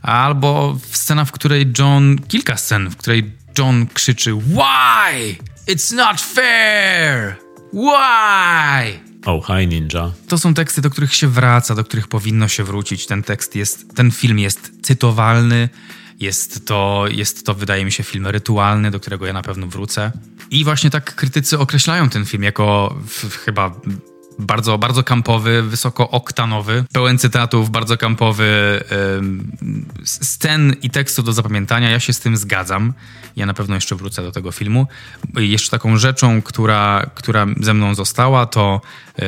Albo scena, w której John, kilka scen, w której John krzyczy, why? It's not fair! Why? Oh, hi ninja. To są teksty, do których się wraca, do których powinno się wrócić. Ten tekst jest, ten film jest cytowalny, jest to, jest to, wydaje mi się, film rytualny, do którego ja na pewno wrócę. I właśnie tak krytycy określają ten film jako w, chyba bardzo, bardzo kampowy, wysoko oktanowy, pełen cytatów, bardzo kampowy, scen i tekstu do zapamiętania. Ja się z tym zgadzam. Ja na pewno jeszcze wrócę do tego filmu. Jeszcze taką rzeczą, która, która ze mną została, to,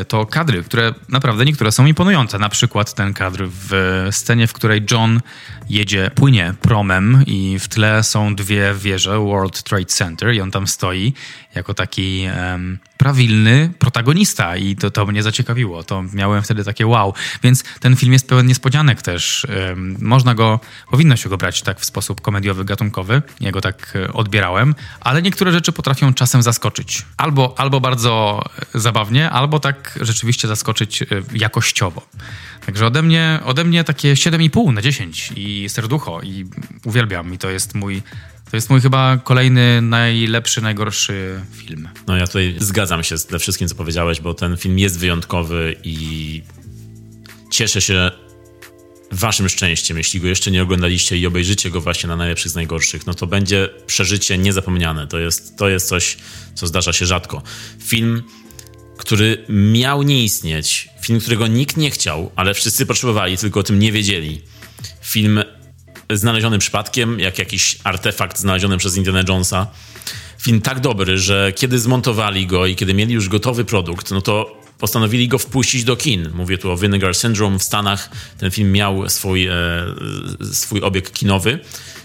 to kadry, które naprawdę niektóre są imponujące. Na przykład ten kadr w scenie, w której John jedzie, płynie promem i w tle są dwie wieże World Trade Center i on tam stoi jako taki um, prawilny protagonista i to, to mnie zaciekawiło. To miałem wtedy takie wow. Więc ten film jest pełen niespodzianek też. Można go, powinno się go brać tak w sposób komediowy, gatunkowy. Ja go tak e, odbierałem, ale niektóre rzeczy potrafią czasem zaskoczyć. Albo, albo bardzo e, zabawnie, albo tak rzeczywiście zaskoczyć e, jakościowo. Także ode mnie, ode mnie takie 7,5 na 10 i serducho i uwielbiam i to jest mój to jest mój chyba kolejny najlepszy, najgorszy film. No ja tutaj zgadzam się ze wszystkim, co powiedziałeś, bo ten film jest wyjątkowy i cieszę się waszym szczęściem, jeśli go jeszcze nie oglądaliście i obejrzycie go właśnie na najlepszych z najgorszych, no to będzie przeżycie niezapomniane. To jest, to jest coś, co zdarza się rzadko. Film, który miał nie istnieć, film, którego nikt nie chciał, ale wszyscy potrzebowali, tylko o tym nie wiedzieli. Film znaleziony przypadkiem, jak jakiś artefakt znaleziony przez Indiana Jonesa. Film tak dobry, że kiedy zmontowali go i kiedy mieli już gotowy produkt, no to postanowili go wpuścić do kin. Mówię tu o Vinegar Syndrome w Stanach. Ten film miał swój, e, swój obieg kinowy.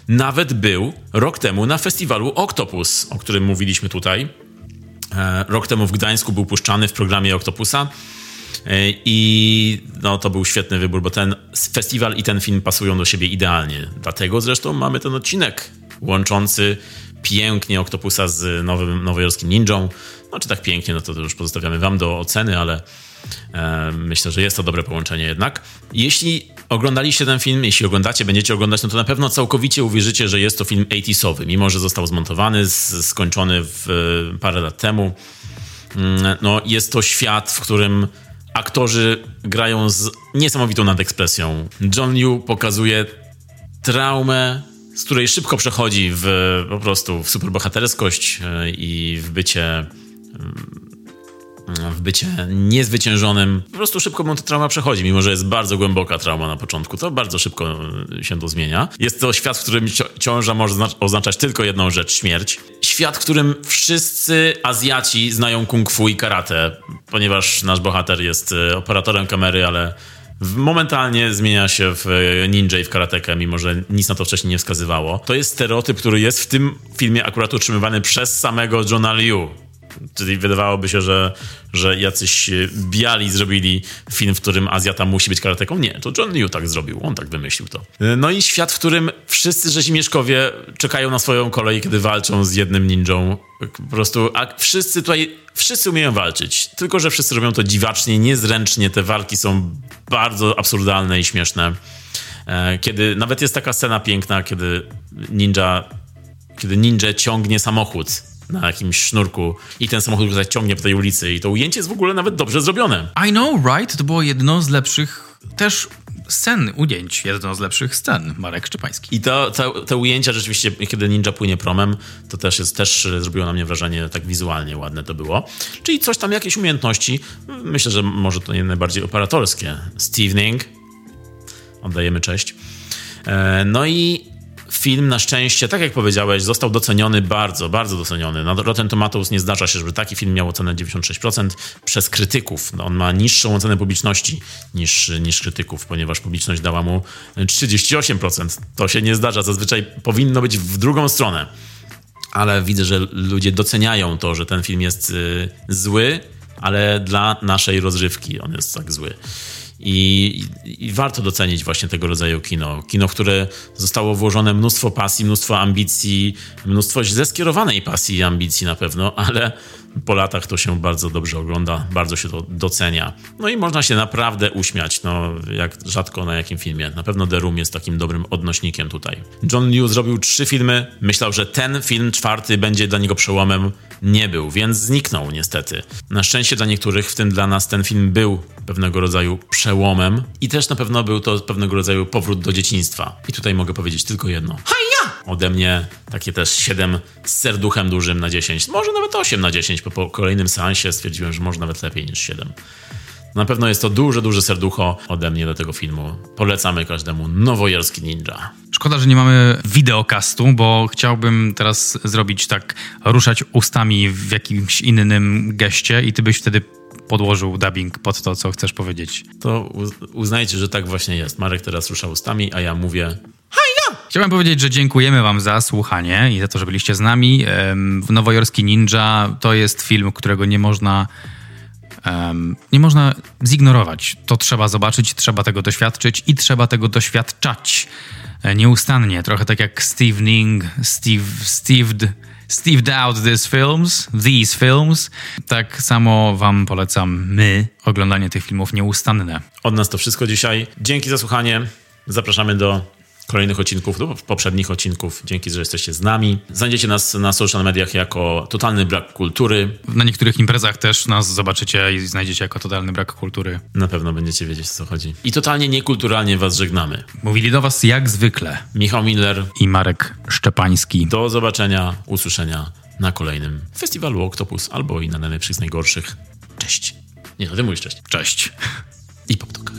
Nawet był rok temu na festiwalu Octopus, o którym mówiliśmy tutaj. E, rok temu w Gdańsku był puszczany w programie Octopusa. E, I no, to był świetny wybór, bo ten festiwal i ten film pasują do siebie idealnie. Dlatego zresztą mamy ten odcinek łączący pięknie Octopusa z nowym, nowojorskim ninją. No czy tak pięknie, no to, już pozostawiamy wam do oceny, ale e, myślę, że jest to dobre połączenie jednak. Jeśli oglądaliście ten film, jeśli oglądacie, będziecie oglądać, no to na pewno całkowicie uwierzycie, że jest to film 80sowy, mimo że został zmontowany, skończony w, parę lat temu. Mm, no, jest to świat, w którym aktorzy grają z niesamowitą nadekspresją. John Liu pokazuje traumę, z której szybko przechodzi w po prostu w superbohaterskość e, i w bycie w bycie niezwyciężonym. Po prostu szybko mu ta trauma przechodzi, mimo że jest bardzo głęboka trauma na początku. To bardzo szybko się to zmienia. Jest to świat, w którym ciąża może oznaczać tylko jedną rzecz śmierć. Świat, w którym wszyscy Azjaci znają kung fu i karate, ponieważ nasz bohater jest e, operatorem kamery, ale momentalnie zmienia się w ninja i w karatekę, mimo że nic na to wcześniej nie wskazywało. To jest stereotyp, który jest w tym filmie akurat utrzymywany przez samego Johna Liu. Czyli wydawałoby się, że, że jacyś biali zrobili film, w którym Azjata musi być karateką. Nie, to John Liu tak zrobił, on tak wymyślił to. No i świat, w którym wszyscy rzezimieszkowie czekają na swoją kolej, kiedy walczą z jednym ninją. Po prostu, a wszyscy tutaj, wszyscy umieją walczyć, tylko że wszyscy robią to dziwacznie, niezręcznie. Te walki są bardzo absurdalne i śmieszne. E, kiedy nawet jest taka scena piękna, kiedy ninja, kiedy ninja ciągnie samochód na jakimś sznurku i ten samochód tutaj ciągnie po tej ulicy i to ujęcie jest w ogóle nawet dobrze zrobione. I know, right? To było jedno z lepszych też scen, ujęć, jedno z lepszych scen, Marek Szczepański. I to, to, te ujęcia rzeczywiście, kiedy ninja płynie promem, to też jest, też zrobiło na mnie wrażenie, tak wizualnie ładne to było. Czyli coś tam, jakieś umiejętności, myślę, że może to nie najbardziej operatorskie. Stevening, oddajemy cześć. E, no i film na szczęście, tak jak powiedziałeś, został doceniony bardzo, bardzo doceniony. Na Rotten Tomatoes nie zdarza się, żeby taki film miał ocenę 96% przez krytyków. No, on ma niższą ocenę publiczności niż, niż krytyków, ponieważ publiczność dała mu 38%. To się nie zdarza, zazwyczaj powinno być w drugą stronę. Ale widzę, że ludzie doceniają to, że ten film jest y, zły, ale dla naszej rozrywki on jest tak zły. I, I, warto docenić właśnie tego rodzaju kino. Kino, w które zostało włożone mnóstwo pasji, mnóstwo ambicji, mnóstwo źle skierowanej pasji i ambicji na pewno, ale po latach to się bardzo dobrze ogląda, bardzo się to docenia. No i można się naprawdę uśmiać, no jak rzadko na jakim filmie. Na pewno The Room jest takim dobrym odnośnikiem tutaj. John Liu zrobił trzy filmy, myślał, że ten film czwarty będzie dla niego przełomem. Nie był, więc zniknął niestety. Na szczęście dla niektórych, w tym dla nas, ten film był pewnego rodzaju przełomem i też na pewno był to pewnego rodzaju powrót do dzieciństwa. I tutaj mogę powiedzieć tylko jedno. Haja! Ode mnie takie też 7 z serduchem dużym na 10, może nawet 8 na 10, bo po kolejnym seansie stwierdziłem, że może nawet lepiej niż 7. Na pewno jest to duże, duże serducho ode mnie do tego filmu. Polecamy każdemu Nowojorski Ninja. Szkoda, że nie mamy wideokastu, bo chciałbym teraz zrobić tak, ruszać ustami w jakimś innym geście i ty byś wtedy podłożył dubbing pod to, co chcesz powiedzieć. To uznajcie, że tak właśnie jest. Marek teraz rusza ustami, a ja mówię Chciałem powiedzieć, że dziękujemy Wam za słuchanie i za to, że byliście z nami. Nowojorski Ninja to jest film, którego nie można nie można zignorować. To trzeba zobaczyć, trzeba tego doświadczyć i trzeba tego doświadczać e, nieustannie. Trochę tak jak Steve Ning, Steve, Steve, out these films, these films. Tak samo wam polecam my oglądanie tych filmów nieustanne. Od nas to wszystko dzisiaj. Dzięki za słuchanie. Zapraszamy do kolejnych odcinków lub poprzednich odcinków. Dzięki, że jesteście z nami. Znajdziecie nas na social mediach jako totalny brak kultury. Na niektórych imprezach też nas zobaczycie i znajdziecie jako totalny brak kultury. Na pewno będziecie wiedzieć, o co chodzi. I totalnie niekulturalnie was żegnamy. Mówili do was jak zwykle Michał Miller i Marek Szczepański. Do zobaczenia, usłyszenia na kolejnym festiwalu Octopus albo i na najlepszych z najgorszych. Cześć. Nie, no ty mówisz cześć. Cześć. I po ptokach.